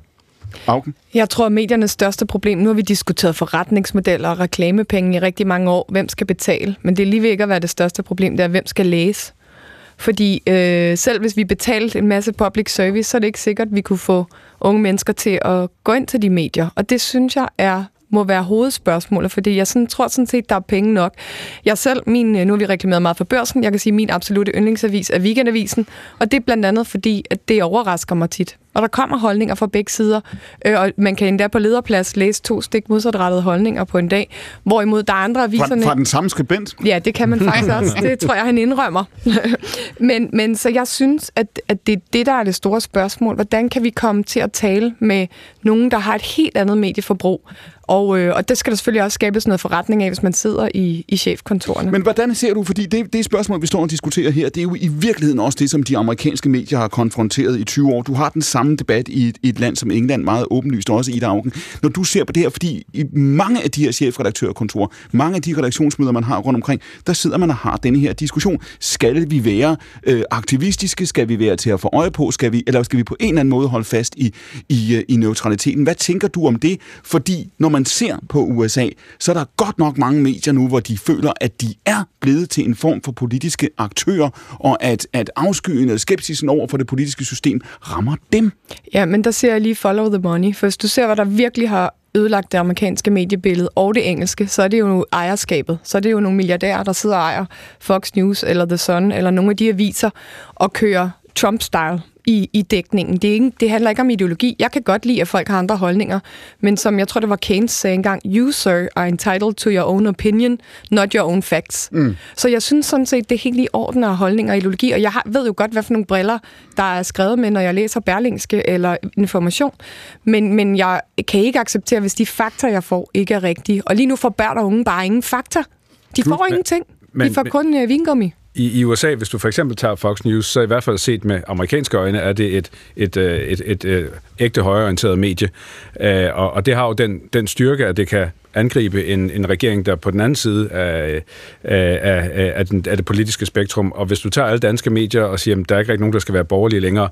S2: Augen?
S5: Jeg tror, at mediernes største problem, nu har vi diskuteret forretningsmodeller og reklamepenge i rigtig mange år, hvem skal betale, men det er lige ved ikke at være det største problem, det er, hvem skal læse. Fordi øh, selv hvis vi betalte en masse public service, så er det ikke sikkert, at vi kunne få unge mennesker til at gå ind til de medier. Og det synes jeg er må være hovedspørgsmålet, fordi jeg sådan, tror sådan set, der er penge nok. Jeg selv, min, øh, nu har vi reklameret meget for børsen, jeg kan sige, min absolute yndlingsavis er Weekendavisen, og det er blandt andet fordi, at det overrasker mig tit. Og der kommer holdninger fra begge sider, øh, og man kan endda på lederplads læse to stik modsatrettede holdninger på en dag, hvorimod der er andre aviser...
S2: Fra, fra den samme skribent?
S5: Ja, det kan man faktisk også. Det tror jeg, han indrømmer. men, men så jeg synes, at, at det er det, der er det store spørgsmål. Hvordan kan vi komme til at tale med nogen, der har et helt andet medieforbrug, og, øh, og det skal der selvfølgelig også skabes noget forretning af, hvis man sidder i, i chefkontorene.
S2: Men hvordan ser du, fordi det, det spørgsmål, vi står og diskuterer her, det er jo i virkeligheden også det, som de amerikanske medier har konfronteret i 20 år. Du har den samme debat i et, i et land som England, meget åbenlyst også i Augen. Når du ser på det her, fordi i mange af de her chefredaktørkontorer, mange af de redaktionsmøder, man har rundt omkring, der sidder man og har denne her diskussion. Skal vi være øh, aktivistiske? Skal vi være til at få øje på? Skal vi, eller skal vi på en eller anden måde holde fast i, i, øh, i neutraliteten? Hvad tænker du om det? Fordi når man ser på USA, så er der godt nok mange medier nu, hvor de føler, at de er blevet til en form for politiske aktører, og at, at afskyen eller skepsisen over for det politiske system rammer dem.
S5: Ja, men der ser jeg lige follow the money, for hvis du ser, hvad der virkelig har ødelagt det amerikanske mediebillede og det engelske, så er det jo ejerskabet. Så er det jo nogle milliardærer, der sidder og ejer Fox News eller The Sun eller nogle af de aviser og kører Trump-style i, i dækningen. Det, er ikke, det handler ikke om ideologi. Jeg kan godt lide, at folk har andre holdninger, men som jeg tror, det var Keynes sagde engang, you, sir, are entitled to your own opinion, not your own facts. Mm. Så jeg synes sådan set, det er helt i orden af holdninger og ideologi, og jeg har, ved jo godt, hvad for nogle briller, der er skrevet med, når jeg læser Berlingske eller information, men, men jeg kan ikke acceptere, hvis de fakta, jeg får, ikke er rigtige. Og lige nu får børn og unge bare ingen fakta. De får men, ingenting. Men, de får kun uh, vingummi
S1: i, i USA, hvis du for eksempel tager Fox News, så i hvert fald set med amerikanske øjne, er det et, et, øh, et, et, et, et ægte højreorienteret medie. Øh, og, og det har jo den, den styrke, at det kan angribe en, en regering, der på den anden side af, af, af, af, den, af det politiske spektrum. Og hvis du tager alle danske medier og siger, at der er ikke rigtig nogen, der skal være borgerlige længere,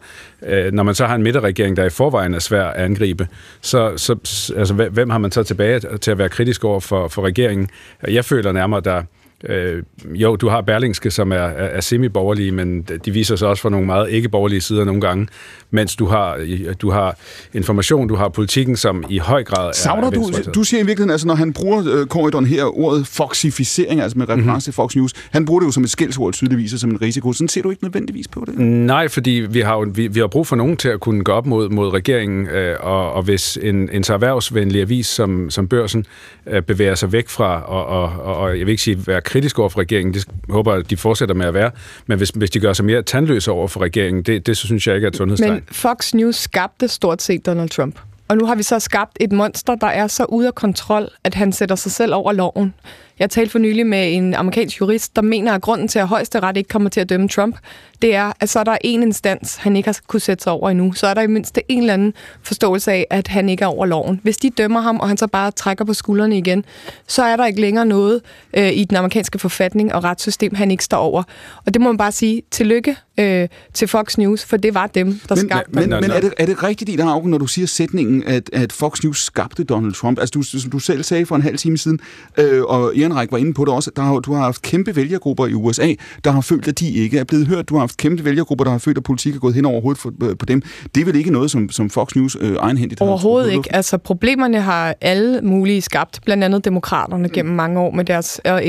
S1: øh, når man så har en midterregering, der i forvejen er svær at angribe, så, så altså, hvem har man så tilbage til at være kritisk over for, for regeringen? Jeg føler nærmere, der øh, jo, du har Berlingske, som er, er, er semi-borgerlige, men de viser sig også fra nogle meget ikke-borgerlige sider nogle gange, mens du har, du har information, du har politikken, som i høj grad er
S2: Savner du, du siger i virkeligheden, altså når han bruger øh, korridoren her, ordet foxificering, altså med reference mm-hmm. til Fox News, han bruger det jo som et skældsord tydeligvis og som en risiko. Sådan ser du ikke nødvendigvis på det?
S1: Nej, fordi vi har jo vi, vi har brug for nogen til at kunne gå op mod, mod regeringen, øh, og, og hvis en, en så erhvervsvenlig avis som, som Børsen øh, bevæger sig væk fra, og, og, og jeg vil ikke sige være kritisk over for regeringen, det håber jeg, de fortsætter med at være, men hvis, hvis de gør sig mere tandløse over for regeringen, det, det så synes jeg ikke er et sundhedstegn.
S5: Men Fox News skabte stort set Donald Trump. Og nu har vi så skabt et monster, der er så ude af kontrol, at han sætter sig selv over loven. Jeg talte for nylig med en amerikansk jurist, der mener, at grunden til, at højesteret ikke kommer til at dømme Trump, det er, at så er der en instans, han ikke har kunne sætte sig over endnu. Så er der i mindst en eller anden forståelse af, at han ikke er over loven. Hvis de dømmer ham, og han så bare trækker på skuldrene igen, så er der ikke længere noget øh, i den amerikanske forfatning og retssystem, han ikke står over. Og det må man bare sige, tillykke øh, til Fox News, for det var dem, der
S2: men,
S5: skabte
S2: Men, men er, det, er det rigtigt i der når du siger sætningen, at, at Fox News skabte Donald Trump? Altså, du, som du selv sagde for en halv time siden, øh, og Ehrenreich var inde på det også, der har, du har haft kæmpe vælgergrupper i USA, der har følt, at de ikke er blevet hørt. Du har haft kæmpe vælgergrupper, der har følt, at politik er gået hen over hovedet for, øh, på dem. Det er vel ikke noget, som, som Fox News øh, egenhændigt
S5: har Overhovedet ikke. Altså, problemerne har alle mulige skabt, blandt andet demokraterne gennem mange år med deres øh,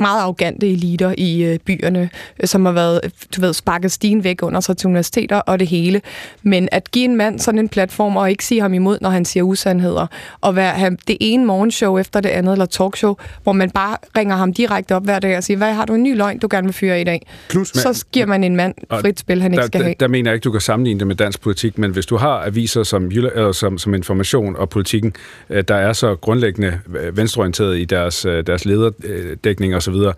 S5: meget arrogante eliter i øh, byerne, øh, som har været, du ved, sparket stigen væk under sig til universiteter og det hele. Men at give en mand sådan en platform og ikke sige ham imod, når han siger usandheder, og være have det ene morgenshow efter det andet, eller talkshow, hvor man bare ringer ham direkte op hver dag og siger, hvad har du en ny løgn, du gerne vil fyre i dag? Plus, så giver man en mand frit spil, han
S1: der,
S5: ikke skal
S1: der,
S5: have.
S1: Der mener jeg ikke, du kan sammenligne det med dansk politik, men hvis du har aviser som, eller som, som information og politikken, øh, der er så grundlæggende venstreorienteret i deres, deres lederdækning og videre,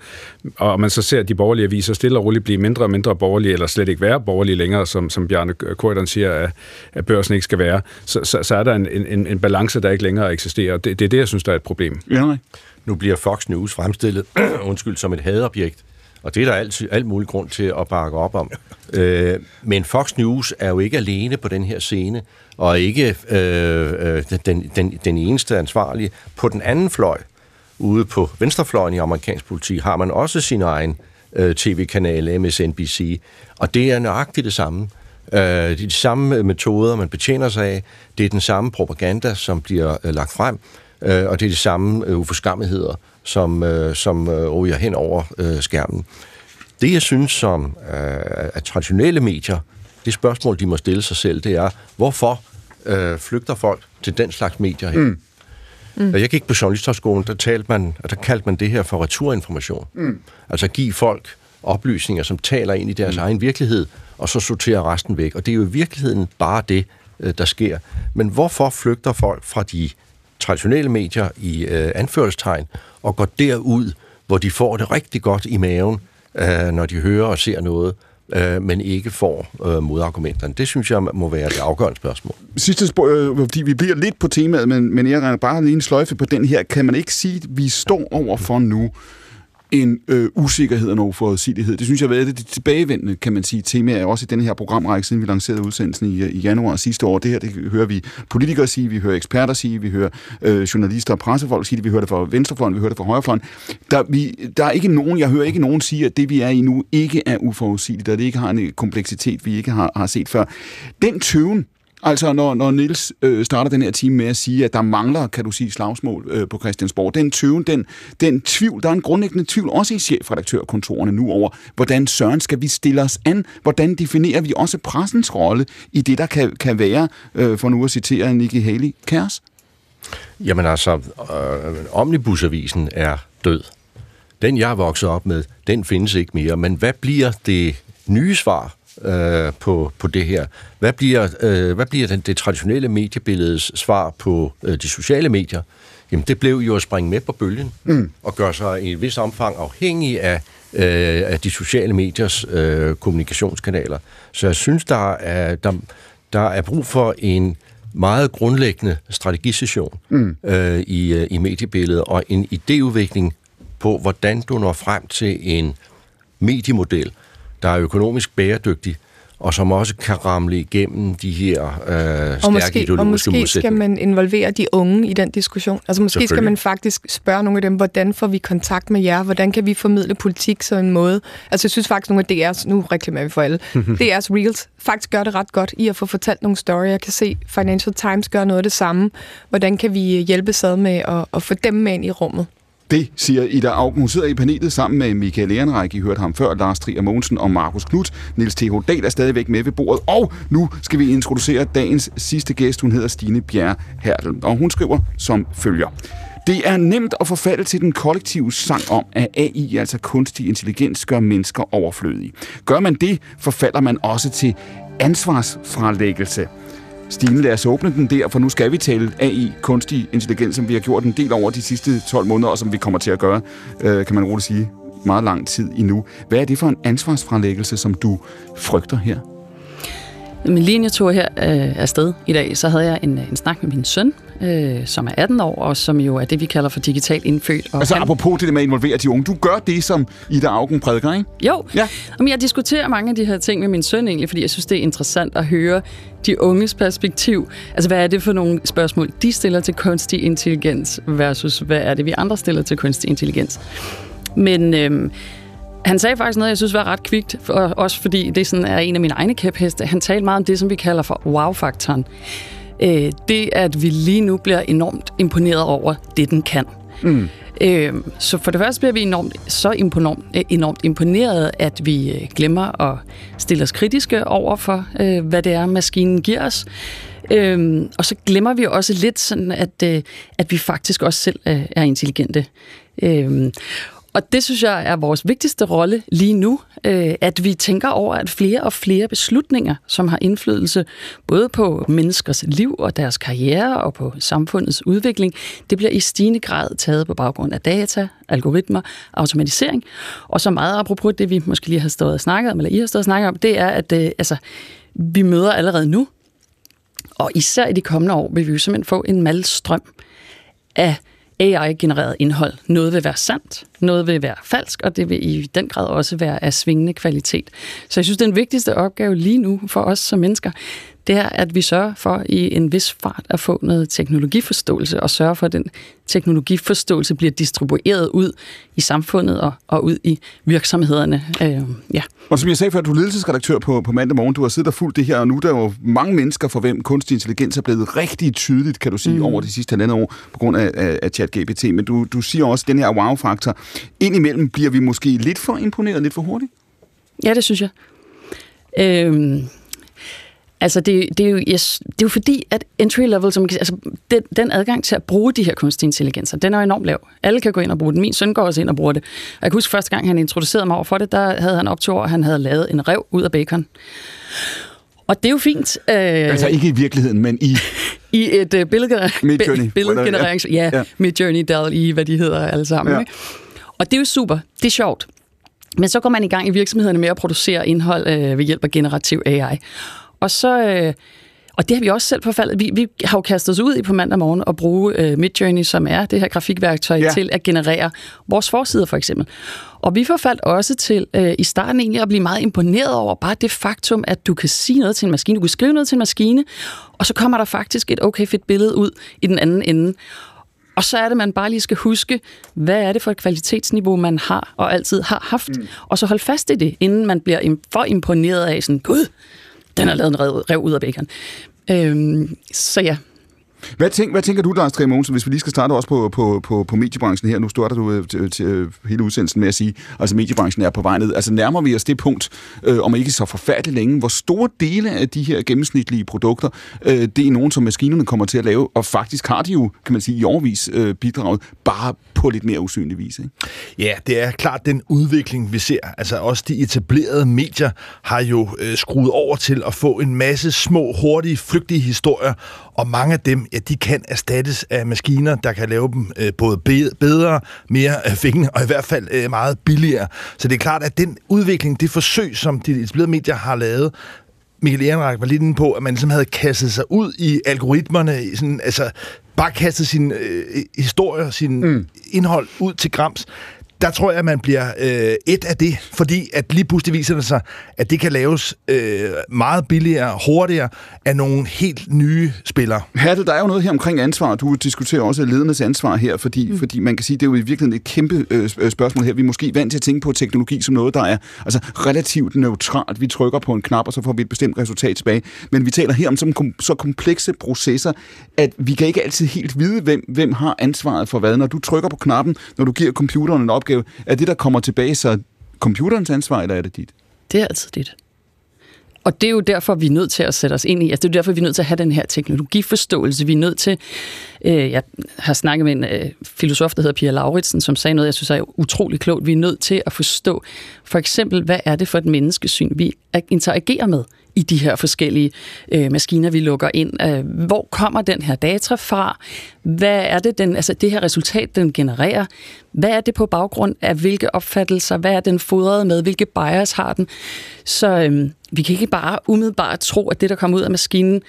S1: og man så ser de borgerlige aviser stille og roligt blive mindre og mindre borgerlige, eller slet ikke være borgerlige længere, som, som Bjarne Korydon siger, at, at børsen ikke skal være, så, så, så er der en, en, en balance, der ikke længere eksisterer. Det, det er det, jeg synes, der er et problem.
S2: Ja,
S4: nu bliver Fox News fremstillet undskyld, som et hadobjekt, og det er der alt, alt mulig grund til at bakke op om. øh, men Fox News er jo ikke alene på den her scene, og ikke øh, øh, den, den, den eneste ansvarlige. På den anden fløj, ude på venstrefløjen i amerikansk politik, har man også sin egen øh, tv-kanal, MSNBC, og det er nøjagtigt det samme. Øh, det er de samme metoder, man betjener sig af. Det er den samme propaganda, som bliver øh, lagt frem, øh, og det er de samme øh, uforskammeligheder, som, øh, som øh, ryger hen over øh, skærmen. Det, jeg synes, som øh, at traditionelle medier, det spørgsmål, de må stille sig selv, det er, hvorfor øh, flygter folk til den slags medier her? Mm. Mm. jeg gik på journalisthøjskolen, der, talte man, der kaldte man det her for returinformation. Mm. Altså give folk oplysninger, som taler ind i deres mm. egen virkelighed, og så sortere resten væk. Og det er jo i virkeligheden bare det, øh, der sker. Men hvorfor flygter folk fra de traditionelle medier i øh, anførselstegn og går derud, hvor de får det rigtig godt i maven, øh, når de hører og ser noget, øh, men ikke får øh, modargumenterne. Det synes jeg må være det afgørende spørgsmål.
S2: Sidste spørgsmål, øh, fordi vi bliver lidt på temaet, men, men jeg regner bare lige en sløjfe på den her. Kan man ikke sige, at vi står over for nu en øh, usikkerhed og en uforudsigelighed. Det synes jeg har været det tilbagevendende, kan man sige, tema også i den her programrække, siden vi lancerede udsendelsen i, øh, i januar sidste år. Det her, det hører vi politikere sige, vi hører eksperter sige, vi hører øh, journalister og pressefolk sige det, vi hører det fra venstrefløjen, vi hører det fra højrefløjen. Der, vi, der er ikke nogen, jeg hører ikke nogen sige, at det vi er i nu ikke er uforudsigeligt, og det ikke har en øh, kompleksitet, vi ikke har, har set før. Den tøven, Altså, når, når Nils øh, starter den her time med at sige, at der mangler, kan du sige, slagsmål øh, på Christiansborg, den tøven, den, den tvivl, der er en grundlæggende tvivl, også i chefredaktørkontorerne nu over, hvordan søren skal vi stille os an? Hvordan definerer vi også pressens rolle i det, der kan, kan være, øh, for nu at citere Nikki Haley, kæres?
S4: Jamen altså, øh, Omnibusavisen er død. Den, jeg er vokset op med, den findes ikke mere. Men hvad bliver det nye svar øh, på, på det her. Hvad bliver, øh, hvad bliver den, det traditionelle mediebilledes svar på øh, de sociale medier? Jamen, det blev jo at springe med på bølgen mm. og gøre sig i et vis omfang afhængig af, øh, af de sociale mediers øh, kommunikationskanaler. Så jeg synes, der er, der, der er brug for en meget grundlæggende strategisession mm. øh, i, øh, i mediebilledet og en idéudvikling på, hvordan du når frem til en mediemodel, der er økonomisk bæredygtig, og som også kan ramle igennem de her øh, stærke
S5: og måske,
S4: ideologiske
S5: og måske skal man involvere de unge i den diskussion. Altså måske skal man faktisk spørge nogle af dem, hvordan får vi kontakt med jer? Hvordan kan vi formidle politik så en måde? Altså jeg synes faktisk nogle af DR's, nu reklamerer vi for alle, DR's Reels faktisk gør det ret godt i at få fortalt nogle stories. Jeg kan se Financial Times gør noget af det samme. Hvordan kan vi hjælpe ad med at, at få dem med ind i rummet?
S2: Det siger Ida Augen. Hun sidder i panelet sammen med Michael Ehrenreich. I hørte ham før, Lars Trier Mogensen og Markus Knudt. Niels T.H. Dahl er stadigvæk med ved bordet. Og nu skal vi introducere dagens sidste gæst. Hun hedder Stine Bjerre Hertel, og hun skriver som følger. Det er nemt at forfalde til den kollektive sang om, at AI, altså kunstig intelligens, gør mennesker overflødige. Gør man det, forfalder man også til ansvarsfralæggelse. Stine, lad os åbne den der, for nu skal vi tale AI, kunstig intelligens, som vi har gjort en del over de sidste 12 måneder, og som vi kommer til at gøre, øh, kan man roligt sige, meget lang tid endnu. Hvad er det for en ansvarsfralæggelse, som du frygter her?
S13: Min linjetur her øh, afsted i dag, så havde jeg en, en snak med min søn, øh, som er 18 år, og som jo er det, vi kalder for digitalt indfødt. Og
S2: Altså
S13: han,
S2: apropos det med at involvere de unge. Du gør det, som Ida Augen prædiker, ikke?
S13: Jo,
S2: Ja.
S13: Jamen, jeg diskuterer mange af de her ting med min søn egentlig, fordi jeg synes, det er interessant at høre de unges perspektiv. Altså, hvad er det for nogle spørgsmål, de stiller til kunstig intelligens, versus hvad er det, vi andre stiller til kunstig intelligens. Men øhm, han sagde faktisk noget, jeg synes var ret kvikt, for, også fordi det sådan er en af mine egne kæpheste. Han talte meget om det, som vi kalder for wow-faktoren. Øh, det, at vi lige nu bliver enormt imponeret over det, den kan.
S2: Mm.
S13: Øh, så for det første bliver vi enormt, så enormt, enormt imponeret, at vi øh, glemmer at stille os kritiske over for, øh, hvad det er, maskinen giver os. Øh, og så glemmer vi også lidt sådan, at, øh, at vi faktisk også selv øh, er intelligente. Øh, og det synes jeg er vores vigtigste rolle lige nu, øh, at vi tænker over, at flere og flere beslutninger, som har indflydelse både på menneskers liv og deres karriere og på samfundets udvikling, det bliver i stigende grad taget på baggrund af data, algoritmer, automatisering. Og så meget apropos det, vi måske lige har stået og snakket om, eller I har stået og snakket om, det er, at øh, altså, vi møder allerede nu, og især i de kommende år, vil vi jo simpelthen få en malstrøm af AI-genereret indhold. Noget vil være sandt, noget vil være falsk, og det vil i den grad også være af svingende kvalitet. Så jeg synes, den vigtigste opgave lige nu for os som mennesker, det er, at vi sørger for i en vis fart at få noget teknologiforståelse, og sørge for, at den teknologiforståelse bliver distribueret ud i samfundet og, og ud i virksomhederne. Øh, ja.
S2: Og som jeg sagde før, du er ledelsesredaktør på, på mandag morgen. Du har siddet og fulgt det her, og nu er der jo mange mennesker, for hvem kunstig intelligens er blevet rigtig tydeligt, kan du sige, mm. over de sidste halvandet år, på grund af, af, af ChatGPT. Men du, du siger også, at den her wow-faktor, indimellem bliver vi måske lidt for imponeret, lidt for hurtigt.
S13: Ja, det synes jeg. Øhm, altså, det, det, er jo, yes, det er jo fordi, at entry level, som altså, den, den adgang til at bruge de her kunstige intelligenser, den er jo enormt lav. Alle kan gå ind og bruge den. Min søn går også ind og bruger det. Og jeg kan huske, første gang han introducerede mig over for det, der havde han op til år, at han havde lavet en rev ud af bacon. Og det er jo fint. Øh,
S2: Altså ikke i virkeligheden, men i...
S13: I et øh, billedgener-
S2: Midjourney.
S13: bi- billedgenererings... Ja,
S2: Ja.
S13: Midjourney, DALL-E, hvad de hedder alle sammen.
S2: Ja.
S13: Ikke? Og det er jo super. Det er sjovt. Men så går man i gang i virksomhederne med at producere indhold øh, ved hjælp af generativ AI. Og så... Øh, og det har vi også selv forfaldet. Vi, vi har jo kastet os ud i på mandag morgen og bruge øh, Midjourney, som er det her grafikværktøj,
S2: Ja.
S13: til at generere vores forsider for eksempel. Og vi forfaldt også til øh, i starten egentlig at blive meget imponeret over bare det faktum, at du kan sige noget til en maskine, du kan skrive noget til en maskine, og så kommer der faktisk et okay fedt billede ud i den anden ende. Og så er det, man bare lige skal huske, hvad er det for et kvalitetsniveau, man har og altid har haft. Mm. Og så hold fast i det, inden man bliver for imponeret af sådan, gud, den har lavet en rev, rev ud af bacon. Øhm, så ja,
S2: Hvad, tænk, hvad tænker du, Lars Trier Mogensen, hvis vi lige skal starte også på, på, på, på mediebranchen her? Nu starter du øh, til, til øh, hele udsendelsen med at sige, altså mediebranchen er på vej ned. Altså nærmer vi os det punkt, øh, om ikke så forfærdeligt længe, hvor store dele af de her gennemsnitlige produkter, øh, det er nogen, som maskinerne kommer til at lave, og faktisk har de jo, kan man sige, i årvis øh, bidraget, bare på lidt mere usynlig vis. Ikke?
S3: Ja, det er klart den udvikling, vi ser. Altså også de etablerede medier har jo øh, skruet over til at få en masse små, hurtige, flygtige historier, og mange af dem, ja, de kan erstattes af maskiner, der kan lave dem øh, både bedre, mere øh, fængende, og i hvert fald øh, meget billigere. Så det er klart, at den udvikling, det forsøg, som de etablerede medier har lavet, Michael Ehrenreich var lidt inde på, at man ligesom havde kastet sig ud i algoritmerne, i sådan, altså bare kastet sin øh, historie, sin mm. indhold ud til grams. Der tror jeg, at man bliver øh, et af det, fordi at lige pludselig viser det sig, at det kan laves øh, meget billigere, hurtigere af nogle helt nye spillere.
S2: Hatte, der er jo noget her omkring ansvar. Du diskuterer også ledernes ansvar her, fordi, mm. fordi man kan sige, det er jo i virkeligheden et kæmpe øh, øh, spørgsmål her. Vi er måske vant til at tænke på teknologi som noget, der er altså, relativt neutralt. Vi trykker på en knap, og så får vi et bestemt resultat tilbage. Men vi taler her om så, så komplekse processer, at vi kan ikke altid helt vide, hvem, hvem har ansvaret for hvad. Når du trykker på knappen, når du giver computeren en opgave, er det, der kommer tilbage, så computerens ansvar, eller er det dit?
S13: Det er altid dit. Og det er jo derfor, vi er nødt til at sætte os ind i, altså det er derfor, vi er nødt til at have den her teknologiforståelse. Vi er nødt til, øh, jeg har snakket med en øh, filosof, der hedder Pia Lauritsen, som sagde noget, jeg synes er utrolig klogt. Vi er nødt til at forstå, for eksempel, hvad er det for et menneskesyn, vi interagerer med i de her forskellige øh, maskiner, vi lukker ind. Øh, hvor kommer den her data fra? Hvad er det, den, altså det her resultat, den genererer? Hvad er det på baggrund af hvilke opfattelser? Hvad er den fodret med? Hvilke bias har den? Så øh, vi kan ikke bare umiddelbart tro, at det, der kommer ud af maskinen,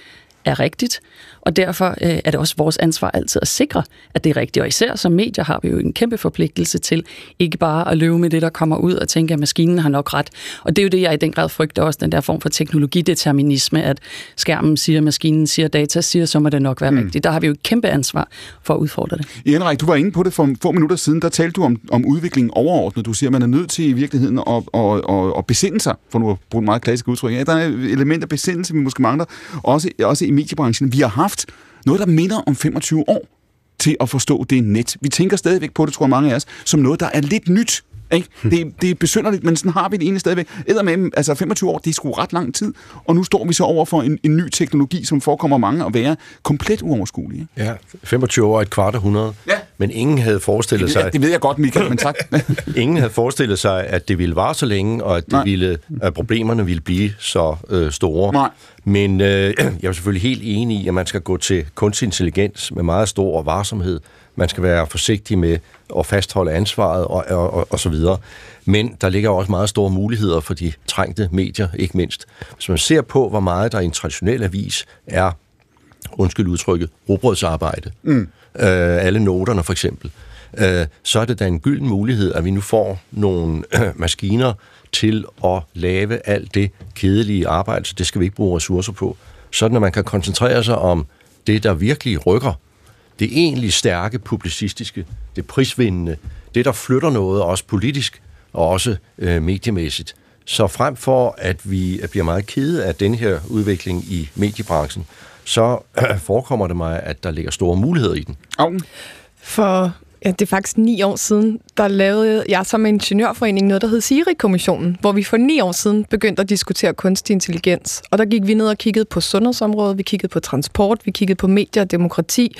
S13: er rigtigt, og derfor øh, er det også vores ansvar altid at sikre, at det er rigtigt. Og især som medier har vi jo en kæmpe forpligtelse til ikke bare at løbe med det, der kommer ud og tænke, at maskinen har nok ret. Og det er jo det, jeg i den grad frygter også, den der form for teknologideterminisme, at skærmen siger, maskinen siger, data siger, så må det nok være mm. rigtigt. Der har vi jo et kæmpe ansvar for at udfordre det.
S2: Henrik, du var inde på det for få minutter siden, der talte du om, om udviklingen overordnet. Du siger, at man er nødt til i virkeligheden at, at, at, at besinde sig, for nu at bruge et meget klassisk udtryk. Ja, der er et element af besindelse, vi måske mangler, også, også i mediebranchen. Vi har haft noget, der minder om 25 år til at forstå det net. Vi tænker stadigvæk på det, tror jeg mange af os, som noget, der er lidt nyt. Ikke? Det, det er besynderligt, men sådan har vi det egentlig stadigvæk. med, altså 25 år, det er sgu ret lang tid, og nu står vi så over for en, en ny teknologi, som forekommer mange at være komplet uoverskuelig. Ikke?
S4: Ja, 25 år er et kvart århundrede. Ja. Men ingen havde forestillet
S2: det,
S4: sig...
S2: Det ved jeg godt, Michael, men tak.
S4: ingen havde forestillet sig, at det ville vare så længe, og at, det ville, at problemerne ville blive så øh, store. Nej. Men øh, jeg er selvfølgelig helt enig i, at man skal gå til kunstig intelligens med meget stor varsomhed. Man skal være forsigtig med at fastholde ansvaret og, og, og, og så videre. Men der ligger også meget store muligheder for de trængte medier, ikke mindst. Hvis man ser på, hvor meget der i en traditionel avis er, undskyld udtrykket, robrødsarbejde, mm øh, alle noterne for eksempel, øh, så er det da en gylden mulighed, at vi nu får nogle øh, maskiner til at lave alt det kedelige arbejde, så det skal vi ikke bruge ressourcer på. Sådan at man kan koncentrere sig om det, der virkelig rykker det egentlig stærke publicistiske, det prisvindende, det der flytter noget, også politisk og også øh, mediemæssigt. Så frem for, at vi bliver meget kede af den her udvikling i mediebranchen, så øh, forekommer det mig, at der ligger store muligheder i den.
S5: For Ja, det er faktisk ni år siden, der lavede jeg som ingeniørforening noget, der hed Siri-kommissionen, hvor vi for ni år siden begyndte at diskutere kunstig intelligens. Og der gik vi ned og kiggede på sundhedsområdet, vi kiggede på transport, vi kiggede på medier og demokrati.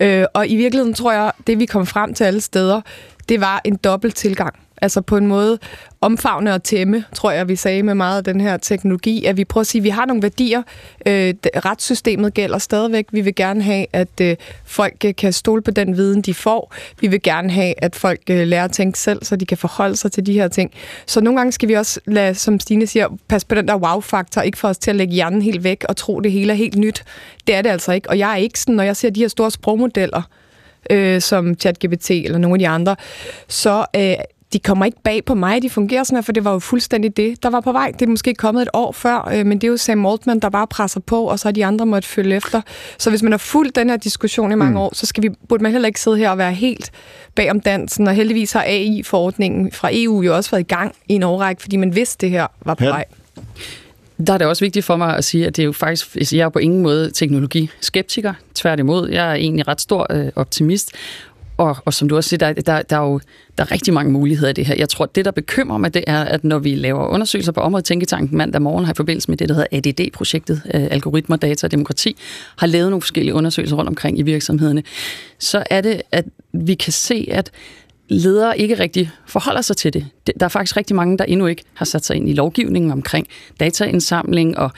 S5: Øh, og i virkeligheden tror jeg, det vi kom frem til alle steder, det var en dobbelt tilgang. Altså på en måde omfavne og tæmme, tror jeg, vi sagde med meget af den her teknologi, at vi prøver at sige, at vi har nogle værdier. Øh, retssystemet gælder stadigvæk. Vi vil gerne have, at øh, folk øh, kan stole på den viden, de får. Vi vil gerne have, at folk øh, lærer at tænke selv, så de kan forholde sig til de her ting. Så nogle gange skal vi også lade, som Stine siger, passe på den der wow-faktor, ikke for os til at lægge hjernen helt væk og tro, det hele er helt nyt. Det er det altså ikke. Og jeg er ikke sådan, når jeg ser de her store sprogmodeller, øh, som ChatGPT eller nogle af de andre, så øh, de kommer ikke bag på mig, de fungerer sådan her, for det var jo fuldstændig det, der var på vej. Det er måske kommet et år før, øh, men det er jo Sam Altman, der bare presser på, og så har de andre måtte følge efter. Så hvis man har fulgt den her diskussion i mange mm. år, så skal vi, burde man heller ikke sidde her og være helt bag om dansen, og heldigvis har AI-forordningen fra EU jo også været i gang i en årrække, fordi man vidste, det her var på vej.
S13: Der er det også vigtigt for mig at sige, at det er jo faktisk, jeg er på ingen måde teknologiskeptiker. Tværtimod, jeg er egentlig ret stor øh, optimist. Og, og som du også siger, der, der, der er jo der er rigtig mange muligheder i det her. Jeg tror, det, der bekymrer mig, det er, at når vi laver undersøgelser på området, Tænketanken mandag morgen har i forbindelse med det, der hedder ADD-projektet, øh, Algoritmer, Data og Demokrati, har lavet nogle forskellige undersøgelser rundt omkring i virksomhederne, så er det, at vi kan se, at ledere ikke rigtig forholder sig til det. der er faktisk rigtig mange, der endnu ikke har sat sig ind i lovgivningen omkring dataindsamling og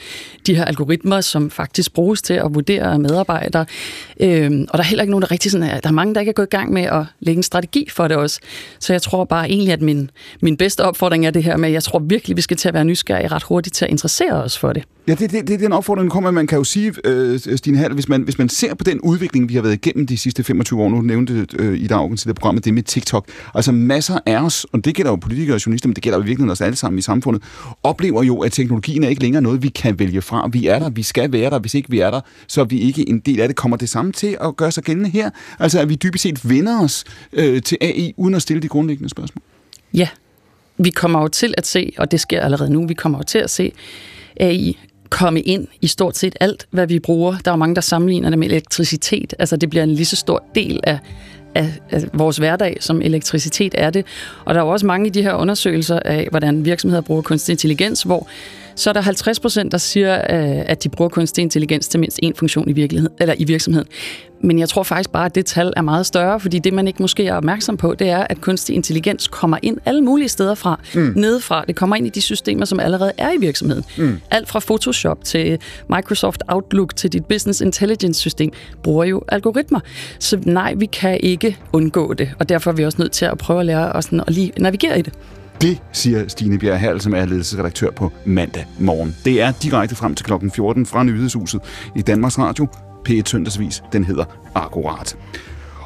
S13: de her algoritmer, som faktisk bruges til at vurdere medarbejdere. Øhm, og der er heller ikke nogen, der rigtig sådan er, der er mange, der ikke er gået i gang med at lægge en strategi for det også. Så jeg tror bare egentlig, at min, min bedste opfordring er det her med, at jeg tror virkelig, vi skal til at være nysgerrige ret hurtigt til at interessere os for det.
S2: Ja, det, det, det er den opfordring, der kommer. Man kan jo sige, øh, Stine Hall, hvis man, hvis man ser på den udvikling, vi har været igennem de sidste 25 år, nu nævnte øh, i dag til det programmet, det med TikTok, altså masser af os, og det gælder jo politikere og journalister, men det gælder jo virkelig os alle sammen i samfundet, oplever jo, at teknologien er ikke længere noget, vi kan vælge fra. Vi er der, vi skal være der. Hvis ikke vi er der, så er vi ikke en del af det. Kommer det samme til at gøre sig gældende her? Altså, at vi dybest set vender os øh, til AI, uden at stille de grundlæggende spørgsmål?
S13: Ja, vi kommer jo til at se, og det sker allerede nu, vi kommer jo til at se AI komme ind i stort set alt, hvad vi bruger. Der er mange, der sammenligner det med elektricitet. Altså, det bliver en lige så stor del af, af, af vores hverdag, som elektricitet er det. Og der er jo også mange i de her undersøgelser af, hvordan virksomheder bruger kunstig intelligens, hvor så er der 50 procent, der siger, øh, at de bruger kunstig intelligens til mindst én funktion i, virkeligheden, eller i virksomheden. Men jeg tror faktisk bare, at det tal er meget større, fordi det, man ikke måske er opmærksom på, det er, at kunstig intelligens kommer ind alle mulige steder fra, mm. nedefra. Det kommer ind i de systemer, som allerede er i virksomheden. Mm. Alt fra Photoshop til Microsoft Outlook til dit Business Intelligence-system bruger jo algoritmer. Så nej, vi kan ikke undgå det, og derfor er vi også nødt til at prøve at lære os at lige navigere i det.
S2: Det siger Stine Bjerg Hall, som er ledelsesredaktør på mandag morgen. Det er direkte frem til klokken 14 fra Nyhedshuset i Danmarks Radio. P1 Søndagsvis. Den hedder Akkurat.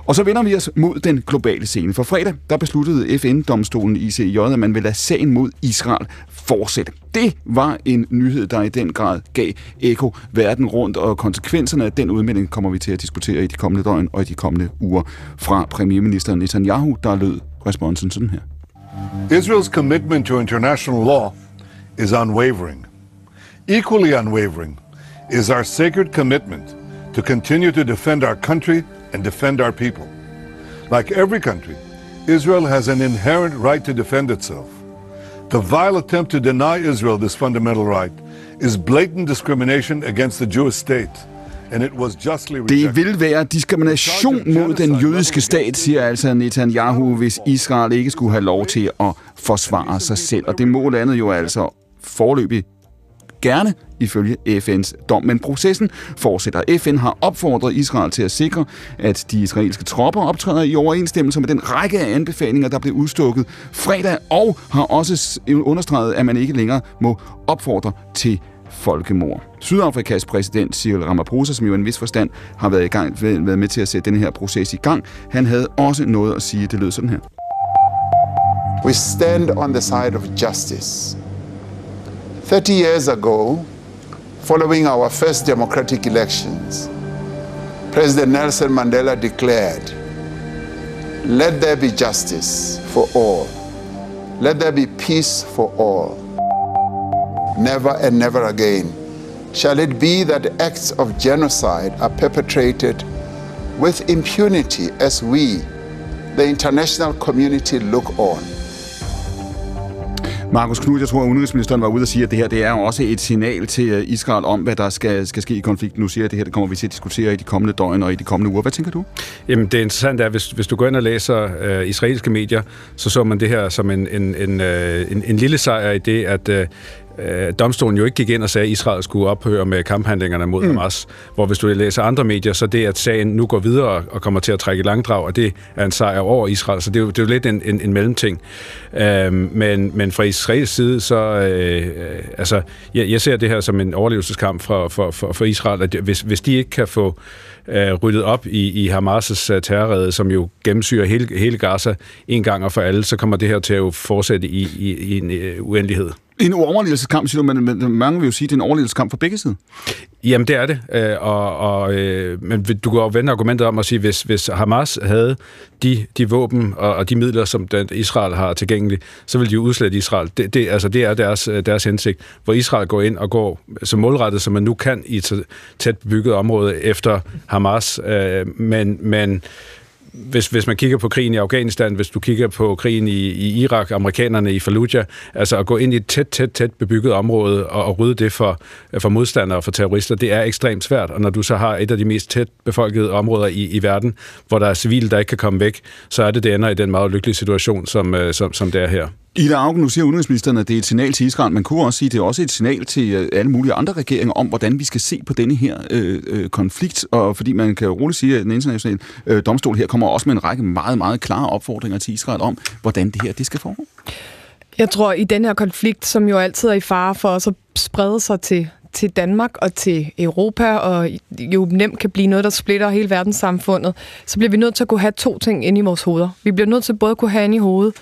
S2: Og så vender vi os mod den globale scene. For fredag der besluttede FN-domstolen ICJ, at man vil lade sagen mod Israel fortsætte. Det var en nyhed, der i den grad gav eko verden rundt, og konsekvenserne af den udmelding kommer vi til at diskutere i de kommende døgn og i de kommende uger fra premierminister Netanyahu, der lød responsen sådan her.
S14: Israel's commitment to international law is unwavering. Equally unwavering is our sacred commitment to continue to defend our country and defend our people. Like every country, Israel has an inherent right to defend itself. The vile attempt to deny Israel this fundamental right is blatant discrimination against the Jewish state.
S2: Det vil være diskrimination mod den jødiske stat, siger altså Netanyahu, hvis Israel ikke skulle have lov til at forsvare sig selv. Og det må landet jo altså forløbig gerne ifølge FN's dom. Men processen fortsætter. FN har opfordret Israel til at sikre, at de israelske tropper optræder i overensstemmelse med den række af anbefalinger, der blev udstukket fredag, og har også understreget, at man ikke længere må opfordre til folkemord. Sydafrikas præsident Cyril Ramaphosa, som jo i en vis forstand har været, i gang, været med til at sætte den her proces i gang, han havde også noget at sige. Det lød sådan her.
S15: We stand on the side of justice. 30 years ago, following our first democratic elections, President Nelson Mandela declared, Let there be justice for all. Let there be peace for all. Never and never again shall it be that acts of genocide are perpetrated with impunity as we, the international community, look on.
S2: Markus Knud, jeg tror, at udenrigsministeren var ude og sige, at det her det er også et signal til øh, Israel om, hvad der skal, skal ske i konflikten. Nu siger jeg, at det her det kommer vi til at diskutere i de kommende døgn og i de kommende uger. Hvad tænker du?
S1: Jamen, det interessante er, hvis, hvis du går ind og læser uh, israelske medier, så så man det her som en, en, en, uh, en, en lille sejr i det, at uh, øh, domstolen jo ikke gik ind og sagde, at Israel skulle ophøre med kamphandlingerne mod mm. Hamas. Hvor hvis du læser andre medier, så det, at sagen nu går videre og kommer til at trække langdrag, og det er en sejr over Israel. Så det er jo, det er jo lidt en, en, en mellemting. Øh, men, men fra Israels side, så øh, altså, jeg, jeg ser det her som en overlevelseskamp for, for, for, for Israel, at hvis, hvis de ikke kan få øh, ryddet op i, i Hamas' uh, terrorrede, som jo gennemsyrer hele, hele Gaza en gang og for alle, så kommer det her til at fortsætte i, i, i en uendelighed.
S2: En overlevelseskamp, siger du, men, men mange vil jo sige, at det er en overlevelseskamp for begge sider.
S1: Jamen, det er det. Øh, og, og, øh, men du kan jo vende argumentet om at sige, hvis, hvis Hamas havde de, de våben og, og de midler, som den, Israel har tilgængeligt, så ville de jo udslætte Israel. Det, det, altså, det er deres, øh, deres hensigt, hvor Israel går ind og går så målrettet, som man nu kan i et tæt bebygget område efter Hamas. Øh, men, men hvis, hvis man kigger på krigen i Afghanistan, hvis du kigger på krigen i, i Irak, amerikanerne i Fallujah, altså at gå ind i et tæt, tæt, tæt bebygget område og, og rydde det for, for modstandere og for terrorister, det er ekstremt svært. Og når du så har et af de mest tæt befolkede områder i, i verden, hvor der er civile, der ikke kan komme væk, så er det, det ender i den meget lykkelige situation, som, øh, som, som det er her.
S2: Ida Augen, nu siger udenrigsministeren, at det er et signal til Israel. Man kunne også sige, at det er også et signal til øh, alle mulige andre regeringer om, hvordan vi skal se på denne her øh, øh, konflikt. Og fordi man kan jo roligt sige, at den internationale øh, domstol her kommer også med en række meget, meget klare opfordringer til Israel om, hvordan det her det skal foregå.
S5: Jeg tror, i den her konflikt, som jo altid er i fare for os at sprede sig til, til Danmark og til Europa, og jo nemt kan blive noget, der splitter hele verdenssamfundet, så bliver vi nødt til at kunne have to ting inde i vores hoveder. Vi bliver nødt til både at kunne have inde i hovedet,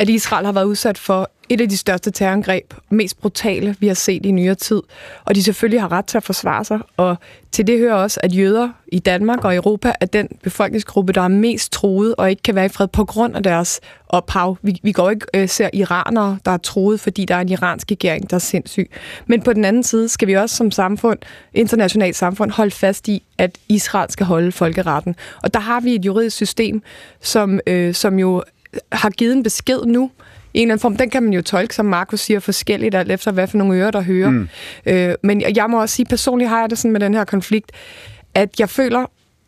S5: at Israel har været udsat for et af de største terrorangreb, mest brutale, vi har set i nyere tid. Og de selvfølgelig har ret til at forsvare sig. Og til det hører også, at jøder i Danmark og Europa er den befolkningsgruppe, der er mest truet og ikke kan være i fred på grund af deres ophav. Vi, vi går ikke øh, ser iranere, der er truet, fordi der er en iransk regering, der er sindssyg. Men på den anden side skal vi også som samfund, internationalt samfund, holde fast i, at Israel skal holde folkeretten. Og der har vi et juridisk system, som, øh, som jo har givet en besked nu, i en eller anden form, den kan man jo tolke, som Markus siger, forskelligt, alt efter hvad for nogle ører, der hører. Mm. Øh, men jeg må også sige, personligt har jeg det sådan med den her konflikt, at jeg føler,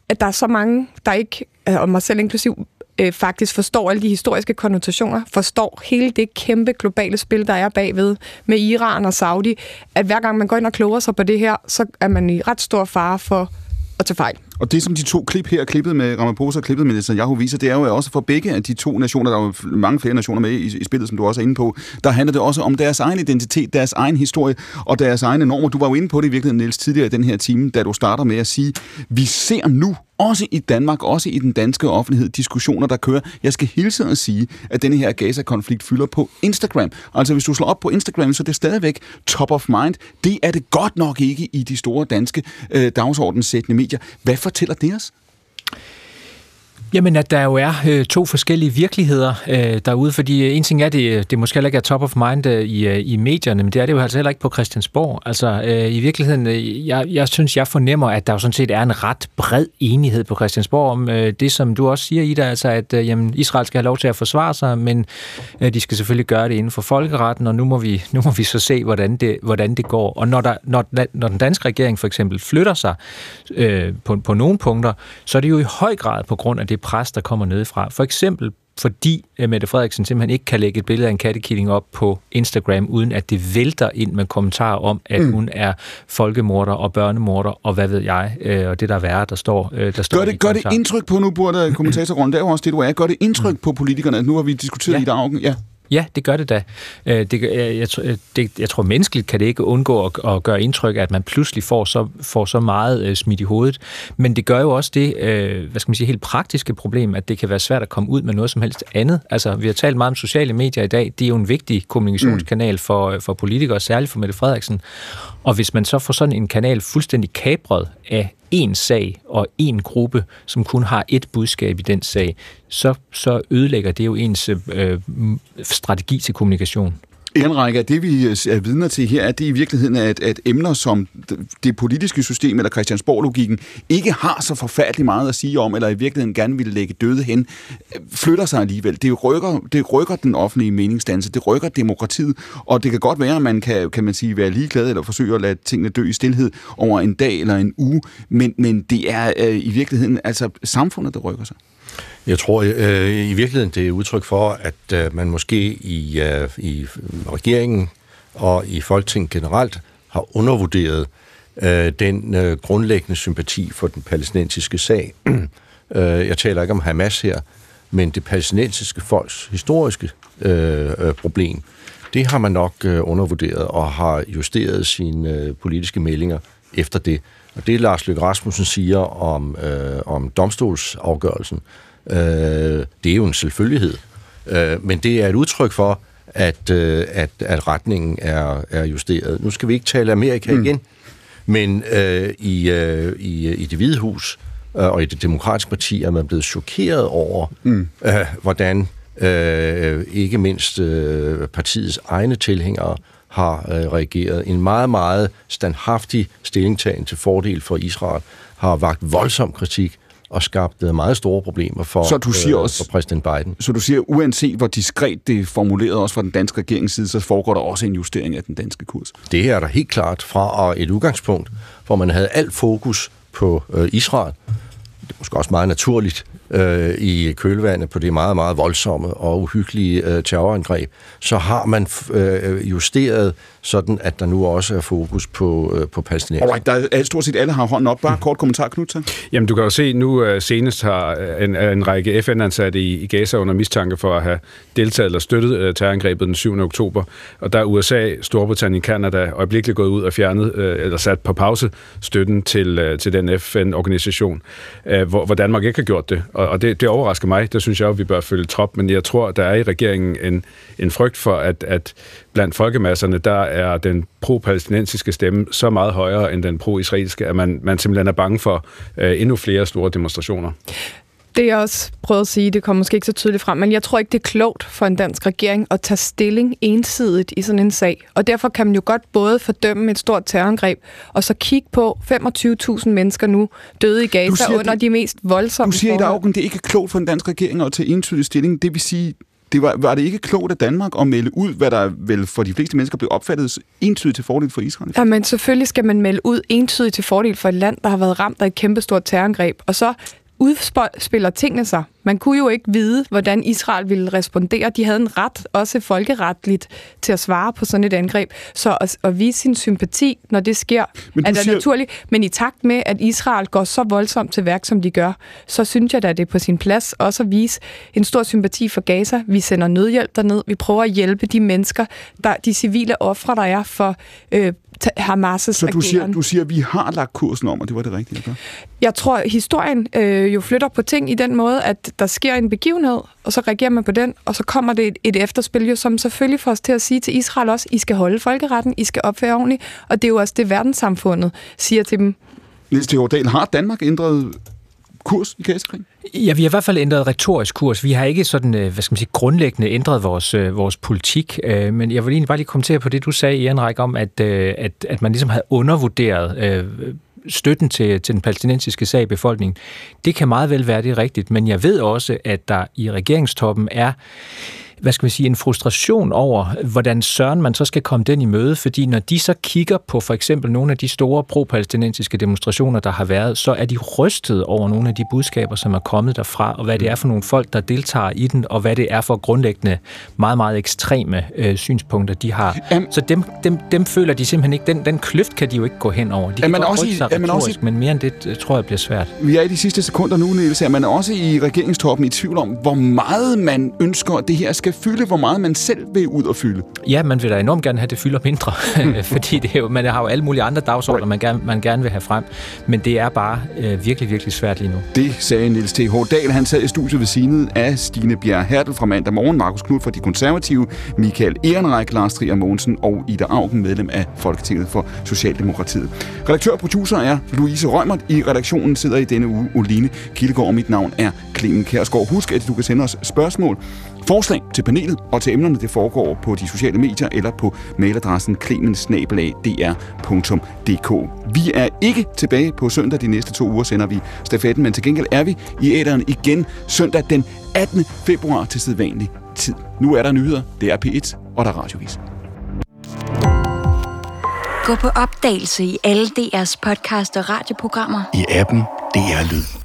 S5: at der er så mange, der ikke, øh, og mig selv inklusiv, øh, faktisk forstår alle de historiske konnotationer, forstår hele det kæmpe globale spil, der er bagved med Iran og Saudi, at hver gang man går ind og kloger sig på det her, så er man i ret stor fare for at tage fejl.
S2: Og det, som de to klip her, klippet med Ramaphosa og klippet med Netanyahu, viser, det er jo også for begge af de to nationer, der er jo mange flere nationer med i, i spillet, som du også er inde på, der handler det også om deres egen identitet, deres egen historie og deres egne normer. Du var jo inde på det i virkeligheden, Niels, tidligere i den her time, da du starter med at sige, vi ser nu også i Danmark, også i den danske offentlighed, diskussioner, der kører. Jeg skal hilse og sige, at denne her Gaza-konflikt fylder på Instagram. Altså hvis du slår op på Instagram, så er det stadigvæk top of mind. Det er det godt nok ikke i de store danske øh, dagsordenssættende medier. Hvad fortæller det os?
S11: Jamen, at der jo er øh, to forskellige virkeligheder øh, derude, fordi øh, en ting er, det, øh, det måske heller ikke er top of mind øh, i, øh, i medierne, men det er det jo altså heller ikke på Christiansborg. Altså, øh, i virkeligheden, øh, jeg, jeg synes, jeg fornemmer, at der jo sådan set er en ret bred enighed på Christiansborg om øh, det, som du også siger, Ida, altså at øh, jamen, Israel skal have lov til at forsvare sig, men øh, de skal selvfølgelig gøre det inden for folkeretten, og nu må vi, nu må vi så se, hvordan det, hvordan det går. Og når, der, når, når den danske regering for eksempel flytter sig øh, på, på nogle punkter, så er det jo i høj grad på grund af det pres, der kommer nedefra. For eksempel fordi Mette Frederiksen simpelthen ikke kan lægge et billede af en kattekilling op på Instagram, uden at det vælter ind med kommentarer om, at mm. hun er folkemorder og børnemorder, og hvad ved jeg, øh, og det der er værre, der står, øh, der står
S2: gør det, gør det indtryk på, nu burde kommentatorrollen, det er jo også det, du er, gør det indtryk mm. på politikerne? Nu har vi diskuteret ja. i dagen, ja.
S11: Ja, det gør det da. Øh, det, jeg, jeg, det, jeg tror, menneskeligt kan det ikke undgå at, at gøre indtryk at man pludselig får så, får så meget uh, smidt i hovedet. Men det gør jo også det, hvad skal man sige, helt praktiske problem, at det kan være svært at komme ud med noget som helst andet. Altså, vi har talt meget om sociale medier i dag. Det er jo en vigtig kommunikationskanal for, for politikere, særligt for Mette Frederiksen. Og hvis man så får sådan en kanal fuldstændig kabret af én sag og én gruppe, som kun har et budskab i den sag, så, så ødelægger det jo ens øh, strategi til kommunikation.
S2: En række af det, vi øh, er vidner til her, er det i virkeligheden, at, at emner som det politiske system eller Christiansborg-logikken ikke har så forfærdeligt meget at sige om, eller i virkeligheden gerne vil lægge døde hen, øh, flytter sig alligevel. Det rykker, det rykker den offentlige meningsdannelse, det rykker demokratiet, og det kan godt være, at man kan, kan man sige, være ligeglad eller forsøge at lade tingene dø i stillhed over en dag eller en uge, men, men det er øh, i virkeligheden altså samfundet, der rykker sig.
S4: Jeg tror øh, i virkeligheden, det er udtryk for, at øh, man måske i, øh, i regeringen og i Folketinget generelt har undervurderet øh, den øh, grundlæggende sympati for den palæstinensiske sag. øh, jeg taler ikke om Hamas her, men det palæstinensiske folks historiske øh, øh, problem, det har man nok øh, undervurderet og har justeret sine øh, politiske meldinger efter det. Og det Lars Løkke Rasmussen siger om, øh, om domstolsafgørelsen, Øh, det er jo en selvfølgelighed. Øh, men det er et udtryk for, at, øh, at, at retningen er, er justeret. Nu skal vi ikke tale Amerika mm. igen, men øh, i, øh, i, i det hvide hus øh, og i det demokratiske parti er man blevet chokeret over, mm. øh, hvordan øh, ikke mindst øh, partiets egne tilhængere har øh, reageret. En meget, meget standhaftig stillingtagen til fordel for Israel har vagt voldsom kritik og skabt meget store problemer for, så du siger øh, også, for præsident Biden.
S2: Så du siger, uanset hvor diskret det er formuleret også fra den danske regerings side, så foregår der også en justering af den danske kurs?
S4: Det er der helt klart fra et udgangspunkt, hvor man havde alt fokus på øh, Israel. Det er måske også meget naturligt øh, i kølvandet på det meget, meget voldsomme og uhyggelige øh, terrorangreb, så har man øh, justeret sådan, at der nu også er fokus på, øh, på palæstinenser.
S2: Alright, der er stort set alle har hånden op. Bare kort kommentar, Knut.
S1: Jamen, du kan jo se, nu uh, senest har en, en række FN-ansatte i, i Gaza under mistanke for at have deltaget eller støttet uh, terrorangrebet den 7. oktober. Og der er USA, Storbritannien, Kanada øjeblikkeligt gået ud og fjernet, uh, eller sat på pause, støtten til, uh, til den FN-organisation, uh, hvor, hvor Danmark ikke har gjort det. Og, og det, det overrasker mig. Det synes jeg at vi bør følge trop. Men jeg tror, der er i regeringen en, en frygt for, at, at blandt folkemasserne, der er den pro-palæstinensiske stemme så meget højere end den pro-israelske, at man, man simpelthen er bange for øh, endnu flere store demonstrationer.
S5: Det jeg også prøvede at sige, det kommer måske ikke så tydeligt frem, men jeg tror ikke, det er klogt for en dansk regering at tage stilling ensidigt i sådan en sag. Og derfor kan man jo godt både fordømme et stort terrorangreb, og så kigge på 25.000 mennesker nu døde i Gaza siger, under de mest voldsomme
S2: Du siger i dag, det ikke er klogt for en dansk regering at tage entydig stilling. Det vil sige, det var, var det ikke klogt af Danmark at melde ud, hvad der vel for de fleste mennesker blev opfattet entydigt til fordel for Israel?
S5: Ja, men selvfølgelig skal man melde ud entydigt til fordel for et land, der har været ramt af et kæmpestort terrorangreb. Og så udspiller tingene sig. Man kunne jo ikke vide, hvordan Israel ville respondere. De havde en ret, også folkeretligt, til at svare på sådan et angreb. Så at, at vise sin sympati, når det sker, er da siger... naturligt. Men i takt med, at Israel går så voldsomt til værk, som de gør, så synes jeg da, det er på sin plads også at vise en stor sympati for Gaza. Vi sender nødhjælp derned. Vi prøver at hjælpe de mennesker, der, de civile ofre, der er for øh, Hamas'
S2: Så du siger, du siger, at vi har lagt kursen om, og det var det rigtige at gøre?
S5: Jeg tror, at historien øh, jo flytter på ting i den måde, at der sker en begivenhed, og så reagerer man på den, og så kommer det et, et efterspil, jo, som selvfølgelig får os til at sige til Israel også, I skal holde folkeretten, I skal opføre ordentligt, og det er jo også det, verdenssamfundet siger til dem.
S2: Niels Theodal, har Danmark ændret kurs i Gaza-krigen?
S11: Ja, vi har i hvert fald ændret retorisk kurs. Vi har ikke sådan, øh, hvad skal man sige, grundlæggende ændret vores, øh, vores politik, øh, men jeg vil egentlig bare lige kommentere på det, du sagde, i en række om, at, at, at man ligesom havde undervurderet støtten til, til den palæstinensiske sag i befolkningen. Det kan meget vel være det rigtigt, men jeg ved også, at der i regeringstoppen er hvad skal man sige, en frustration over, hvordan søren man så skal komme den i møde, fordi når de så kigger på for eksempel nogle af de store pro-palæstinensiske demonstrationer, der har været, så er de rystet over nogle af de budskaber, som er kommet derfra, og hvad det er for nogle folk, der deltager i den, og hvad det er for grundlæggende meget, meget ekstreme øh, synspunkter, de har. Um, så dem, dem, dem føler de simpelthen ikke, den, den kløft kan de jo ikke gå hen over. De kan godt også i, sig retorisk, også i, men mere end det øh, tror jeg bliver svært.
S2: Vi er i de sidste sekunder nu, Niels, er man også i regeringstoppen i tvivl om, hvor meget man ønsker, at det her skal fylde, hvor meget man selv vil ud og fylde.
S11: Ja, man vil da enormt gerne have, at det fylder mindre, fordi det er jo, man har jo alle mulige andre dagsordner, man gerne, man gerne vil have frem, men det er bare øh, virkelig, virkelig svært lige nu.
S2: Det sagde Niels T.H. Dahl. Han sad i studiet ved siden af Stine Bjerg Hertel fra mandag morgen, Markus Knud fra De Konservative, Michael Ehrenreich, Lars Trier Mogensen og Ida Augen, medlem af Folketinget for Socialdemokratiet. Redaktør og producer er Louise Rømert. I redaktionen sidder i denne uge Oline Kildegård, og mit navn er Clemen Kærsgaard. Husk, at du kan sende os spørgsmål Forslag til panelet og til emnerne, det foregår på de sociale medier eller på mailadressen klemensnabelag.dr.dk. Vi er ikke tilbage på søndag. De næste to uger sender vi stafetten, men til gengæld er vi i æderen igen søndag den 18. februar til sædvanlig tid. Nu er der nyheder, det er P1 og der er radiovis.
S16: Gå på opdagelse i alle DR's podcast og radioprogrammer.
S17: I appen DR Lyd.